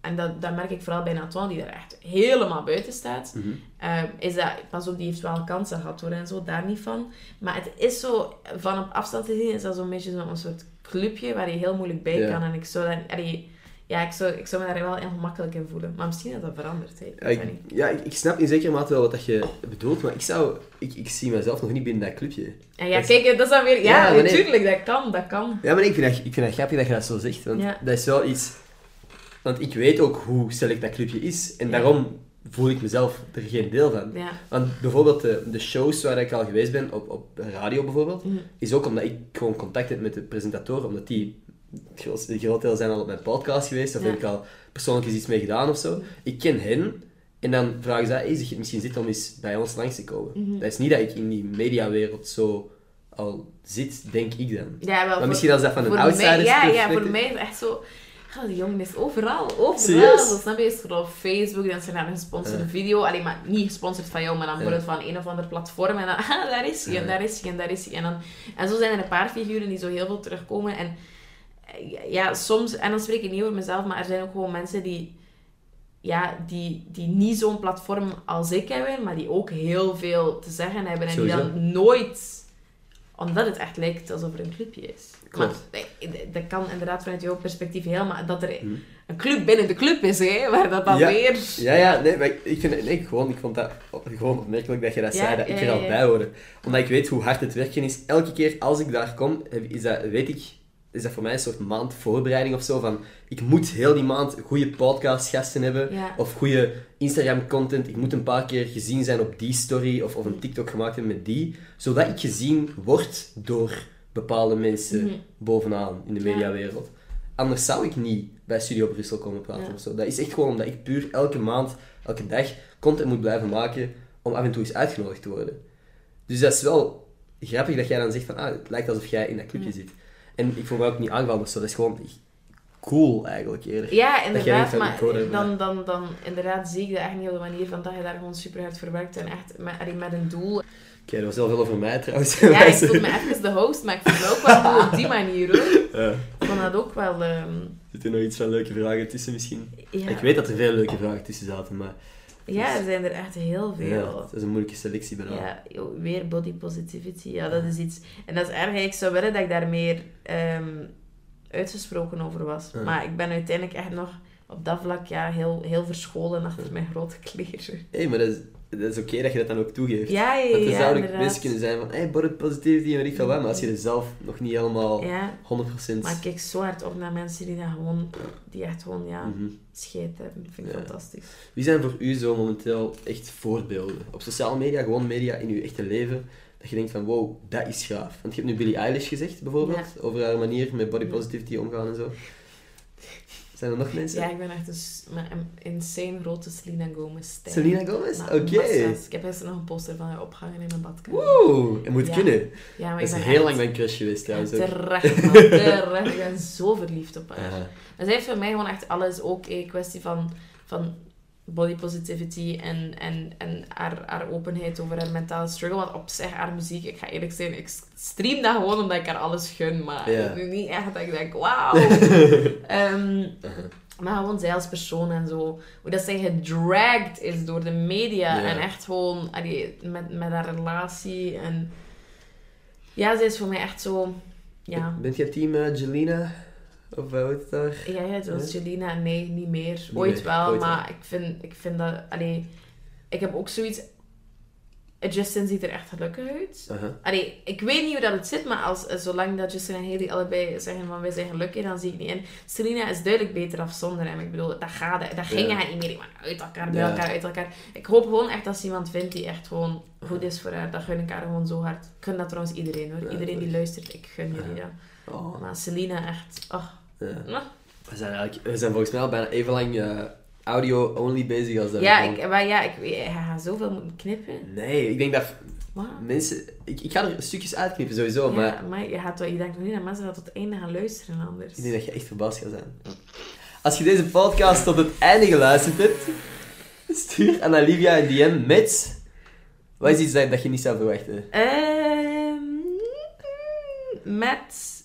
en dat, dat merk ik vooral bij Nathan, die er echt helemaal buiten staat, Mhm. Ehm, is dat, pas op, die heeft wel kansen gehad hoor, en zo, daar niet van. Maar het is zo, van op afstand te zien, is dat zo'n beetje zo'n soort clubje waar je heel moeilijk bij Ja. kan. En ik zou daar, allee, ja, ik zou, ik zou me daar wel heel gemakkelijk in voelen. Maar misschien dat dat verandert. Ik Ja, ik, ja, ik, ik snap in zekere mate wel wat dat je bedoelt, maar ik zou... Ik, ik zie mezelf nog niet binnen dat clubje. Ja, dat is- kijk, dat is dan weer... Ja, Ja, nee. natuurlijk, dat kan, dat kan. Ja, maar nee, ik vind, dat, ik vind dat grappig dat je dat zo zegt, want Ja. dat is wel iets... Want ik weet ook hoe select dat clubje is, en Ja. daarom voel ik mezelf er geen deel van. Ja. Want bijvoorbeeld de, de shows waar ik al geweest ben, op, op radio bijvoorbeeld, is ook omdat ik gewoon contact heb met de presentatoren, omdat die, het groot deel zijn al op mijn podcast geweest, of Ja. heb ik al persoonlijk eens iets mee gedaan of zo. Ik ken hen, en dan vragen ze, hey, zeg het misschien zitten om eens bij ons langs te komen? Mhm. Dat is niet dat ik in die mediawereld zo al zit, denk ik dan. Ja, wel, Maar misschien als dat van een outsider mij, ja, ja, voor mij is het echt zo... Ja, die jongen is overal, overal. Serieus? Zo, snap je? Is er op Facebook, dan zijn er een gesponsorde video. Alleen maar niet gesponsord van jou, maar dan Ja. bijvoorbeeld van een of ander platform. En dan, ah, daar is hij, en daar is hij, en daar is hij. En, dan, en zo zijn er een paar figuren die zo heel veel terugkomen. En eh, ja, soms, en dan spreek ik niet over mezelf, maar er zijn ook gewoon mensen die, ja, die, die niet zo'n platform als ik hebben, maar die ook heel veel te zeggen hebben. En Sowieso. die dan nooit omdat het echt lijkt alsof er een clubje is. Klopt. Maar dat kan inderdaad vanuit jouw perspectief heel, maar dat er Hm. een club binnen de club is, hè, waar dat dan Ja. weer... Ja, ja, nee, maar ik, ik, vind, nee, gewoon, ik vond dat gewoon opmerkelijk dat je dat Ja, zei, dat ik er al bij hoorde. Omdat ik weet hoe hard het werken is. Elke keer als ik daar kom, is dat, weet ik, is dat voor mij een soort maand voorbereiding of zo. Van, ik moet heel die maand goede podcastgasten hebben. Ja. Of goede Instagram-content. Ik moet een paar keer gezien zijn op die story. Of, of een TikTok gemaakt hebben met die. Zodat ik gezien word door bepaalde mensen Mhm. bovenaan in de mediawereld. Anders zou ik niet bij Studio Brussel komen praten of zo. Dat is echt gewoon omdat ik puur elke maand, elke dag content moet blijven maken om af en toe eens uitgenodigd te worden. Dus dat is wel grappig dat jij dan zegt van, ah, het lijkt alsof jij in dat clubje zit. En ik voel me ook niet aangevallen of zo. Dat is gewoon cool eigenlijk eerder. Ja, inderdaad, maar dan, dan, dan inderdaad zie ik dat echt niet op de manier van dat je daar gewoon super hard voor werkt en echt met, met een doel. Oké, dat was heel veel over mij trouwens. Ja, ik voel me even de host, maar ik vind het ook wel goed op die manier hoor. Ja. Ik vond dat ook wel... ehm, Zitten er nog iets van leuke vragen tussen misschien? ja. Ik weet dat er veel leuke vragen tussen zaten, maar ja, er zijn er echt heel ja, veel. het is een moeilijke selectie bijna. Ja, weer body positivity. Ja, dat is iets... En dat is erg. Ik zou willen dat ik daar meer ehm, uitgesproken over was. Ja. Maar ik ben uiteindelijk echt nog op dat vlak ja, heel, heel verscholen achter mijn grote kleren. Hé, maar dat is, dat is oké dat je dat dan ook toegeeft. Ja, ja, Want er ja, zouden ook mensen kunnen zijn van, hey, body positivity en ik wat, maar als je er zelf nog niet helemaal Ja, 100%... maar ik kijk zo hard op naar mensen die dat gewoon... Die echt gewoon, ja, Mhm. scheet hebben. Dat vind ik Ja. fantastisch. Wie zijn voor u zo momenteel echt voorbeelden? Op sociale media, gewoon media in uw echte leven, dat je denkt van, wow, dat is gaaf. Want je hebt nu Billie Eilish gezegd, bijvoorbeeld, over haar manier met body positivity omgaan en zo. Zijn er nog mensen? Ja, ik ben echt een, insane grote Selena Gomez stijl. Selena Gomez? Oké. Ik heb gisteren nog een poster van haar opgehangen in mijn badkamer. Wow, het moet Ja. kunnen. Ja, maar Dat ik is heel echt- lang mijn crush geweest Ja, trouwens. ook. terecht, man. Terecht. Ik ben zo verliefd op haar. Ja. En zij heeft voor mij gewoon echt alles ook een kwestie van, van body positivity en, en, en haar, haar openheid over haar mentale struggle. Want op zich, haar muziek, ik ga eerlijk zijn, ik stream dat gewoon omdat ik haar alles gun. Maar nu niet echt dat ik denk, wauw. Ehm, maar gewoon zij als persoon en zo. Hoe dat zij gedragged is door de media. En echt gewoon allee, met, met haar relatie. En ja, zij is voor mij echt zo... Ja. Bent jij team eh, Jelena? Is daar? Ja, ja, Ja? Jelena, nee, niet meer. Niet ooit meer, wel, ooit maar ik vind, ik vind dat... Allee, ik heb ook zoiets... Justin ziet er echt gelukkig uit. Aha. Allee, ik weet niet hoe dat het zit, maar als, eh, zolang dat Justin en Haley allebei zeggen van wij zijn gelukkig, dan zie ik niet in. Selena is duidelijk beter af zonder hem. Ik bedoel, dat, gaat, dat ging hij niet meer. Maar uit elkaar, bij elkaar, uit elkaar. Ik hoop gewoon echt dat ze iemand vindt die echt gewoon goed is voor haar. Dat gun ik haar gewoon zo hard. Ik gun dat trouwens iedereen hoor. Iedereen die luistert, ik gun jullie Ja. dat. Oh. Maar Selena echt, oh, Ja. We zijn, eigenlijk, we zijn volgens mij al bijna even lang eh, audio-only bezig als dat. Ja, ik, maar ja, ik, hij gaat zoveel moeten knippen. Nee, ik denk dat mensen... Ik, ik ga er stukjes uitknippen sowieso, maar Ja, maar je, gaat, je denkt nog niet dat mensen dat tot het einde gaan luisteren anders. ik denk dat je echt verbaasd gaat zijn. Als je deze podcast tot het einde geluisterd hebt, stuur aan Olivia een DM met... Wat is iets dat, dat je niet zou verwachten? Ehm, met...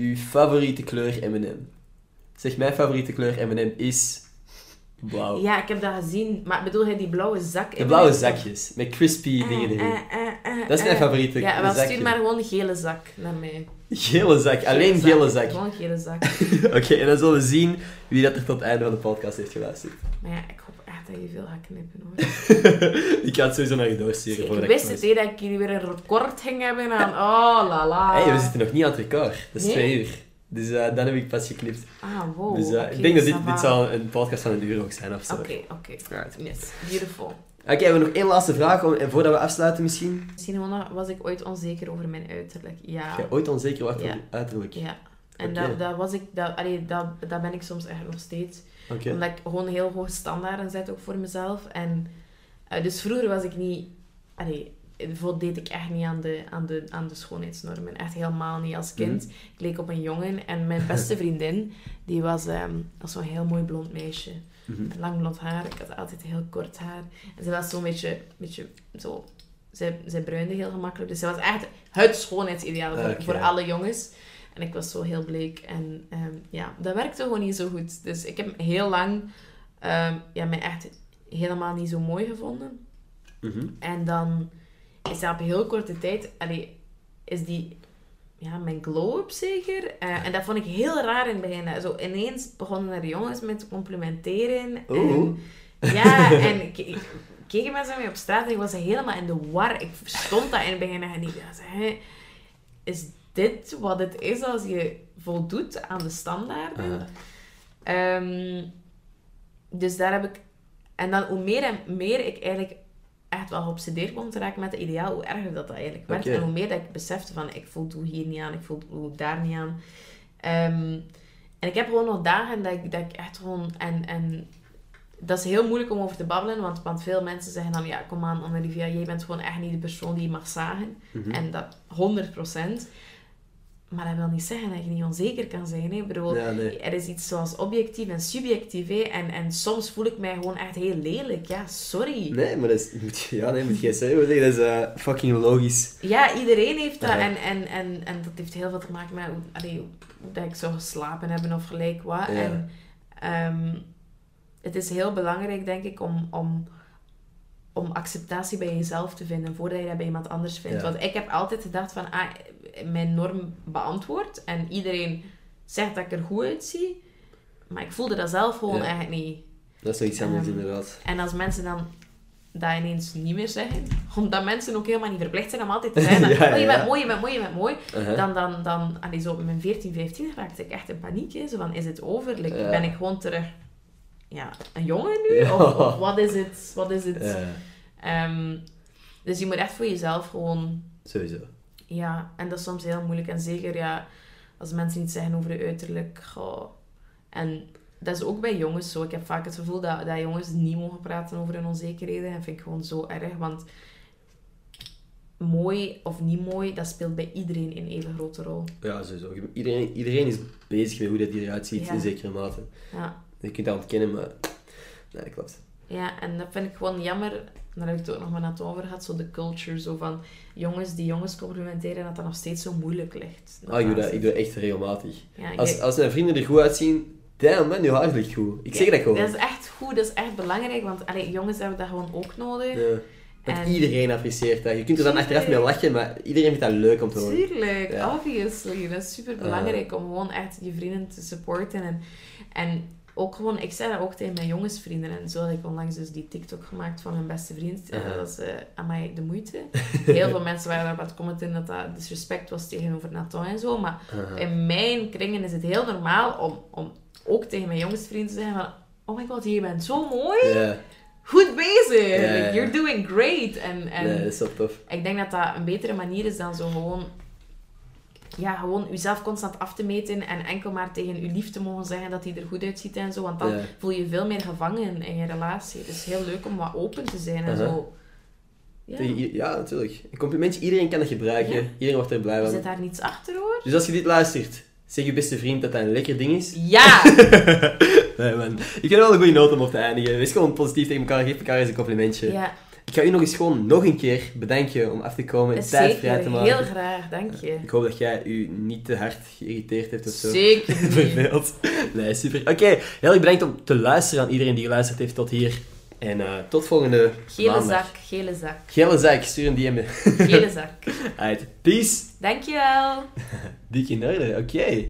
Uw favoriete kleur M&M. Zeg, mijn favoriete kleur M&M is... Blauw. Ja, ik heb dat gezien. Maar bedoel je die blauwe zak? De blauwe zakjes, met crispy dingen erin. Dat is mijn favoriete Ja, wel zakje. stuur maar gewoon een gele zak naar mij. Gele zak, alleen Gele gele zak. Gewoon gele zak. Oké, en dan zullen we zien wie dat er tot het einde van de podcast heeft geluisterd. Maar ja, ik dat je veel gaat knippen hoor. ik ga het sowieso naar je doorsturen. ik voordat wist het dat ik jullie weer een record ging hebben aan... Oh, la la. Hé, we zitten nog niet aan het record. Dat is Nee? twee uur. Dus eh, dan heb ik pas geknipt. Ah, wow. dus eh, ik denk dat dit, ça va. dit zal een podcast van een uur ook zijn of zo. Oké, oké. Right. Yes, beautiful. Oké, we hebben nog één laatste vraag om, en voordat we afsluiten misschien. Misschien was ik ooit onzeker over mijn uiterlijk? Ja. Jij ooit onzeker wat Ja. voor uiterlijk? Ja. En dat, dat was ik... Dat, allee, dat, dat ben ik soms echt nog steeds. Omdat ik gewoon heel hoge standaarden zet ook voor mezelf. En, eh, dus vroeger was ik niet... Allee, voldeed ik echt niet aan de, aan, de, aan de schoonheidsnormen. Echt helemaal niet als kind. Mhm. Ik leek op een jongen. En mijn beste vriendin, die was, ehm, was zo'n heel mooi blond meisje. Mhm. Lang blond haar. Ik had altijd heel kort haar. En ze was zo'n beetje, beetje zo... Zij, zij bruinde heel gemakkelijk. Dus ze was echt het schoonheidsideaal voor, voor alle jongens. En ik was zo heel bleek. En ehm, ja, dat werkte gewoon niet zo goed. Dus ik heb heel lang ehm, ja, mij echt helemaal niet zo mooi gevonden. Mhm. En dan is dat op heel korte tijd... Allee, is die... Ja, mijn glow-up zeker. Eh, en dat vond ik heel raar in het begin. Zo ineens begonnen er jongens met te complimenteren. Oeh. En, ja, en keken mensen mij op straat en ik was helemaal in de war. Ik verstond dat in het begin niet. Ik dacht, hè, is dit wat het is als je voldoet aan de standaarden? Ehm, dus daar heb ik... En dan hoe meer en meer ik eigenlijk echt wel geobsedeerd begon te raken met het ideaal, hoe erger dat, dat eigenlijk werd. En hoe meer dat ik besefte van, ik voldoe hier niet aan, ik voldoe daar niet aan. Ehm, en ik heb gewoon nog dagen dat ik, dat ik echt gewoon... En, en dat is heel moeilijk om over te babbelen, want, want veel mensen zeggen dan, ja, kom aan, Anne-Olivia, jij bent gewoon echt niet de persoon die je mag zagen. Mhm. En dat 100%. Maar dat wil niet zeggen dat je niet onzeker kan zijn. Hè? Ik bedoel, Ja, nee. er is iets zoals objectief en subjectief. Hè? En, en soms voel ik mij gewoon echt heel lelijk. Ja, sorry. Nee, maar dat is... moet je- Ja, nee, moet jij zeggen. Dat is eh, fucking logisch. Ja, iedereen heeft dat. Ja. En, en, en, en dat heeft heel veel te maken met hoe, allee, hoe dat ik zou geslapen hebben of gelijk wat. Ja. En ehm, het is heel belangrijk, denk ik, om, om, om acceptatie bij jezelf te vinden voordat je dat bij iemand anders vindt. Want ik heb altijd gedacht van, ah, mijn norm beantwoord en iedereen zegt dat ik er goed uitzie. Maar ik voelde dat zelf gewoon Ja. eigenlijk niet. Dat is nog iets anders, Ehm, inderdaad. En als mensen dan dat ineens niet meer zeggen, omdat mensen ook helemaal niet verplicht zijn om altijd te zeggen, Ja, oh, je bent mooi, je bent mooi, je bent mooi. Uh-huh. Dan, dan, dan allee, zo op mijn 14, 15 raakte ik echt in paniek. Hè. Zo van, is het over? Like. Ben ik gewoon terug ja, een jongen nu? Of, of wat is het? Wat is het? Ehm, dus je moet echt voor jezelf gewoon... sowieso. Ja, en dat is soms heel moeilijk. En zeker ja, als mensen iets zeggen over je uiterlijk. goh. En dat is ook bij jongens zo. Ik heb vaak het gevoel dat, dat jongens niet mogen praten over hun onzekerheden. En dat vind ik gewoon zo erg. Want mooi of niet mooi, dat speelt bij iedereen een even grote rol. Ja, sowieso. Iedereen, iedereen is bezig met hoe dat die eruit ziet, Ja. in zekere mate. Ja. Je kunt dat ontkennen, maar... Nee, dat klopt. Ja, en dat vind ik gewoon jammer. Daar heb ik het ook nog maar net over gehad. Zo de culture, zo van jongens die jongens complimenteren, dat dat nog steeds zo moeilijk ligt. Ah, ik doe dat, ik doe echt regelmatig. Ja, ik- Als, als mijn vrienden er goed uitzien, damn man, je haar ligt goed. Ik zeg dat gewoon. Dat is echt goed, dat is echt belangrijk, want allee, jongens hebben dat gewoon ook nodig. Ja. Want En- iedereen apprecieert dat. Je kunt er dan Tuurlijk. achteraf mee lachen, maar iedereen vindt dat leuk om te horen. Tuurlijk, obviously. Dat is super belangrijk om gewoon echt je vrienden te supporten. En, en ook gewoon, ik zei dat ook tegen mijn jongensvrienden. En zo had ik onlangs dus die TikTok gemaakt van mijn beste vriend. En Aha. dat is eh aan mij de moeite. Heel veel mensen waren daarop aan het commenten dat dat disrespect was tegenover Nathan en zo. Maar Aha. in mijn kringen is het heel normaal om, om ook tegen mijn jongensvrienden te zeggen van... Oh my god, je bent zo mooi. Goed bezig. Like, you're doing great. En, en nee, dat is wel tof. ik denk dat dat een betere manier is dan zo gewoon... Ja, gewoon jezelf constant af te meten en enkel maar tegen je lief te mogen zeggen dat hij er goed uitziet en zo. Want dan Ja. voel je je veel meer gevangen in je relatie. Het is heel leuk om wat open te zijn en zo. Ja. Ja, natuurlijk. Een complimentje, iedereen kan dat gebruiken. Ja. Iedereen wordt er blij Zit van. daar niets achter hoor? Dus als je dit luistert, zeg je beste vriend dat dat een lekker ding is. Ja! nee man, ik heb wel een goede noot om op te eindigen. Wees gewoon positief tegen elkaar, geef elkaar eens een complimentje. ja, Ik ga u nog eens gewoon nog een keer bedanken om af te komen en tijd vrij te maken. Heel graag, dank je. Ik hoop dat jij u niet te hard geïrriteerd hebt of zo. Zeker. Verveeld. Nee, super. Oké, heel erg bedankt om te luisteren aan iedereen die geluisterd heeft tot hier. En eh, tot volgende Gele maandag. zak, gele zak, Gele zak, stuur een DM. gele zak. Uit. Peace. Dankjewel. Dik in orde, oké.